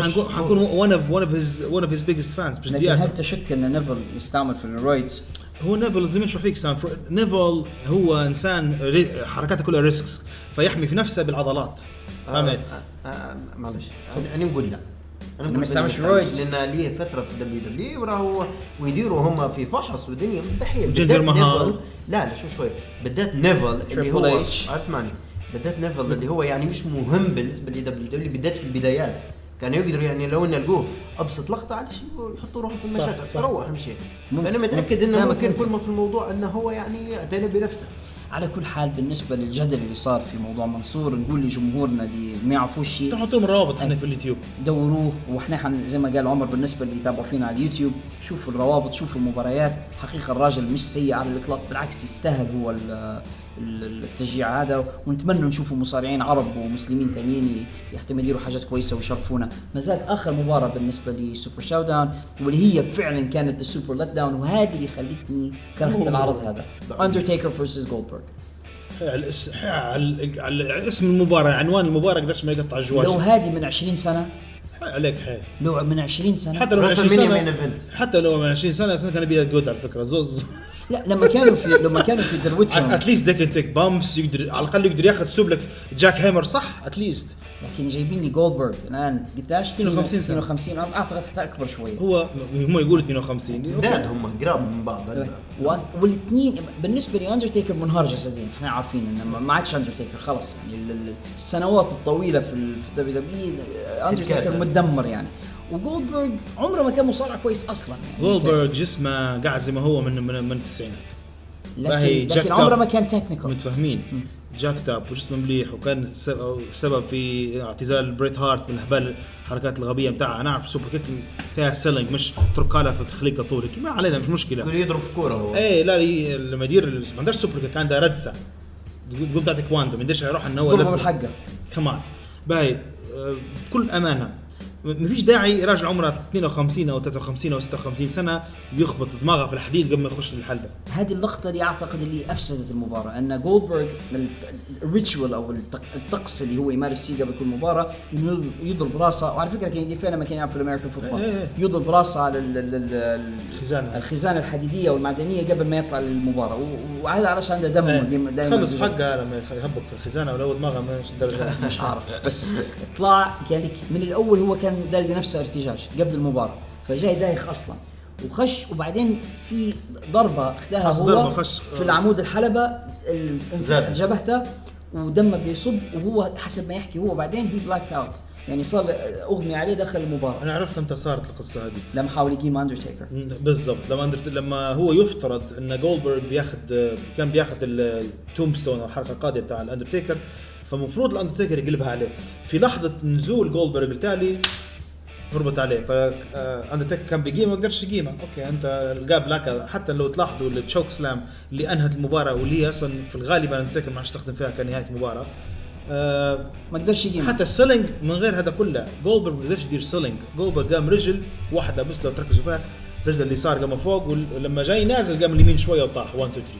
حنكون حنكون one of one of his one of his biggest fans مش لكن هل تشك إن نيفل يستعمل في ال roids؟ هو نيفل زي ما نشوف فيك سام نيفل هو إنسان حركاته كلها risks فيحمي في نفسه بالعضلات. فهمت؟ آه، آه، معلش. أنا- أنا نقول لا. أنا ما يستعملش بقول roids. لأن ليه فترة في WWE وراهو ويديروا هم في فحص ودنيا. مستحيل. جندر مهال. لا لا شو شوي. بالذات نيفل اللي هو. اسمعني. بالذات نيفل اللي هو يعني مش مهم بالنسبة ل WWE بالذات في البدايات. كانوا يقدروا يعني لو نلقوه أبسط لقطة على شيء يحطوا روحهم في المشاكل صح. روح امشي ممكن. فأنا متأكد إنه ممكن ممكن. كل ما في الموضوع إنه هو يعني اعتنى بنفسه على كل حال بالنسبة للجدل اللي صار في موضوع منصور نقول لجمهورنا اللي ما يعرفوش شيء نحط لهم الروابط إحنا في اليوتيوب دوروه وإحنا حن زي ما قال عمر بالنسبة اللي يتابعوا فينا على اليوتيوب شوفوا الروابط شوفوا المباريات حقيقة الراجل مش سيء على الإطلاق بالعكس يستاهل هو التشجيع هذا ونتمنى نشوفوا مصارعين عرب ومسلمين ثانيين يحتمل يديروا حاجات كويسة ويشرفونا. ما زالت آخر مباراة بالنسبة ل Super ShowDown واللي هي فعلا كانت ال super let down وهذه اللي خلتني كرهت العرض هذا. اندرتيكر versus جولدبرغ على على اسم المباراة عنوان المباراة قديش ما يقطع الجوال. لو هذه من 20 سنة. عليك حي. لو من 20 سنة. حتى لو من 20 WrestleMania main سنه. حتى لو من 20 سنة سنة كان بيها جود على فكرة. زوز لا لما كانوا في لما كانوا في دروتهم اتليست ذاك تيك بامبس يقدر على الأقل يقدر ياخذ سوبلكس جاك هيمر صح؟ اتليست لكن جايبين لي جولدبرغ الآن قداش؟ 52 سنة. 52 أنا أعتقد حتى أكبر شوية. هو هم يقولوا 52 داد هم قراب من بعض. والاثنين بالنسبة لي اندرتيكر منهار جسديا إحنا عارفين انه ما- عادش اندرتيكر خلص يعني ال- ال- السنوات الطويلة في ال WWE اندرتيكر. متدمر يعني. وجولدبرغ عمره ما كان مصارع كويس أصلا. يعني جولدبرغ جسمه قاعد زي ما هو من من, من التسعينات. باهي، لكن لكن عمره. ما كان technical متفاهمين. جاك تاب وجسمه مليح وكان سبب- سبب في اعتزال بريت هارت من اهبال الحركات الغبية بتاعها أنا أعرف superkick فيها سيلينج مش تركالها في خليقه طولك ما علينا مش مشكلة. يقول يضرب في كورة هو. إيه لا لما يدير ما عندهاش سوبر كيك عندها ردسة. تقول تقول بتاعت كواندو ما يقدرش يروح انه هو ضربه لسه. بالحقه كمان. باهي آه، بكل أمانة ما فيش داعي راجل عمره 52 أو 53 أو 56 سنة يخبط دماغه في الحديد قبل ما يخش للحلبة هذه اللقطة اللي أعتقد اللي أفسدت المباراة أن جولدبرغ الريتشوال أو الطق- الطقس اللي هو يمارس فيه قبل كل مباراة إنه يضرب- راسه وعلى فكرة كان يدير فيها لما كان يلعب في الأمريكان فوتبول إيه إيه. يضرب راسه على ال- ال- ال- ال- الخزانة. الخزانة الحديدية والمعدنية قبل ما يطلع للمباراة وهذا علشان عنده دم إيه. دائما خلص حقه لما يهبط في الخزانة ولو دماغه مش عارف بس طلع قال لك من الأول هو كان دالقي نفسه ارتجاج قبل المباراة فجاي دايخ أصلا. وخش وبعدين في ضربة أخذها هو خش. في العمود الحلبة جبهته ودمه بده يصب وهو حسب ما يحكي هو بعدين he blacked out يعني صار أغمي عليه دخل المباراة. أنا عرفت إمتى صارت القصة هذه. لما حاول يقيم اندرتيكر بالضبط. لما أندرت... لما هو يفترض إن جولدبرغ بياخذ كان بياخذ التوم ستون أو الحركة القاضية بتاع الاندرتيكر فمفروض الأندرتيكر يقلبها عليه. في لحظة نزول جولدبرغ بالتالي هربت عليه. فاندرتيكر كان بيقيمه ما قدرش يقيمه. أوكي أنت لقاه بلاك حتى لو تلاحظوا التشوك سلام اللي انهت المباراة واللي أصلا في الغالب أندرتيكر ما استخدم فيها كنهاية المباراه آه ما قدرش يقيم حتى السيلينج من غير هذا كله جولبرغ ما قدرش يدير سيلينج جولبرغ قام رجل واحدة بس لو تركزوا فيها رجل اليسار قام فوق ولما جاي نازل قام اليمين شوية وطاح. 1 2 3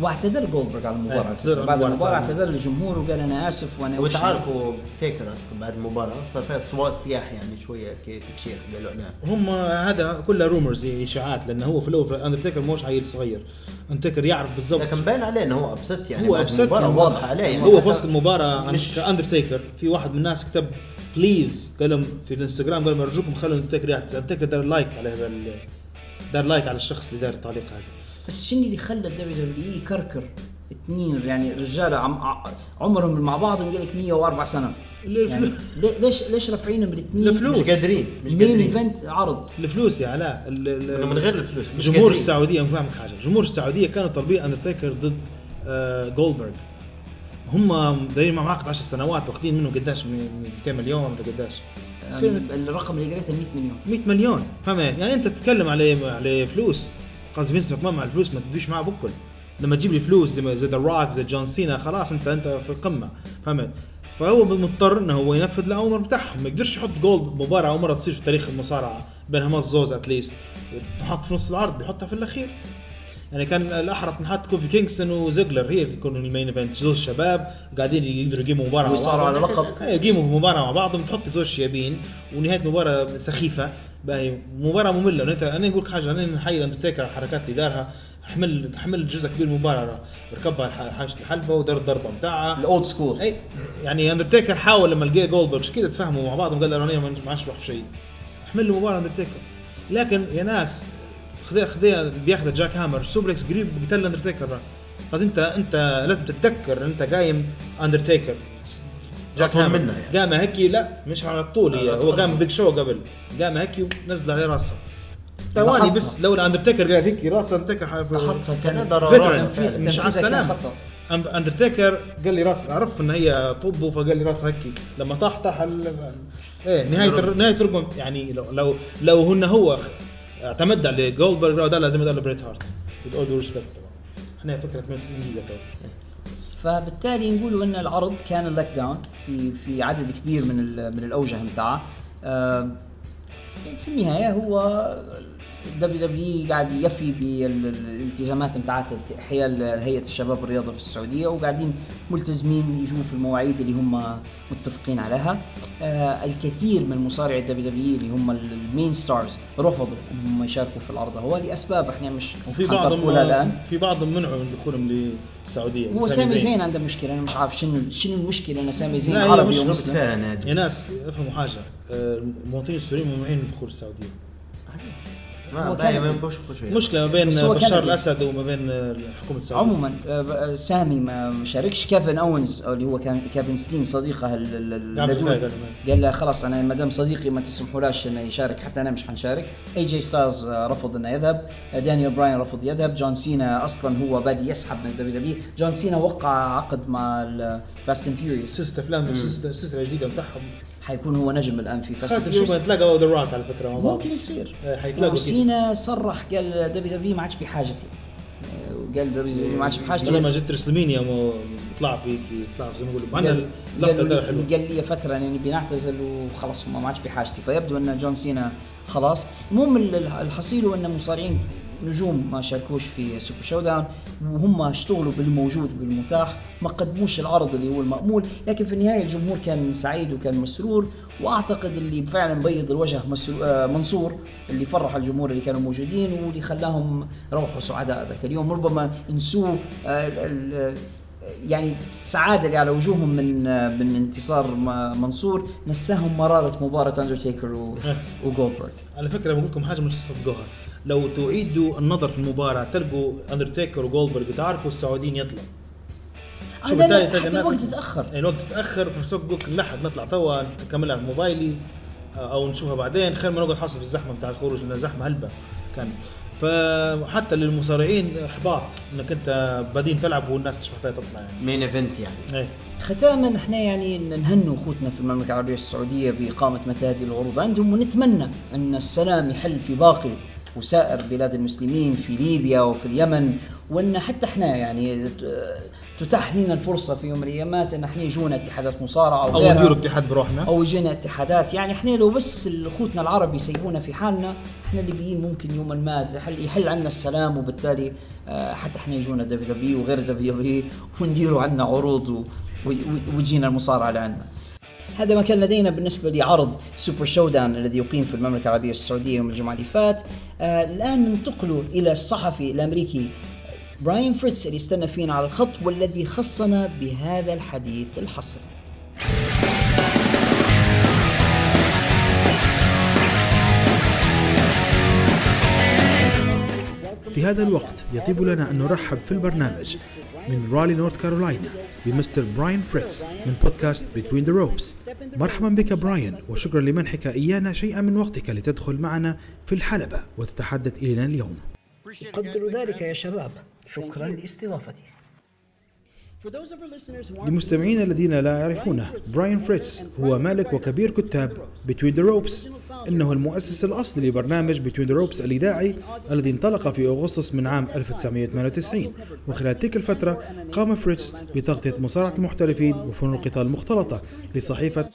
واعتذر جولدبرغ على المباراة. اعتذر على بعد المباراة. المباراة. اعتذر للجمهور وقال أنا آسف وأنا وش- وتعاركوا تيكر بعد المباراة. صار فيها سوا سياح يعني شوية كي تكشيخ قالوا لا هم هذا كله rumors إشاعات لأنه هو في الأول اندرتيكر مش عيل صغير. اندرتيكر يعرف بالضبط. لكن باين عليه إنه هو upset يعني هو upset المباراة يعني واضح. عليه يعني. هو في وسط المباراة مش- كاندرتيكر في واحد من الناس كتب please قال لهم في الإنستغرام قال لهم أرجوكم خلوا اندرتيكر يعتذر. اندرتيكر دار like على هذا دار like على الشخص اللي دار التعليق هذا. بس شنو اللي خلى الدبليو دبليو إي يكركر اثنين؟ يعني رجاله عم عمرهم مع بعضهم قال لك 104 سنة. الفلوس. يعني ليه- ليش ليش رافعينهم الاثنين الفلوس. مش قادرين مش main قادرين. event عرض؟ الفلوس يا علاء. من غير الفلوس، مش جمهور قادرين. السعودية مفهمك حاجة. جمهور السعودية كانوا طالبين اندرتيكر ضد آه جولدبرغ هم دايرين مع عقد 10 سنوات واخدين منه قداش 200 مليون ولا قداش. الرقم اللي قريته 100 مليون. 100 مليون فاهم يعني أنت تتكلم على على فلوس. قصدي فينس ماكمان مع الفلوس ما تدوش معاه بكل لما تجيب لي فلوس زي زي ذا روك زي جون سينا خلاص انت أنت في القمة فهمت؟ فهو مضطر إنه هو ينفذ الاوامر بتاعهم. ما يقدرش يحط جولد مباراة اول مره تصير في تاريخ المصارعة بين هاماس زوز اتليست تحط في نص العرض بيحطها في الأخير. يعني كان الاحرى تنحط كوفي كينغستون وزيجلر هي اللي يكونوا ال main event زوج شباب قاعدين يقدروا يقيموا مباراة ويصاروا. على لقب. يقيموا مباراة مع بعضهم تحط زوج شيابين ونهاية مباراة سخيفة. باهي مباراة مملة. انت أنا أقول لك حاجة أنا نحيي الاندرتيكر الحركات اللي دارها حمل حمل جزء كبير من المباراة. ركبها حاجة الحلبة ودار الضربة بتاعها ال old school اي يعني اندرتيكر حاول لما لقى جولدبرغ كذا تفهموا مع بعضهم قال أنا ما عادش في شيء حمل له مباراه اندرتيكر لكن يا ناس خذيها خذيها بياخذها جاك هامر سوبريكس قريب قتل اندرتيكر قصدي أنت انت لازم تتذكر أنت قايم أندرتيكر. جاك هامر منه يعني. قام هيك لا مش على الطول هي هو قام بيج شو قبل. قام هيك ونزل عليه راسه. ثواني. بس لو اندرتيكر قال هيك راس اندرتيكر خطها كان راسه. فعلا. مش على. أند- أندرتيكر قال لي راس عرف إن هي طبه فقال لي راسها هيك لما طاح طاح ال... إيه نهاية الر- نهاية رقم يعني لو لو لو هن هو اعتمد على جولدبرغ ده لازم يدور بريت هارت. With all due respect. طبعا إحنا فكرة دقيقه فبالتالي نقولوا إن العرض كان لك داون في في عدد كبير من من الأوجه بتاعه. آه، في النهاية هو دبليو دبليو قاعد يفي بالالتزامات بتاعت حيال هيئة الشباب الرياضة في السعودية وقاعدين ملتزمين يجوا في المواعيد اللي هم متفقين عليها. آه الكثير من مصارعي الدبليو دبليو اللي هم ال main stars رفضوا إنهم يشاركوا في العرض هو لأسباب إحنا مش وفي بعضهم الآن. في بعضهم منعوا من دخولهم للسعودية هو سامي زين. عنده مشكلة أنا مش عارف شنو شنو المشكلة إن سامي زين عربي ومسلم. يا ناس افهموا حاجة. آه، المواطنين السوريين ممنوعين من دخول السعودية. ما شوي مشكله ما بين بشار. الأسد وما بين آه، حكومة السعوديه عموما آه، ب- سامي ما شاركش. كيفن أونز اللي هو كان كيفن ستين صديقه ال- ال- نعم، اللدود صحيح، قال له خلاص أنا ما دام صديقي ما تسمحولاش إنه يشارك حتى أنا مش حنشارك. اي جي ستايلز آه، رفض إنه يذهب. آه، دانيال براين رفض يذهب. جون سينا أصلا هو بادي يسحب من دبليو دبليو جون سينا وقع عقد مع Fast and Furious سلسلة أفلام سلسله السلسله الجديده بتاعهم حيكون هو نجم الآن في Fast خاطر شوف تلاقوا ذا روك على فكرة مع بعض. ممكن يصير. إيه، حيتلاقوا كده. وسينا صرح قال دبليو دبليو ما عادش بحاجتي. آه، وقال دبليو ما عادش بحاجتي. لما جت رسلمينيا طلع في طلع زي ما يقولوا. معنا قال اللقطة قال ده لي, حلو قال لي فترة يعني بنعتزل وخلاص هم ما عادش بحاجتي. فيبدو أن جون سينا خلاص. المهم ال- الحصيل هو أن مصارعين نجوم ما شاركوش في سوبر شو داون وهم اشتغلوا بالموجود وبالمتاح ما قدموش العرض اللي هو المأمول لكن في النهاية الجمهور كان سعيد وكان مسرور وأعتقد اللي فعلا بيض الوجه آه، منصور اللي فرح الجمهور اللي كانوا موجودين واللي خلاهم روحوا سعداء ذاك اليوم. ربما نسوا آه، يعني السعادة اللي على وجوههم من من انتصار منصور نساهم مرارة مباراة اندرتيكر وجولدبرغ على فكرة بقول لكم حاجة مش تصدقوها لو تعيدوا النظر في المباراة تلقوا اندرتيكر وجولدبرغ تعاركوا السعوديين يطلعوا. شوف هذا تلقى حتى الوقت تأخر. يعني الوقت تأخر. فسوق قلت لحق نطلع توا نكملها بموبايلي آه، أو نشوفها بعدين. خير ما نقعد حاصل في الزحمة بتاع الخروج لأن زحمه هلبة كان. فحتى للمصارعين إحباط إنك أنت بادين تلعب والناس تشبه فيها تطلع يعني. مين ايفنت يعني. إيه. ختاما إحنا يعني نهنوا أخوتنا في المملكة العربية السعودية بإقامة مثل هذه العروض عندهم ونتمنى أن السلام يحل في باقي وسائر بلاد المسلمين في ليبيا وفي اليمن وأن حتى إحنا يعني تتاح لنا الفرصة في يوم من الأيامات أن إحنا يجونا اتحادات مصارعة أو أو غيرها. نديروا اتحاد بروحنا أو يجينا اتحادات يعني إحنا لو بس أخوتنا العرب يسيبونا في حالنا إحنا الليبيين ممكن يوما ما يحل, عنا السلام وبالتالي آه، حتى إحنا يجونا دبليو دبليو وغير دبليو دبليو ونديروا عنا عروض و- و- و- وتجينا المصارعة لعنا. هذا ما كان لدينا بالنسبة لعرض سوبر شو داون الذي يقيم في المملكة العربية السعودية يوم الجمعة اللي فات. آه الآن ننتقل إلى الصحفي الأمريكي براين فريتز اللي استنى فينا على الخط والذي خصنا بهذا الحديث الحصري. في هذا الوقت يطيب لنا أن نرحب في البرنامج. من رالي نورث كارولاينا بمستر براين فريتز من بودكاست Between the Ropes. مرحبا بك براين وشكرا لمنحك إيانا شيئا من وقتك لتدخل معنا في الحلبة وتتحدث إلينا اليوم. أقدر ذلك يا شباب. شكرا لاستضافتي. لمستمعينا الذين لا يعرفونه براين فريتز هو مالك وكبير كتاب Between the Ropes إنه المؤسس الأصلي لبرنامج Between the Ropes الإذاعي الذي انطلق في أغسطس من عام 1998 وخلال تلك الفترة قام فريتز بتغطية مصارعة المحترفين وفنون القتال المختلطة لصحيفة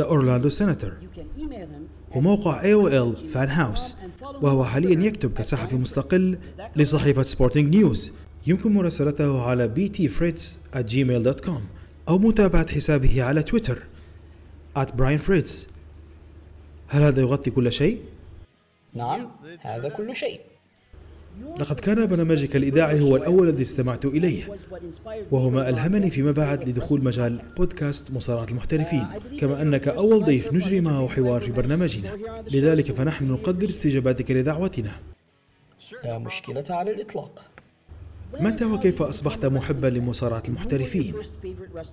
The Orlando Senator وموقع AOL فان هاوس وهو حاليا يكتب كصحفي مستقل لصحيفة سبورتنج نيوز يمكن مراسلته على btfritz@gmail.com أو متابعة حسابه على تويتر at Brian Fritz هل هذا يغطي كل شيء؟ نعم هذا كل شيء. لقد كان برنامجك الإذاعي هو الأول الذي استمعت إليه وهو ما ألهمني فيما بعد لدخول مجال بودكاست مصارعة المحترفين كما أنك أول ضيف نجري معه حوار في برنامجنا. لذلك فنحن نقدر استجابتك لدعوتنا. لا مشكلة على الإطلاق. متى وكيف أصبحت محبا لمصارعة المحترفين؟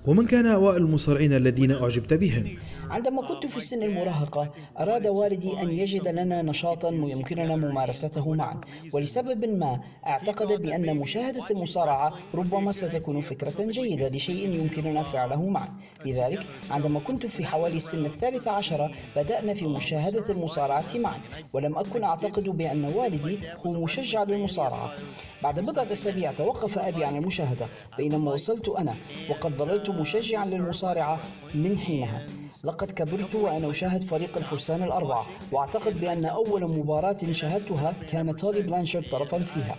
ومن كان أوائل المصارعين الذين أعجبت بهم؟ عندما كنت في سن المراهقة أراد والدي أن يجد لنا نشاطا يمكننا ممارسته معا ولسبب ما أعتقد بأن مشاهدة المصارعة ربما ستكون فكرة جيدة لشيء يمكننا فعله معا لذلك عندما كنت في حوالي السن الثالث عشر بدأنا في مشاهدة المصارعة معا ولم أكن أعتقد بأن والدي هو مشجع للمصارعة بعد بضعة أسابيع توقف أبي عن المشاهدة بينما وصلت أنا وقد ظللت مشجعا للمصارعة من حينها. لقد كبرت وأنا أشاهد فريق الفرسان الأربعة وأعتقد بأن أول مباراة شاهدتها كان تولي بلانشارد طرفا فيها.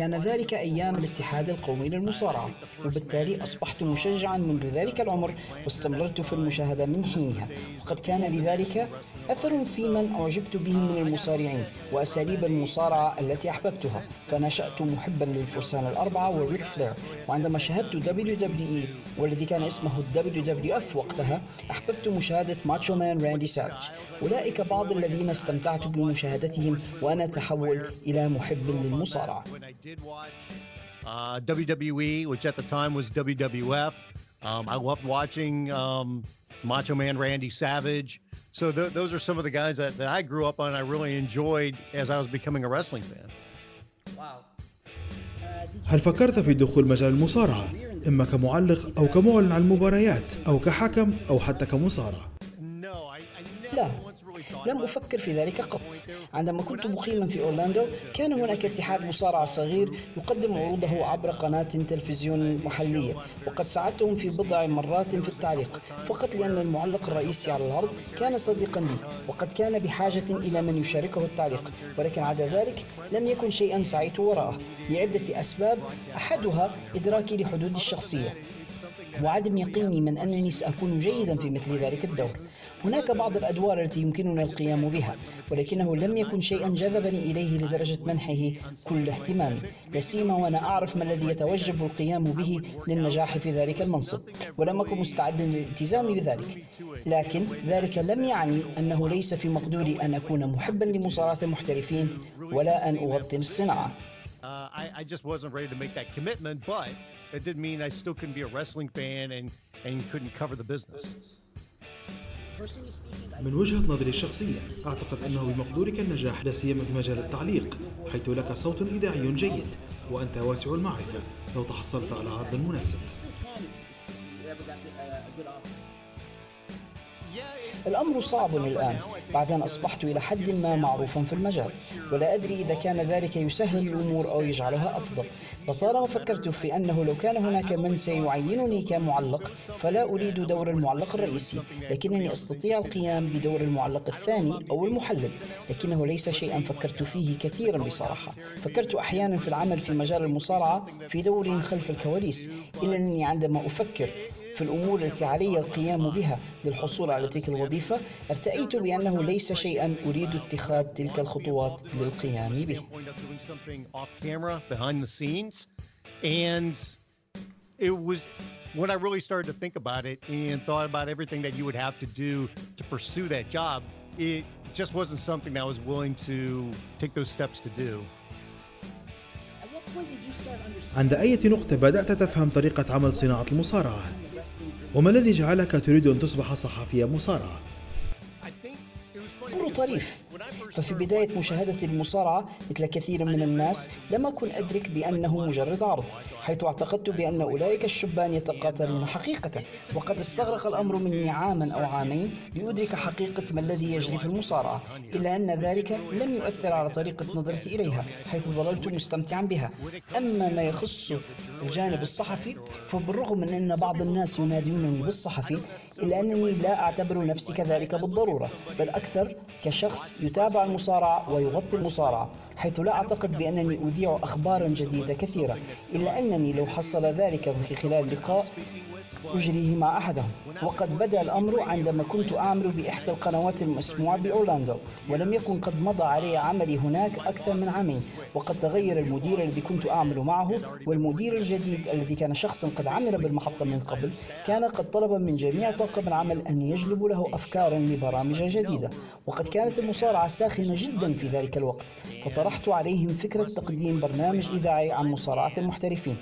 كان ذلك أيام الاتحاد القومي للمصارعة وبالتالي أصبحت مشجعا منذ ذلك العمر واستمررت في المشاهدة من حينها. وقد كان لذلك أثر في من أعجبت به من المصارعين وأساليب المصارعة التي أحببتها. فنشأت محبا للفرسان الأربعة وريك فلير. وعندما شاهدت WWE والذي كان اسمه WWF وقتها أحببت مشاهدة ماتشو مان راندي سافيج أولئك بعض الذين استمتعت بمشاهدتهم وأنا أتحول إلى محب I did watch uh, WWE, which at the time was WWF. Um, I loved watching um, Macho Man Randy Savage. So th- those are some of the guys that, that I grew up on. I really enjoyed as I was becoming a wrestling fan. هل فكرت في دخول مجال المصارعة؟ إما كمعلق أو كمعلن عن المباريات أو كحكم أو حتى كمصارع No, I, I never لا once really thought لم. أفكر في ذلك قط عندما كنت مقيما في أورلاندو كان هناك اتحاد مصارعة صغير يقدم عروضه عبر قناة تلفزيون محلية وقد ساعدتهم في بضع مرات في التعليق فقط لأن المعلق الرئيسي على العرض كان صديقا لي وقد كان بحاجة إلى من يشاركه التعليق ولكن عدا ذلك لم يكن شيئا سعيت وراءه لعدة أسباب أحدها إدراكي لحدود الشخصية وعدم يقيني من أنني سأكون جيدا في مثل ذلك الدور هناك بعض الأدوار التي يمكننا القيام بها ولكنه لم يكن شيئا جذبني إليه لدرجة منحه كل اهتمامي. لا سيما وأنا أعرف ما الذي يتوجب القيام به للنجاح في ذلك المنصب ولم أكن مستعدا للالتزام بذلك. لكن ذلك لم يعني أنه ليس في مقدوري أن أكون محبا لمصارعة المحترفين ولا أن أغطي الصناعة. Uh, I, I just wasn't ready to make that commitment, but it didn't mean I still couldn't be a wrestling fan and, and couldn't cover the business. من وجهة نظري الشخصية أعتقد أنه بمقدورك النجاح لا سيما في مجال التعليق حيث لك صوت إذاعي جيد وأنت واسع المعرفة لو تحصلت على عرض مناسب. الأمر صعب الآن بعد أن أصبحت إلى حد ما معروفا في المجال ولا أدري إذا كان ذلك يسهل الأمور أو يجعلها أفضل. لطالما فكرت في أنه لو كان هناك من سيعينني كمعلق فلا أريد دور المعلق الرئيسي لكنني أستطيع القيام بدور المعلق الثاني أو المحلل لكنه ليس شيئا فكرت فيه كثيرا بصراحة. فكرت أحيانا في العمل في مجال المصارعة في دور خلف الكواليس إلا أنني عندما أفكر في الأمور التي علي القيام بها للحصول على تلك الوظيفة ارتأيت بأنه ليس شيئا أريد اتخاذ تلك الخطوات للقيام به it was when I really started to think about it and thought about everything that you would have to do to pursue that job. It just wasn't something that I was willing to take those steps to do. عند أي نقطة بدأت تفهم طريقة عمل صناعة المصارعة؟ وما الذي جعلك تريد أن تصبح صحفيا مصارعة؟ أمر طريف ففي بداية مشاهدتي للمصارعة مثل كثير من الناس لم أكن أدرك بأنه مجرد عرض حيث اعتقدت بأن أولئك الشبان يتقاتلون حقيقة وقد استغرق الأمر مني عاما أو عامين لأدرك حقيقة ما الذي يجري في المصارعة إلا أن ذلك لم يؤثر على طريقة نظرتي إليها حيث ظللت مستمتعا بها. أما ما يخص الجانب الصحفي فبالرغم من أن بعض الناس ينادونني بالصحفي إلا أنني لا أعتبر نفسي كذلك بالضرورة بل أكثر كشخص يتابع المصارعة ويغطي المصارعة حيث لا أعتقد بأنني أذيع أخبارا جديدة كثيرة إلا أنني لو حصل ذلك في خلال لقاء أجريه مع أحدهم. وقد بدأ الأمر عندما كنت أعمل بإحدى القنوات المسموعة بأورلاندو ولم يكن قد مضى علي عملي هناك أكثر من عامين. وقد تغير المدير الذي كنت أعمل معه والمدير الجديد الذي كان شخصا قد عمل بالمحطة من قبل كان قد طلب من جميع طاقم العمل أن يجلبوا له أفكارا لبرامج جديدة. وقد كانت المصارعة ساخنة جدا في ذلك الوقت فطرحت عليهم فكرة تقديم برنامج إذاعي عن مصارعة المحترفين.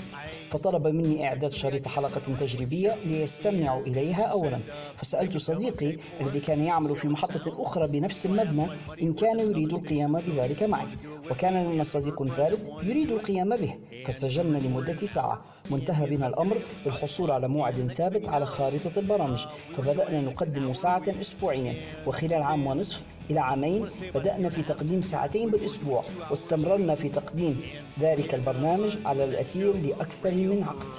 فطلب مني إعداد شريط حلقة تجريبية ليستمعوا إليها أولا. فسألت صديقي الذي كان يعمل في محطة أخرى بنفس المبنى إن كان يريد القيام بذلك معي. وكان لنا صديق ثالث يريد القيام به. فسجلنا لمدة ساعة. وانتهى بنا الأمر بالحصول على موعد ثابت على خارطة البرامج. فبدأنا نقدم ساعة أسبوعيا. وخلال عام ونصف إلى عامين بدأنا في تقديم ساعتين بالأسبوع. واستمررنا في تقديم ذلك البرنامج على الأثير لأكثر من عقد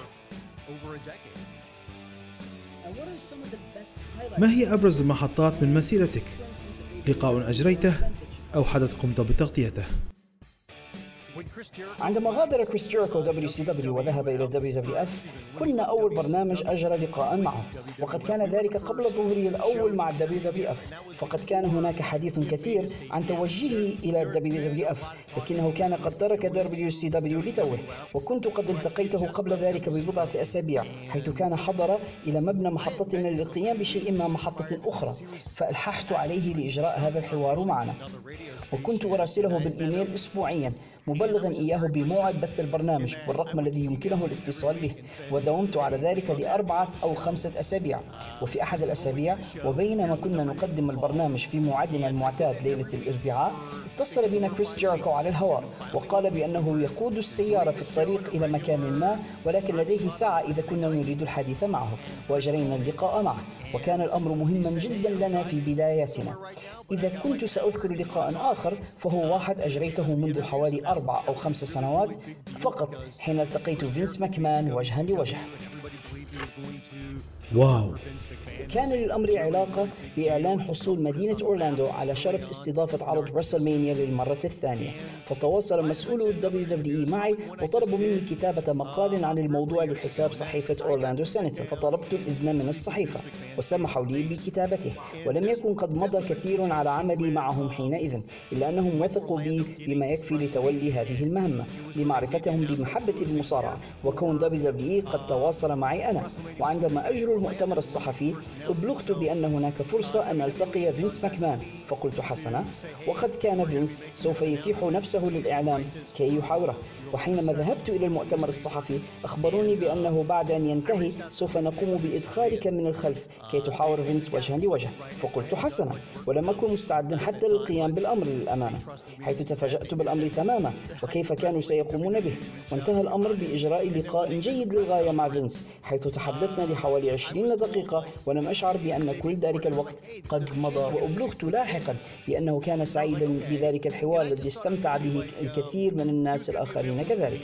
ما هي أبرز المحطات من مسيرتك؟ لقاء أجريته أو حدث قمت بتغطيته؟ عندما غادر كريس جيريكو دبليو سي دبليو وذهب إلى دبليو دبليو اف كنا أول برنامج أجرى لقاء معه. وقد كان ذلك قبل ظهوري الأول مع ال WWF فقد كان هناك حديث كثير عن توجهه إلى ال WWF لكنه كان قد ترك WCW لتوه. وكنت قد التقيته قبل ذلك ببضعة أسابيع حيث كان حضر إلى مبنى محطتنا للقيام بشيء ما محطة أخرى. فألححت عليه لإجراء هذا الحوار معنا. وكنت أراسله بالإيميل اسبوعيا. مبلغا إياه بموعد بث البرنامج والرقم الذي يمكنه الاتصال به وداومت على ذلك لأربعة أو خمسة أسابيع. وفي أحد الأسابيع وبينما كنا نقدم البرنامج في موعدنا المعتاد ليلة الأربعاء اتصل بنا كريس جيريكو على الهواء وقال بأنه يقود السيارة في الطريق إلى مكان ما ولكن لديه ساعة إذا كنا نريد الحديث معه. وأجرينا اللقاء معه. وكان الأمر مهما جدا لنا في بداياتنا. إذا كنت سأذكر لقاء آخر فهو واحد أجريته منذ حوالي أربع أو خمس سنوات فقط حين التقيت فينس ماكمان وجها لوجه. wow. كان للأمر علاقة بإعلان حصول مدينة أورلاندو على شرف استضافة عرض WrestleMania للمرة الثانية. فتواصل مسؤولو ال WWE معي وطلبوا مني كتابة مقال عن الموضوع لحساب صحيفة Orlando Sentinel فطلبت الإذن من الصحيفة وسمحوا لي بكتابته ولم يكن قد مضى كثير على عملي معهم حينئذ إلا أنهم وثقوا بي بما يكفي لتولي هذه المهمة لمعرفتهم بمحبتي للمصارعة وكون WWE قد تواصل معي أنا وعندما أجروا المؤتمر الصحفي أبلغت بأن هناك فرصة أن ألتقي فينس ماكمان. فقلت حسنا وقد كان فينس سوف يتيح نفسه للإعلام كي يحاوره. وحينما ذهبت إلى المؤتمر الصحفي أخبروني بأنه بعد أن ينتهي سوف نقوم بإدخالك من الخلف كي تحاور فينس وجها لوجه. فقلت حسنا ولم أكن مستعدا حتى للقيام بالأمر للأمانة حيث تفاجأت بالأمر تماما. وكيف كانوا سيقومون به؟ وانتهى الأمر بإجراء لقاء جيد للغاية مع فينس حيث تحدثنا لحوالي 20 دقيقة ولم أشعر بأن كل ذلك الوقت قد مضى وأبلغت لاحقا بأنه كان سعيدا بذلك الحوار الذي استمتع به الكثير من الناس الآخرين كذلك.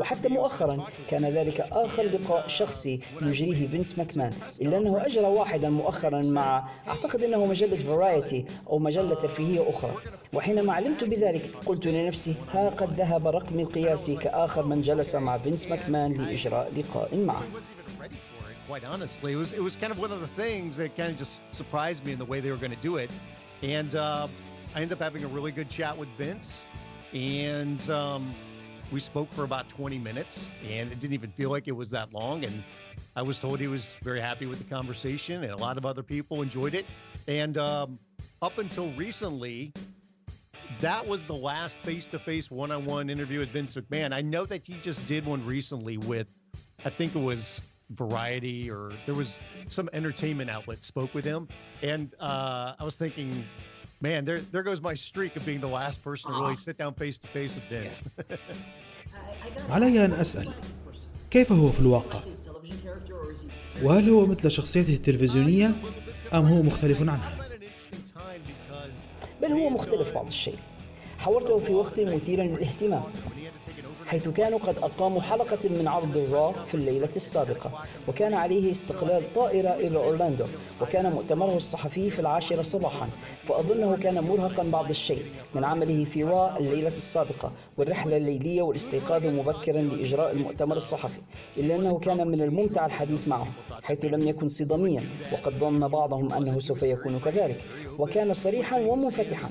وحتى مؤخرا كان ذلك آخر لقاء شخصي يجريه فينس ماكمان إلا أنه أجرى واحدا مؤخرا مع أعتقد أنه مجلة Variety أو مجلة ترفيهية أخرى. وحينما علمت بذلك قلت لنفسي ها قد ذهب رقمي القياسي كآخر من جلس مع فينس ماكمان لإجراء لقاء معه. Quite honestly. It was it was kind of one of the things that kind of just surprised me in the way they were going to do it, and uh, I ended up having a really good chat with Vince, and um, we spoke for about 20 minutes, and it didn't even feel like it was that long. And I was told he was very happy with the conversation, and a lot of other people enjoyed it. And um, up until recently, that was the last face-to-face one-on-one interview with Vince McMahon. I know that he just did one recently with, I think it was Variety or there was some entertainment outlet spoke with him, and uh, I was thinking, Man, there there goes my streak of being the last person to really sit down face to face with Vince. علي أن أسأل كيف هو في الواقع؟ وهل هو مثل شخصيته التلفزيونية أم هو مختلف عنها؟ بل هو مختلف بعض الشيء حاورته في وقت مثير للاهتمام حيث كانوا قد أقاموا حلقة من عرض الرا في الليلة السابقة وكان عليه استقلال طائرة إلى أورلاندو وكان مؤتمره الصحفي في العاشرة صباحا فأظنه كان مرهقا بعض الشيء من عمله في را الليلة السابقة والرحلة الليلية والاستيقاظ مبكرا لإجراء المؤتمر الصحفي إلا أنه كان من الممتع الحديث معه حيث لم يكن صداميا وقد ظن بعضهم أنه سوف يكون كذلك وكان صريحا ومنفتحا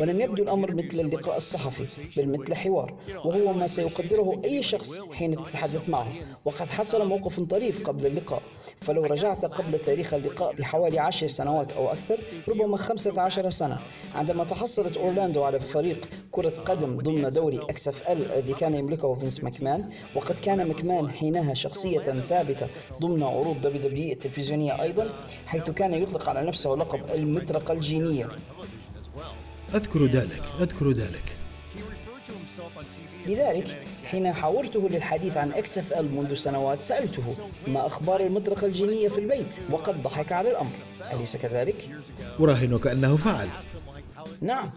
ولم يبدو الأمر مثل اللقاء الصحفي بل مثل حوار وهو ما سيقدره أي شخص حين تتحدث معه. وقد حصل موقف طريف قبل اللقاء. فلو رجعت قبل تاريخ اللقاء بحوالي عشر سنوات أو أكثر ربما خمسة عشر سنة عندما تحصلت أورلاندو على فريق كرة قدم ضمن دوري XFL الذي كان يملكه فينس ماكمان. وقد كان ماكمان حينها شخصية ثابتة ضمن عروض WWE التلفزيونية أيضا حيث كان يطلق على نفسه لقب المطرقة الجينية. أذكر ذلك أذكر ذلك. لذلك حين حاورته للحديث عن XFL منذ سنوات سألته ما أخبار المطرقة الجينية في البيت؟ وقد ضحك على الأمر. أليس كذلك؟ أراهنك أنه فعل. نعم.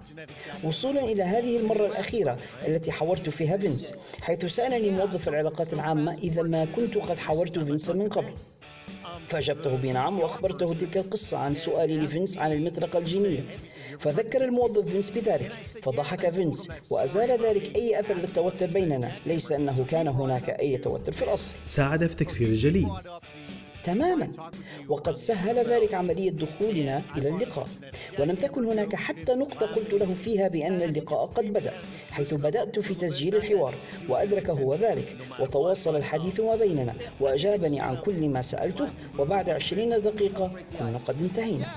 وصولا إلى هذه المرة الأخيرة التي حاورت فيها فينس حيث سألني موظف العلاقات العامة إذا ما كنت قد حاورت فينس من قبل. فأجبته بنعم. وأخبرته تلك القصة عن سؤالي لفينس عن المطرقة الجينية. فذكر الموظف فينس بذلك فضحك فينس وأزال ذلك أي أثر للتوتر بيننا ليس أنه كان هناك أي توتر في الأصل. ساعد في تكسير الجليد. تماما. وقد سهل ذلك عملية دخولنا إلى اللقاء ولم تكن هناك حتى نقطة قلت له فيها بأن اللقاء قد بدأ حيث بدأت في تسجيل الحوار وأدرك هو ذلك وتواصل الحديث ما بيننا وأجابني عن كل ما سألته وبعد عشرين دقيقة كنا قد انتهينا.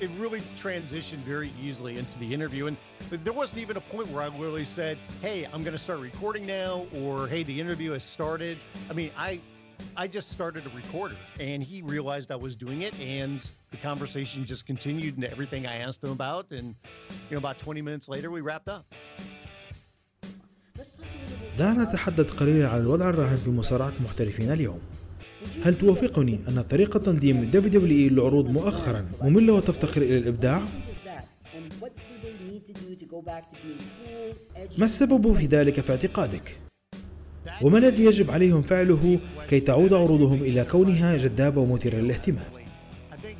it it really transitioned very easily into the interview. And there wasn't even a point where I literally said, "Hey, I'm going to start recording now," or "Hey, the interview has started." I mean, I I just started a recorder, and he realized I was doing it, and the conversation just continued into everything I asked him about. And you know, about 20 minutes later, we wrapped up. دعنا نتحدث قليلا عن الوضع الراهن في مصارعة المحترفين اليوم هل توافقني أن طريقة تنظيم دبليو العروض مؤخرا مملة وتفتقر إلى الإبداع؟ ما السبب في ذلك في اعتقادك؟ وما الذي يجب عليهم فعله كي تعود عروضهم إلى كونها جذابة ومثيرة للاهتمام؟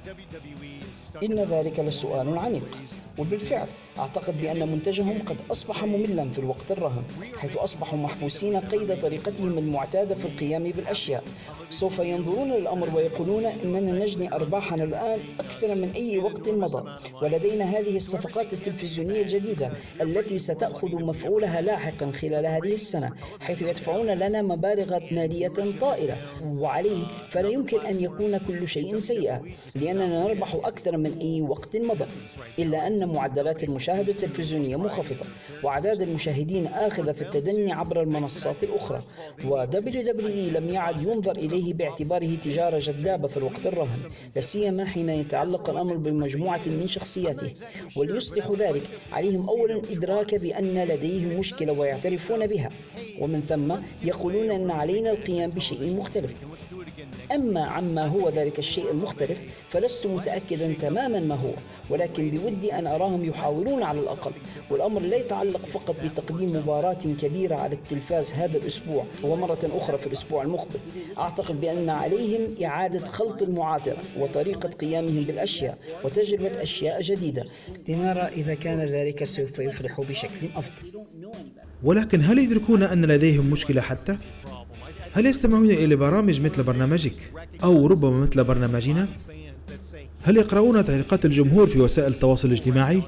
WWE إن ذلك لسؤال عميق وبالفعل أعتقد بأن منتجهم قد أصبح مملا في الوقت الراهن حيث أصبحوا محبوسين قيد طريقتهم المعتادة في القيام بالأشياء. سوف ينظرون للأمر ويقولون إننا نجني أرباحنا الآن أكثر من أي وقت مضى ولدينا هذه الصفقات التلفزيونية الجديدة التي ستأخذ مفعولها لاحقا خلال هذه السنة حيث يدفعون لنا مبالغ مالية طائلة. وعليه فلا يمكن أن يكون كل شيء سيئا لأننا نربح أكثر من أي وقت مضى. إلا أن معدلات المشاهدة التلفزيونية منخفضة وأعداد المشاهدين آخذة في التدني عبر المنصات الأخرى. و WWE لم يعد ينظر إليه باعتباره تجارة جذابة في الوقت الراهن لا سيما حين يتعلق الأمر بمجموعة من شخصياته. وليصلح ذلك عليهم أولا إدراك بأن لديهم مشكلة ويعترفون بها. ومن ثم يقولون أن علينا القيام بشيء مختلف. أما عما هو ذلك الشيء المختلف فلست متأكدا تماما ما هو ولكن بودي أن أراهم يحاولون على الأقل. والأمر لا يتعلق فقط بتقديم مباراة كبيرة على التلفاز هذا الأسبوع ومرة أخرى في الأسبوع المقبل. أعتقد بأن عليهم إعادة خلط المعادلة وطريقة قيامهم بالأشياء وتجربة أشياء جديدة. لنرى إذا كان ذلك سوف يفلح بشكل أفضل. ولكن هل يدركون أن لديهم مشكلة حتى؟ هل يستمعون إلى برامج مثل برنامجك أو ربما مثل برنامجنا؟ هل يقرؤون تعليقات الجمهور في وسائل التواصل الاجتماعي؟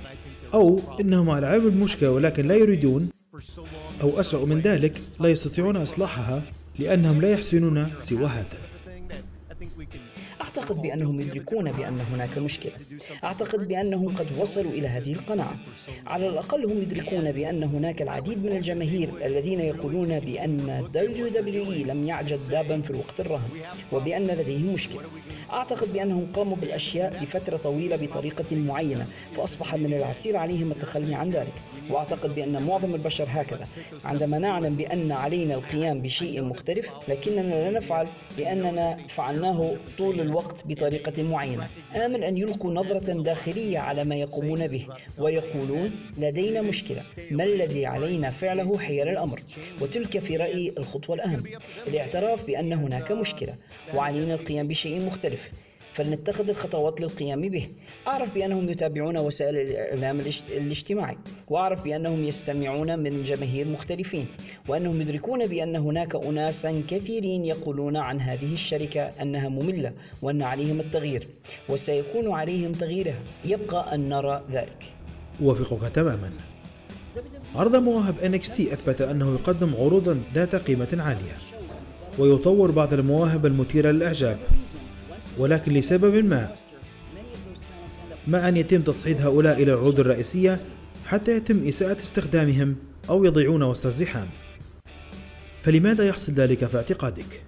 أو إنهم على علم المشكلة ولكن لا يريدون أو أسوأ من ذلك لا يستطيعون إصلاحها لأنهم لا يحسنون سوى أعتقد بأنهم يدركون بأن هناك مشكلة. أعتقد بأنهم قد وصلوا إلى هذه القناعة. على الأقل هم يدركون بأن هناك العديد من الجماهير الذين يقولون بأن WWE لم يعجد دابا في الوقت الراهن وبأن لديهم مشكلة. أعتقد بأنهم قاموا بالأشياء لفترة طويلة بطريقة معينة فأصبح من العسير عليهم التخلي عن ذلك. وأعتقد بأن معظم البشر هكذا. عندما نعلم بأن علينا القيام بشيء مختلف لكننا لا نفعل لأننا فعلناه طول الوقت بطريقة معينة. آمل أن يلقوا نظرة داخلية على ما يقومون به ويقولون لدينا مشكلة ما الذي علينا فعله حيال الأمر؟ وتلك في رأيي الخطوة الأهم. الاعتراف بأن هناك مشكلة وعلينا القيام بشيء مختلف فلنتخذ الخطوات للقيام به. أعرف بأنهم يتابعون وسائل الإعلام الاجت- الاجتماعي وأعرف بأنهم يستمعون من جماهير مختلفين وأنهم يدركون بأن هناك أناسا كثيرين يقولون عن هذه الشركة أنها مملة وأن عليهم التغيير وسيكون عليهم تغييرها. يبقى أن نرى ذلك. أوافقك تماما. عرض مواهب NXT أثبت أنه يقدم عروضا ذات قيمة عالية ويطور بعض المواهب المثيرة للإعجاب ولكن لسبب ما ما أن يتم تصعيد هؤلاء إلى العروض الرئيسية حتى يتم إساءة استخدامهم أو يضيعون وسط الزحام فلماذا يحصل ذلك في اعتقادك؟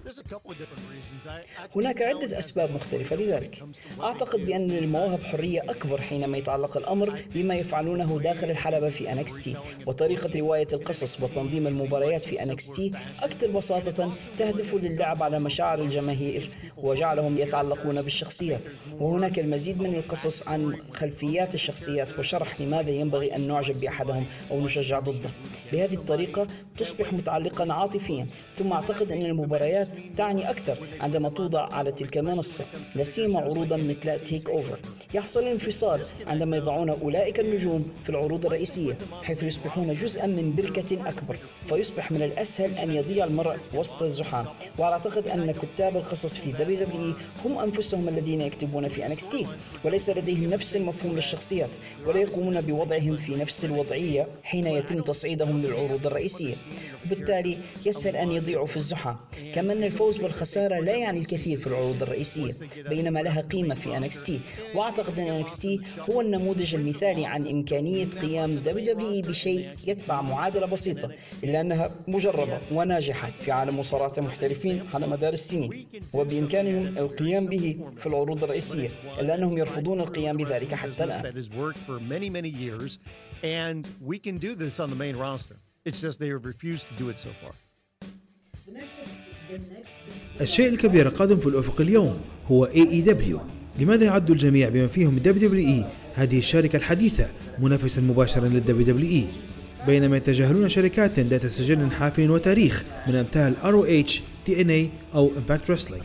هناك عدة أسباب مختلفة لذلك. أعتقد بأن للمواهب حرية أكبر حينما يتعلق الأمر بما يفعلونه داخل الحلبة في NXT وطريقة رواية القصص وتنظيم المباريات في NXT أكثر بساطة تهدف للعب على مشاعر الجماهير وجعلهم يتعلقون بالشخصيات. وهناك المزيد من القصص عن خلفيات الشخصيات وشرح لماذا ينبغي أن نعجب بأحدهم أو نشجع ضده. بهذه الطريقة تصبح متعلقا عاطفيا ثم أعتقد أن المباريات تعني أكثر عندما توضع على تلك المنصة لا سيما عروضا مثل تيك أوفر يحصل الانفصال عندما يضعون أولئك النجوم في العروض الرئيسية حيث يصبحون جزءا من بركة أكبر فيصبح من الأسهل أن يضيع المرء وسط الزحام. وأعتقد أن كتاب القصص في WWE هم أنفسهم الذين يكتبون في NXT وليس لديهم نفس المفهوم للشخصيات ولا يقومون بوضعهم في نفس الوضعية حين يتم تصعيدهم للعروض الرئيسية. وبالتالي يسهل أن يضيعوا في الزحام. كما أن الفوز بالخسارة لا يعني الكثير في العروض الرئيسية بينما لها قيمة في NXT وأعتقد أن NXT هو النموذج المثالي عن إمكانية قيام WWE بشيء يتبع معادلة بسيطة إلا أنها مجربة وناجحة في عالم مصارعة المحترفين على مدار السنين وبإمكانهم القيام به في العروض الرئيسية إلا أنهم يرفضون القيام بذلك حتى الآن that has worked for many, many years, and we can do this on the main roster. It's just they have refused to do it so far. الشيء الكبير القادم في الأفق اليوم هو AEW لماذا يعد الجميع بما فيهم WWE هذه الشركة الحديثة منافسا مباشرا لل WWE بينما يتجاهلون شركات ذات سجل حافل وتاريخ من أمثال ROH, TNA أو Impact Wrestling.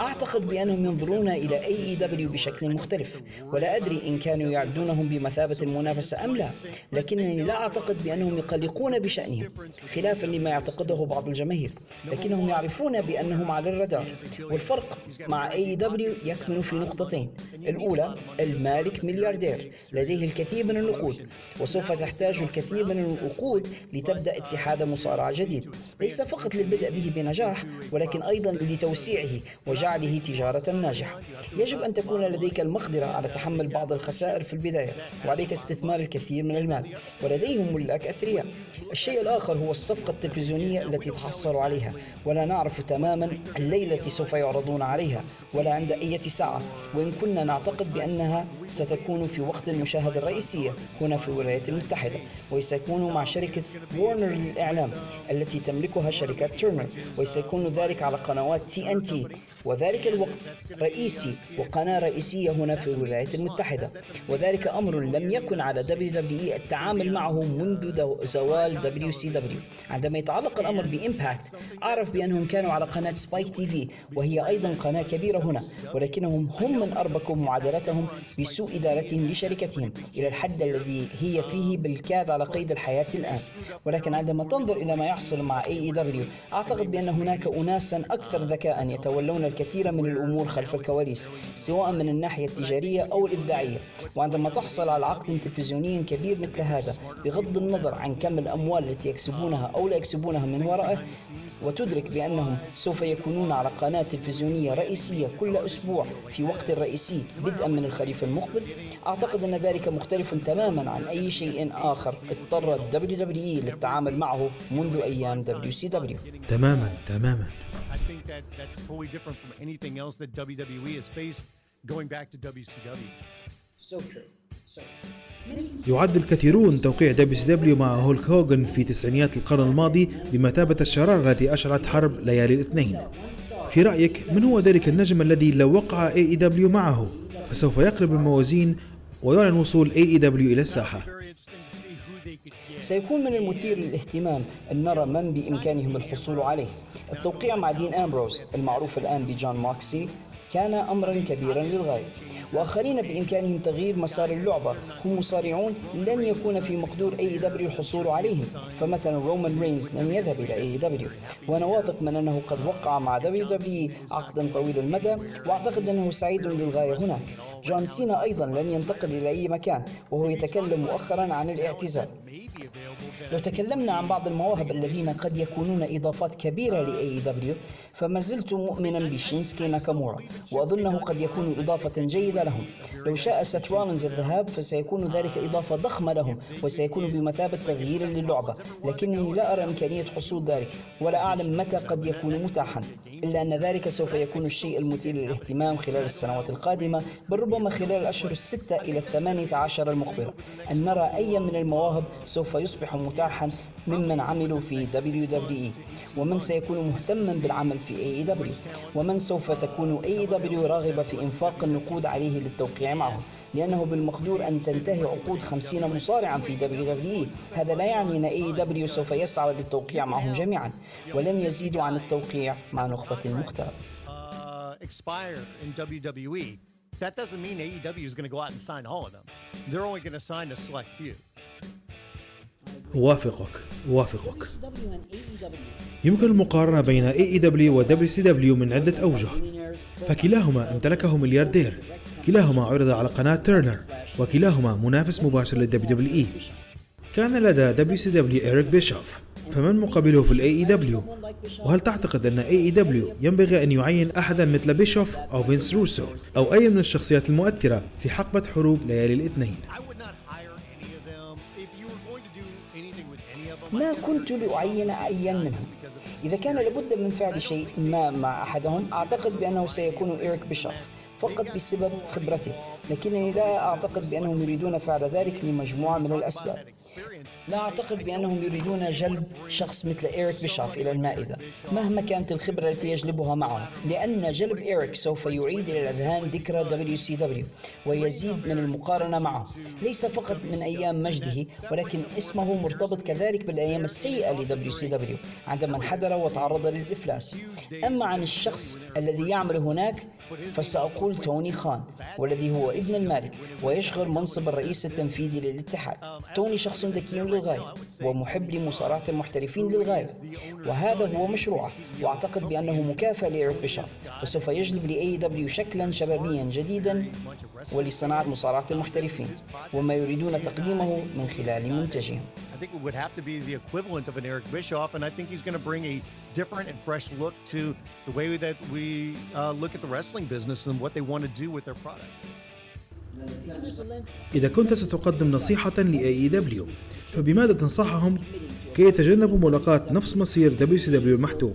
أعتقد بأنهم ينظرون إلى AEW بشكل مختلف ولا أدري إن كانوا يعدونهم بمثابة المنافسة أم لا لكنني لا أعتقد بأنهم يقلقون بشأنهم خلافا لما يعتقده بعض الجماهير لكنهم يعرفون بأنهم على الرادار والفرق مع AEW يكمن في نقطتين الأولى المالك ملياردير لديه الكثير من النقود وسوف تحتاج الكثير من العقود لتبدأ اتحاد مصارعة جديد ليس فقط للبدء به بنجاح ولكن أيضا لتوسيعه وجعله تجارة ناجحة. يجب أن تكون لديك المقدرة على تحمل بعض الخسائر في البداية وعليك استثمار الكثير من المال ولديهم ملاك أثرياء. الشيء الآخر هو الصفقة التلفزيونية التي تحصلوا عليها ولا نعرف تماما الليلة التي سوف يعرضون عليها ولا عند أي ساعة. وإن كنا نعتقد بأنها ستكون في وقت المشاهدة الرئيسية هنا في الولايات المتحدة وسيكون مع شركة وورنر للإعلام التي تملكها شركة تيرنر وسيكون ذلك على قنوات TNT وذلك الوقت رئيسي وقناة رئيسية هنا في الولايات المتحدة. وذلك أمر لم يكن على WWE التعامل معه منذ زوال WCW عندما يتعلق الأمر ب Impact أعرف بأنهم كانوا على قناة Spike TV وهي أيضا قناة كبيرة هنا ولكنهم هم من أربكوا معادلتهم بسوء إدارتهم لشركتهم إلى الحد الذي هي فيه بالكاد على قيد الحياة الآن. ولكن عندما تنظر إلى ما يحصل مع AEW أعتقد بأن هناك أناسا أكثر ذكاء يتولون الكثير من من الأمور خلف الكواليس سواء من الناحية التجارية أو الإبداعية. وعندما تحصل على عقد تلفزيوني كبير مثل هذا بغض النظر عن كم الأموال التي يكسبونها أو لا يكسبونها من ورائه وتدرك بأنهم سوف يكونون على قناة تلفزيونية رئيسية كل أسبوع في وقت رئيسي بدءا من الخريف المقبل أعتقد أن ذلك مختلف تماما عن أي شيء آخر اضطرت WWE للتعامل معه منذ أيام WCW تماما تماما. I think that that's totally different from anything else that WWE has faced going back to WCW. يعد الكثيرون توقيع WCW مع هولك هوغن في تسعينيات القرن الماضي بمثابة الشرارة التي أشعلت حرب ليالي الاثنين. في رأيك من هو ذلك النجم الذي لو وقع AEW معه؟ فسوف يقلب الموازين ويعلن وصول AEW إلى الساحة. سيكون من المثير للاهتمام أن نرى من بإمكانهم الحصول عليه. التوقيع مع دين أمبروز المعروف الآن بجون موكسلي. كان أمرا كبيرا للغاية. وآخرين بإمكانهم تغيير مسار اللعبة. هم مصارعون لن يكون في مقدور AEW الحصول عليهم. فمثلا رومان رينز لن يذهب إلى AEW وأنا واثق من أنه قد وقع مع WWE عقدا طويل المدى. وأعتقد أنه سعيد للغاية هناك. جون سينا أيضا لن ينتقل إلى أي مكان. وهو يتكلم مؤخرا عن الاعتزال. لو تكلمنا عن بعض المواهب الذين قد يكونون إضافات كبيرة ل AEW فما زلت مؤمنا بشينسكي ناكامورا وأظنه قد يكون إضافة جيدة لهم. لو شاء سيث رولينز الذهاب فسيكون ذلك إضافة ضخمة لهم وسيكون بمثابة تغيير للعبة. لكنني لا أرى إمكانية حصول ذلك ولا أعلم متى قد يكون متاحا. إلا أن ذلك سوف يكون الشيء المثير للاهتمام خلال السنوات القادمة بل ربما خلال الأشهر الستة إلى الثمانية عشر المقبلة أن نرى أي من المواهب سوف يصبح متاحا ممن عملوا في WWE ومن سيكون مهتما بالعمل في AEW ومن سوف تكون AEW راغبة في إنفاق النقود عليه للتوقيع معه. لأنه بالمقدور أن تنتهي عقود خمسين مصارعا في WWE هذا لا يعني أن AEW سوف يسعى للتوقيع معهم جميعا ولن يزيدوا عن التوقيع مع نخبة مختارة uh, expire in WWE, that doesn't mean AEW is going to go out and sign all of them. They're only going to sign a select few. أوافقك أوافقك يمكن المقارنة بين اي اي دبليو و دبليو سي دبليو من عدة أوجه. فكلاهما امتلكه ملياردير. كلاهما عرض على قناة تيرنر وكلاهما منافس مباشر لل WWE كان لدى WCW إيريك بيشوف. فمن مقابله في ال AEW؟ وهل تعتقد أن AEW ينبغي أن يعين أحدا مثل بيشوف أو فينس روسو أو أي من الشخصيات المؤثرة في حقبة حروب ليالي الاثنين؟ ما كنت لأعين أيا منهم إذا كان لابد من فعل شيء ما مع أحدهم أعتقد بأنه سيكون إيريك بيشوف. فقط بسبب خبرته لكنني لا أعتقد بأنهم يريدون فعل ذلك لمجموعة من الأسباب. لا أعتقد بأنهم يريدون جلب شخص مثل إيريك بيشوف إلى المائدة مهما كانت الخبرة التي يجلبها معه لأن جلب إيريك سوف يعيد إلى الأذهان ذكرى WCW ويزيد من المقارنة معه ليس فقط من أيام مجده ولكن اسمه مرتبط كذلك بالأيام السيئة ل WCW عندما انحدر وتعرض للإفلاس. أما عن الشخص الذي يعمل هناك فسأقول توني خان والذي هو ابن المالك ويشغل منصب الرئيس التنفيذي للاتحاد. توني شخص ذكي للغاية ومحب لمصارعة المحترفين للغاية وهذا هو مشروعه واعتقد بأنه مكافأة لإيريك بيشوف وسوف يجلب لأي دبليو شكلا شبابيا جديدا ولصناعة مصارعة المحترفين وما يريدون تقديمه من خلال منتجهم I think it would have to be the equivalent of an Eric Bischoff, and I think he's going to bring a different and fresh look to the way that we uh, look at the wrestling business and what they want to do with their product. إذا كنت ستقدم نصيحة ل AEW فبماذا تنصحهم؟ كي يتجنبوا ملاقاة نفس مصير WCW المحتوم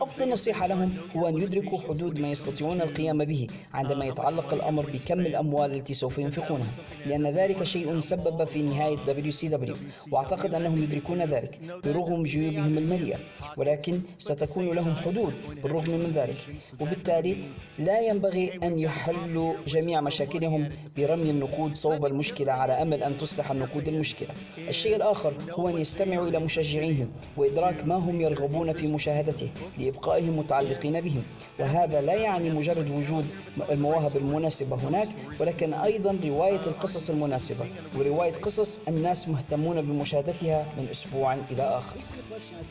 أفضل نصيحة لهم هو أن يدركوا حدود ما يستطيعون القيام به عندما يتعلق الأمر بكم الأموال التي سوف ينفقونها لأن ذلك شيء سبب في نهاية WCW وأعتقد أنهم يدركون ذلك برغم جيوبهم المليئة ولكن ستكون لهم حدود بالرغم من ذلك. وبالتالي لا ينبغي أن يحلوا جميع مشاكلهم برمي النقود صوب المشكلة على أمل أن تصلح النقود المشكلة. الشيء الآخر هو أن يستمعوا إلى مشجعيهم وإدراك ما هم يرغبون في مشاهدته. لإبقائهم متعلقين بهم وهذا لا يعني مجرد وجود المواهب المناسبة هناك ولكن أيضا رواية القصص المناسبة ورواية قصص الناس مهتمون بمشاهدتها من أسبوع إلى آخر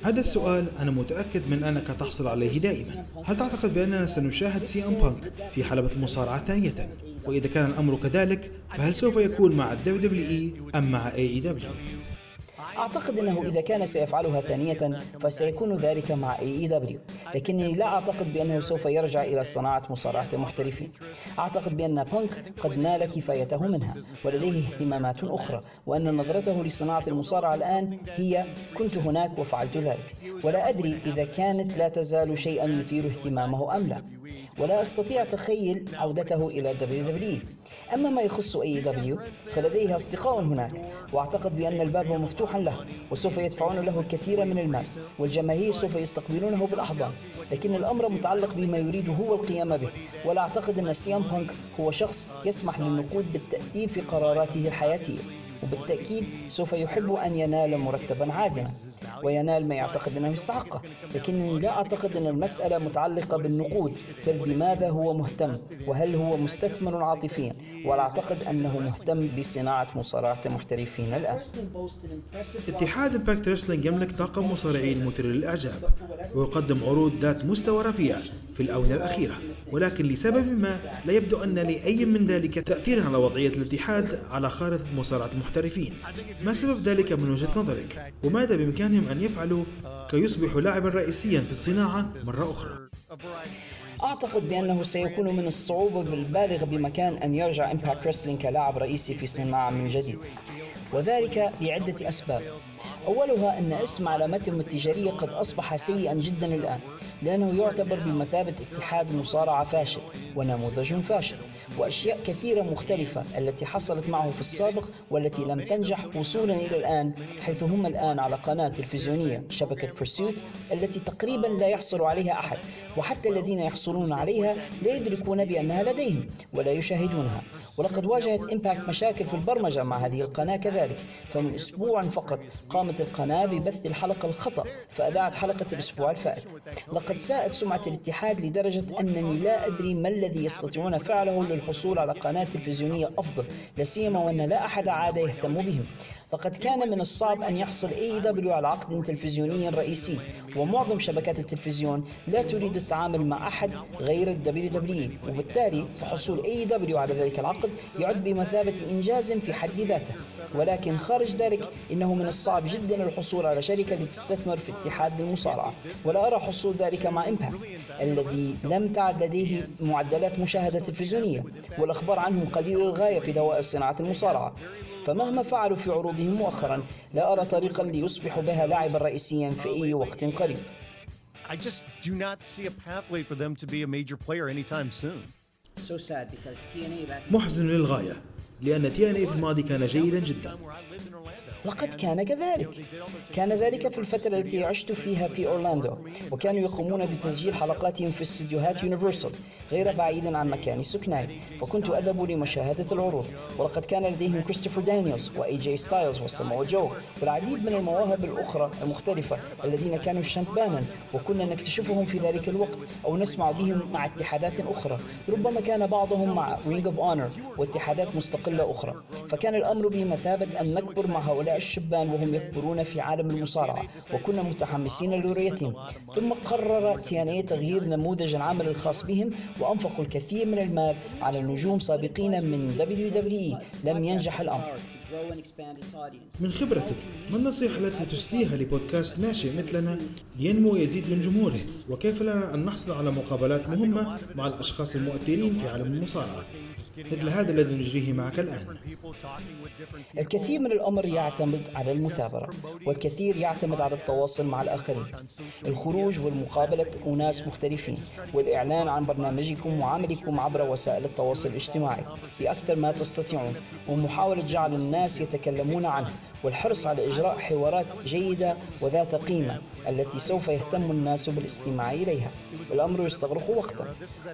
هذا السؤال أنا متأكد من أنك تحصل عليه دائما هل تعتقد بأننا سنشاهد سي أم بانك في حلبة المصارعة ثانية؟ وإذا كان الأمر كذلك فهل سوف يكون مع الدبليو دبليو إي أم مع اي دبليو؟ أعتقد أنه إذا كان سيفعلها ثانية فسيكون ذلك مع AEW لكنني لا أعتقد بأنه سوف يرجع إلى صناعة مصارعة المحترفين أعتقد بأن بانك قد نال كفايته منها ولديه اهتمامات أخرى وأن نظرته لصناعة المصارعة الآن هي كنت هناك وفعلت ذلك. ولا أدري إذا كانت لا تزال شيئا يثير اهتمامه أم لا. ولا أستطيع تخيل عودته إلى WWE أما ما يخص AEW فلديه أصدقاء هناك وأعتقد بأن الباب مفتوحا له وسوف يدفعون له الكثير من المال والجماهير سوف يستقبلونه بالأحضان لكن الأمر متعلق بما يريد هو القيام به ولا أعتقد أن سيام بانك هو شخص يسمح للنقود بالتأثير في قراراته الحياتية. وبالتأكيد سوف يحب أن ينال مرتبا عادلا وينال ما يعتقد أنه يستحقه. لكنني لا أعتقد أن المسألة متعلقة بالنقود بل بماذا هو مهتم؟ وهل هو مستثمر عاطفيا؟ ولا أعتقد أنه مهتم بصناعة مصارعة المحترفين الآن. اتحاد Impact Wrestling يملك طاقم مصارعين مثير للإعجاب ويقدم عروض ذات مستوى رفيع في الآونة الأخيرة. ولكن لسبب ما لا يبدو أن لأي من ذلك تأثير على وضعية الاتحاد على خارطة مصارعة المحترفين ما سبب ذلك من وجهة نظرك؟ وماذا بإمكانهم أن يفعلوا كي يصبحوا لاعبا رئيسيا في الصناعة مرة أخرى؟ أعتقد بأنه سيكون من الصعوبة بالبالغ بمكان أن يرجع Impact Wrestling كلاعب رئيسي في صناعة من جديد وذلك لعدة أسباب أولها أن اسم علامتهم التجارية قد أصبح سيئا جدا الآن لأنه يعتبر بمثابة اتحاد مصارعة فاشل ونموذج فاشل وأشياء كثيرة مختلفة التي حصلت معه في السابق والتي لم تنجح وصولا إلى الآن حيث هم الآن على قناة تلفزيونية شبكة برسوت التي تقريبا لا يحصل عليها أحد وحتى الذين يحصلون عليها لا يدركون بأنها لديهم ولا يشاهدونها. ولقد واجهت Impact مشاكل في البرمجة مع هذه القناة كذلك. فمن أسبوع فقط قامت القناة ببث الحلقة الخطأ فأذاعت حلقة الأسبوع الفائت. لقد ساءت سمعة الاتحاد لدرجة أنني لا أدري ما الذي يستطيعون فعله للحصول على قناة تلفزيونية أفضل لا سيما وأن لا أحد عاد يهتم بهم. لقد كان من الصعب أن يحصل AEW على عقد تلفزيوني رئيسي ومعظم شبكات التلفزيون لا تريد التعامل مع أحد غير ال WWE وبالتالي فحصول AEW على ذلك العقد يعد بمثابة إنجاز في حد ذاته. ولكن خارج ذلك إنه من الصعب جدا الحصول على شركة لتستثمر في اتحاد المصارعة. ولا أرى حصول ذلك مع Impact الذي لم تعد لديه معدلات مشاهدة تلفزيونية والأخبار عنهم قليل للغاية في دوائر صناعة المصارعة. فمهما فعلوا في عروضهم مؤخرا لا أرى طريقا ليصبحوا بها لاعبا رئيسيا في أي وقت قريب. I just do not see a pathway for them to be a major player anytime soon. So sad because TNA back محزن للغاية. لأن TNA في الماضي كان جيدا جدا. لقد كان كذلك. كان ذلك في الفترة التي عشت فيها في أورلاندو وكانوا يقومون بتسجيل حلقاتهم في استديوهات Universal غير بعيد عن مكان سكناي فكنت أذهب لمشاهدة العروض. ولقد كان لديهم كريستوفر دانيالز وإي جي ستايلز وسامو جو والعديد من المواهب الأخرى المختلفة الذين كانوا شبانا وكنا نكتشفهم في ذلك الوقت أو نسمع بهم مع اتحادات أخرى. ربما كان بعضهم مع Ring of Honor واتحادات مستقلة أخرى. فكان الأمر بمثابة أن نكبر مع هؤلاء الشبان وهم يكبرون في عالم المصارعة وكنا متحمسين لرؤيتهم ثم قرر TNA تغيير نموذج العمل الخاص بهم وأنفقوا الكثير من المال على نجوم سابقين من WWE لم ينجح الأمر. من خبرتك ما النصيحة التي تسديها لبودكاست ناشئ مثلنا؟ لينمو ويزيد من جمهوره وكيف لنا أن نحصل على مقابلات مهمة مع الأشخاص المؤثرين في عالم المصارعة؟ مثل هذا الذي نجريه معك الآن. الكثير من الأمر يعتمد على المثابرة والكثير يعتمد على التواصل مع الآخرين. الخروج والمقابلة أناس مختلفين والإعلان عن برنامجكم وعملكم عبر وسائل التواصل الاجتماعي. بأكثر ما تستطيعون ومحاولة جعل الناس الناس يتكلمون عنه والحرص على إجراء حوارات جيدة وذات قيمة التي سوف يهتم الناس بالاستماع إليها. الأمر يستغرق وقتا.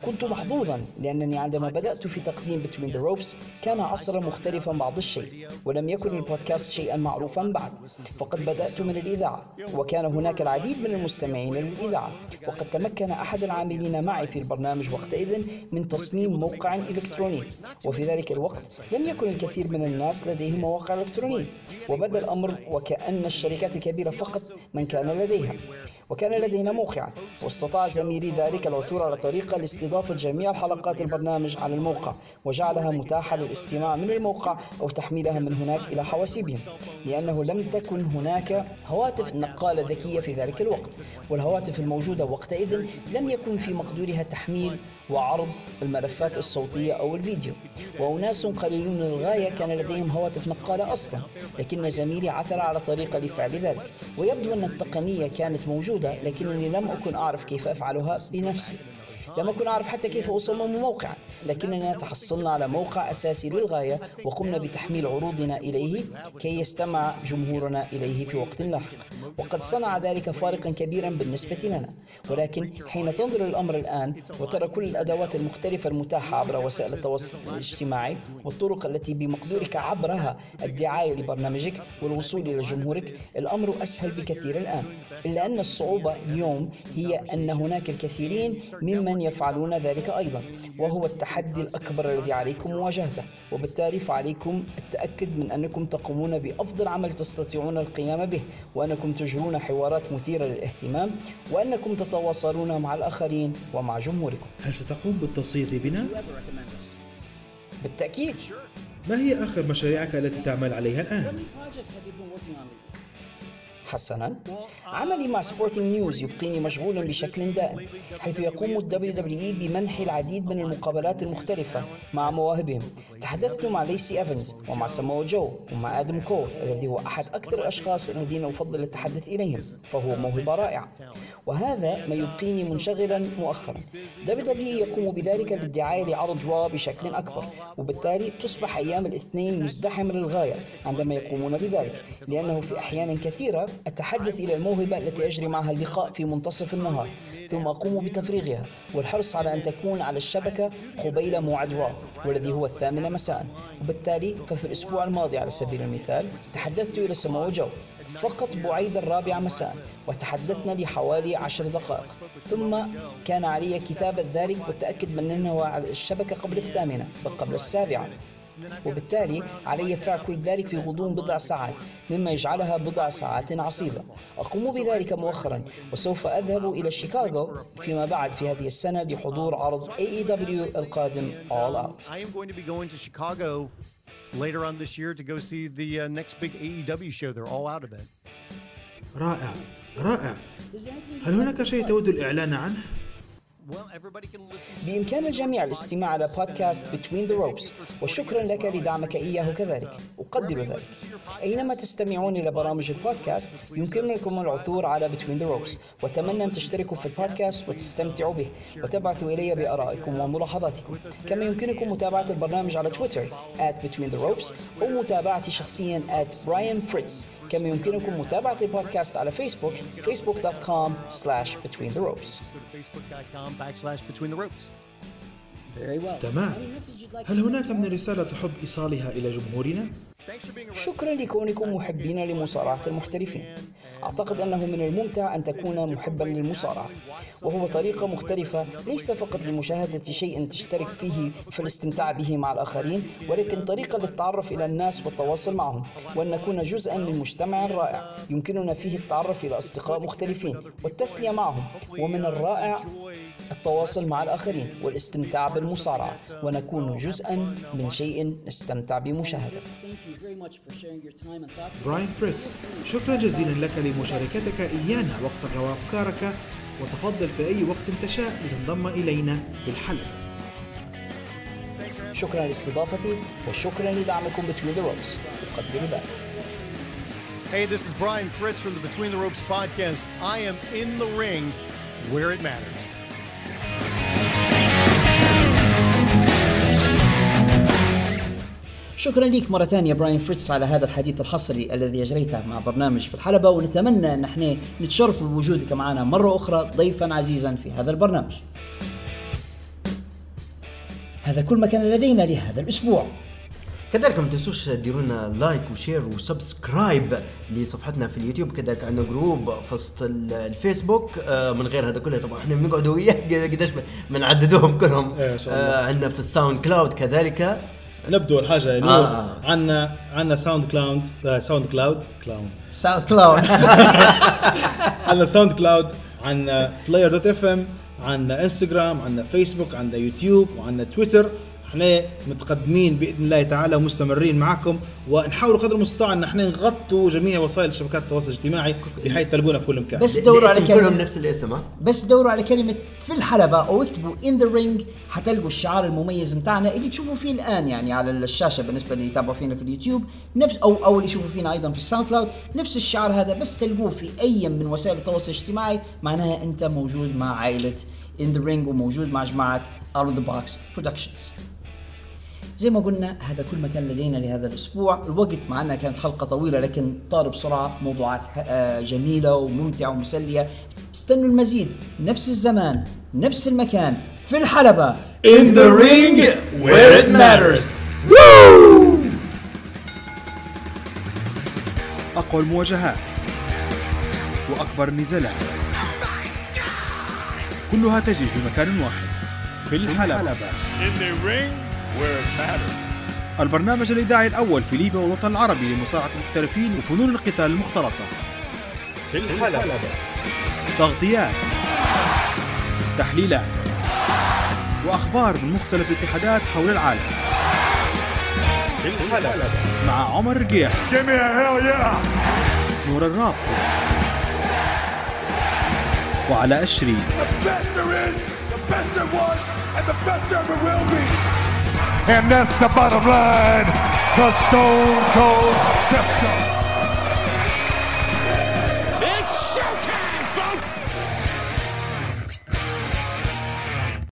كنت محظوظا لأنني عندما بدأت في تقديم Between the Ropes كان عصرا مختلفا بعض الشيء ولم يكن البودكاست شيئا معروفا بعد. فقد بدأت من الإذاعة وكان هناك العديد من المستمعين للإذاعة. وقد تمكن أحد العاملين معي في البرنامج وقتئذ من تصميم موقع إلكتروني. وفي ذلك الوقت لم يكن الكثير من الناس لديهم مواقع إلكترونية. وبدأ الأمر وكأن الشركات الكبيرة فقط من كان لديها. وكان لدينا موقعا. واستطاع زميلي ذلك العثور على طريقة لاستضافة جميع حلقات البرنامج على الموقع وجعلها متاحة للاستماع من الموقع أو تحميلها من هناك إلى حواسيبهم. لأنه لم تكن هناك هواتف نقالة ذكية في ذلك الوقت والهواتف الموجودة وقتئذ لم يكن في مقدورها تحميل وعرض الملفات الصوتية أو الفيديو. وأناس قليلون للغاية كان لديهم هواتف نقالة أصلا لكن زميلي عثر على طريقة لفعل ذلك. ويبدو أن التقنية كانت موجودة. لكنني لم أكن أعرف كيف أفعلها بنفسي. لم أكن أعرف حتى كيف أصمم موقعا لكننا تحصلنا على موقع أساسي للغاية وقمنا بتحميل عروضنا إليه كي يستمع جمهورنا إليه في وقت لاحق. وقد صنع ذلك فارقا كبيرا بالنسبة لنا. ولكن حين تنظر للأمر الآن وترى كل الأدوات المختلفة المتاحة عبر وسائل التواصل الاجتماعي والطرق التي بمقدورك عبرها الدعاية لبرنامجك والوصول إلى جمهورك الأمر أسهل بكثير الآن. إلا أن الصعوبة اليوم هي أن هناك الكثيرين ممن يفعلون ذلك أيضا وهو التحدي الأكبر الذي عليكم مواجهته وبالتالي فعليكم التأكد من أنكم تقومون بأفضل عمل تستطيعون القيام به وأنكم تجرون حوارات مثيرة للاهتمام وأنكم تتواصلون مع الآخرين ومع جمهوركم هل ستقوم بالتصويت بنا؟ بالتأكيد ما هي آخر مشاريعك التي تعمل عليها الآن؟ حسنا. عملي مع سبورتنج نيوز يبقيني مشغولا بشكل دائم حيث يقوم ال WWE بمنح العديد من المقابلات المختلفة مع مواهبهم. تحدثت مع ليسي إيفنز ومع سامو جو ومع آدم كول الذي هو أحد أكثر الأشخاص الذين أفضل التحدث إليهم فهو موهبة رائعة. وهذا ما يبقيني منشغلا مؤخرا. WWE يقوم بذلك للدعاية لعرض Raw بشكل أكبر وبالتالي تصبح أيام الاثنين مزدحمة للغاية عندما يقومون بذلك لأنه في أحيان كثيرة أتحدث إلى الموهبة التي أجري معها اللقاء في منتصف النهار ثم أقوم بتفريغها والحرص على أن تكون على الشبكة قبيل موعد را والذي هو الثامنة مساء. وبالتالي ففي الأسبوع الماضي على سبيل المثال تحدثت إلى سمو جو فقط بعيد الرابعة مساء وتحدثنا لحوالي عشر دقائق. ثم كان علي كتابة ذلك والتأكد من أنه على الشبكة قبل الثامنة بل قبل السابعة. وبالتالي علي فعل كل ذلك في غضون بضع ساعات مما يجعلها بضع ساعات عصيبة أقوم بذلك مؤخرا وسوف أذهب إلى شيكاغو فيما بعد في هذه السنة لحضور عرض AEW القادم All Out I am going to be going to Chicago later on this year to go see the uh, next big AEW show, their All Out event. رائع رائع هل هناك شيء تود الإعلان عنه؟ بإمكان الجميع الاستماع على بودكاست Between the Ropes. وشكرا لك لدعمك إياه كذلك. أقدر ذلك. أينما تستمعون إلى برامج البودكاست يمكنكم العثور على Between the Ropes. وأتمنى أن تشتركوا في البودكاست وتستمتعوا به. وتبعثوا إلي بآرائكم وملاحظاتكم. كما يمكنكم متابعة البرنامج على تويتر at Between the Ropes أو متابعتي شخصيا at Brian Fritz. كما يمكنكم متابعة البودكاست على فيسبوك facebook.com slash Between the Ropes. تمام. You'd like هل هناك من? رسالة تحب إيصالها إلى جمهورنا؟ شكرا لكونكم محبين لمصارعة المحترفين. أعتقد أنه من الممتع أن تكون محبا للمصارعة وهو طريقة مختلفة ليس فقط لمشاهدة شيء تشترك فيه في الاستمتاع به مع الآخرين ولكن طريقة للتعرف إلى الناس والتواصل معهم وأن نكون جزءا من مجتمع رائع يمكننا فيه التعرف إلى أصدقاء مختلفين والتسلية معهم. ومن الرائع التواصل مع الآخرين والاستمتاع بالمصارعة ونكون جزءا من شيء نستمتع بمشاهدته Thank you very much for sharing your time and thoughts. براين فريتز شكرا جزيلا لك لمشاركتك إيانا وقتك وأفكارك وتفضل في أي وقت تشاء لتنضم إلينا في الحلقة شكرا لاستضافتي وشكرا لدعمكم Between the Ropes أقدر ذلك Hey, this is Brian Fritz from the Between the Ropes podcast. I am in the ring where it matters. شكرا لك مرة ثانية براين فريتز على هذا الحديث الحصري الذي أجريته مع برنامج في الحلبة ونتمنى أن إحنا نتشرف بوجودك معنا مرة أخرى ضيفا عزيزا في هذا البرنامج. هذا كل ما كان لدينا لهذا الأسبوع. كذلك ما تنسوش ديروا لنا like و share و subscribe لصفحتنا في اليوتيوب كذلك عندنا group في وسط ال- الفيسبوك آه، من غير هذا كله طبعا إحنا بنقعدوا وياه قديش بنعددوهم كلهم. إيه، إن شاء الله. آه، عندنا في ال SoundCloud كذلك. نبدو الحاجة نور آه،. عندنا عندنا SoundCloud SoundCloud Cloud SoundCloud عندنا SoundCloud عندنا Player dot FM عندنا انستغرام عندنا فيسبوك عندنا يوتيوب وعندنا تويتر إحنا متقدمين بإذن الله تعالى ومستمرين معكم ونحاول قدر المستطاع أن إحنا نغطوا جميع وسائل شبكات التواصل الاجتماعي بحيث تلقونا في كل مكان. بس دوروا على الاسم كلهم نفس الاسم ها؟ بس دوروا على كلمة في الحلبة أو اكتبوا in the ring حتلقوا الشعار المميز متاعنا اللي تشوفوا فيه الآن يعني على الشاشة بالنسبة اللي يتابعوا فينا في اليوتيوب نفس أو أو اللي يشوفوا فينا أيضا في ال SoundCloud نفس الشعار هذا بس تلقوه في أي من وسائل التواصل الاجتماعي معناها أنت موجود مع عائلة in the ring وموجود مع جماعة out of the box productions. زي ما قلنا هذا كل ما كان لدينا لهذا الأسبوع. الوقت معنا كانت حلقة طويلة لكن طار بسرعة. موضوعات آه، جميلة وممتعة ومسلية. استنوا المزيد. نفس الزمان نفس المكان في الحلبة. In the ring where it matters. أقوى المواجهات وأكبر النزالات. كلها تجري في مكان واحد في الحلبة. In the ring. البرنامج الإذاعي الأول في ليبيا والوطن العربي لمصارعة المحترفين وفنون القتال المختلطة. في الحلبة. تغطيات تحليلات وأخبار من مختلف الاتحادات حول العالم. في الحلبة. مع عمر رقيح. نور الرابط. وعلاء الشريف. The best there is, the best there was, and the best there ever will be. And that's the bottom line. The Stone Cold so.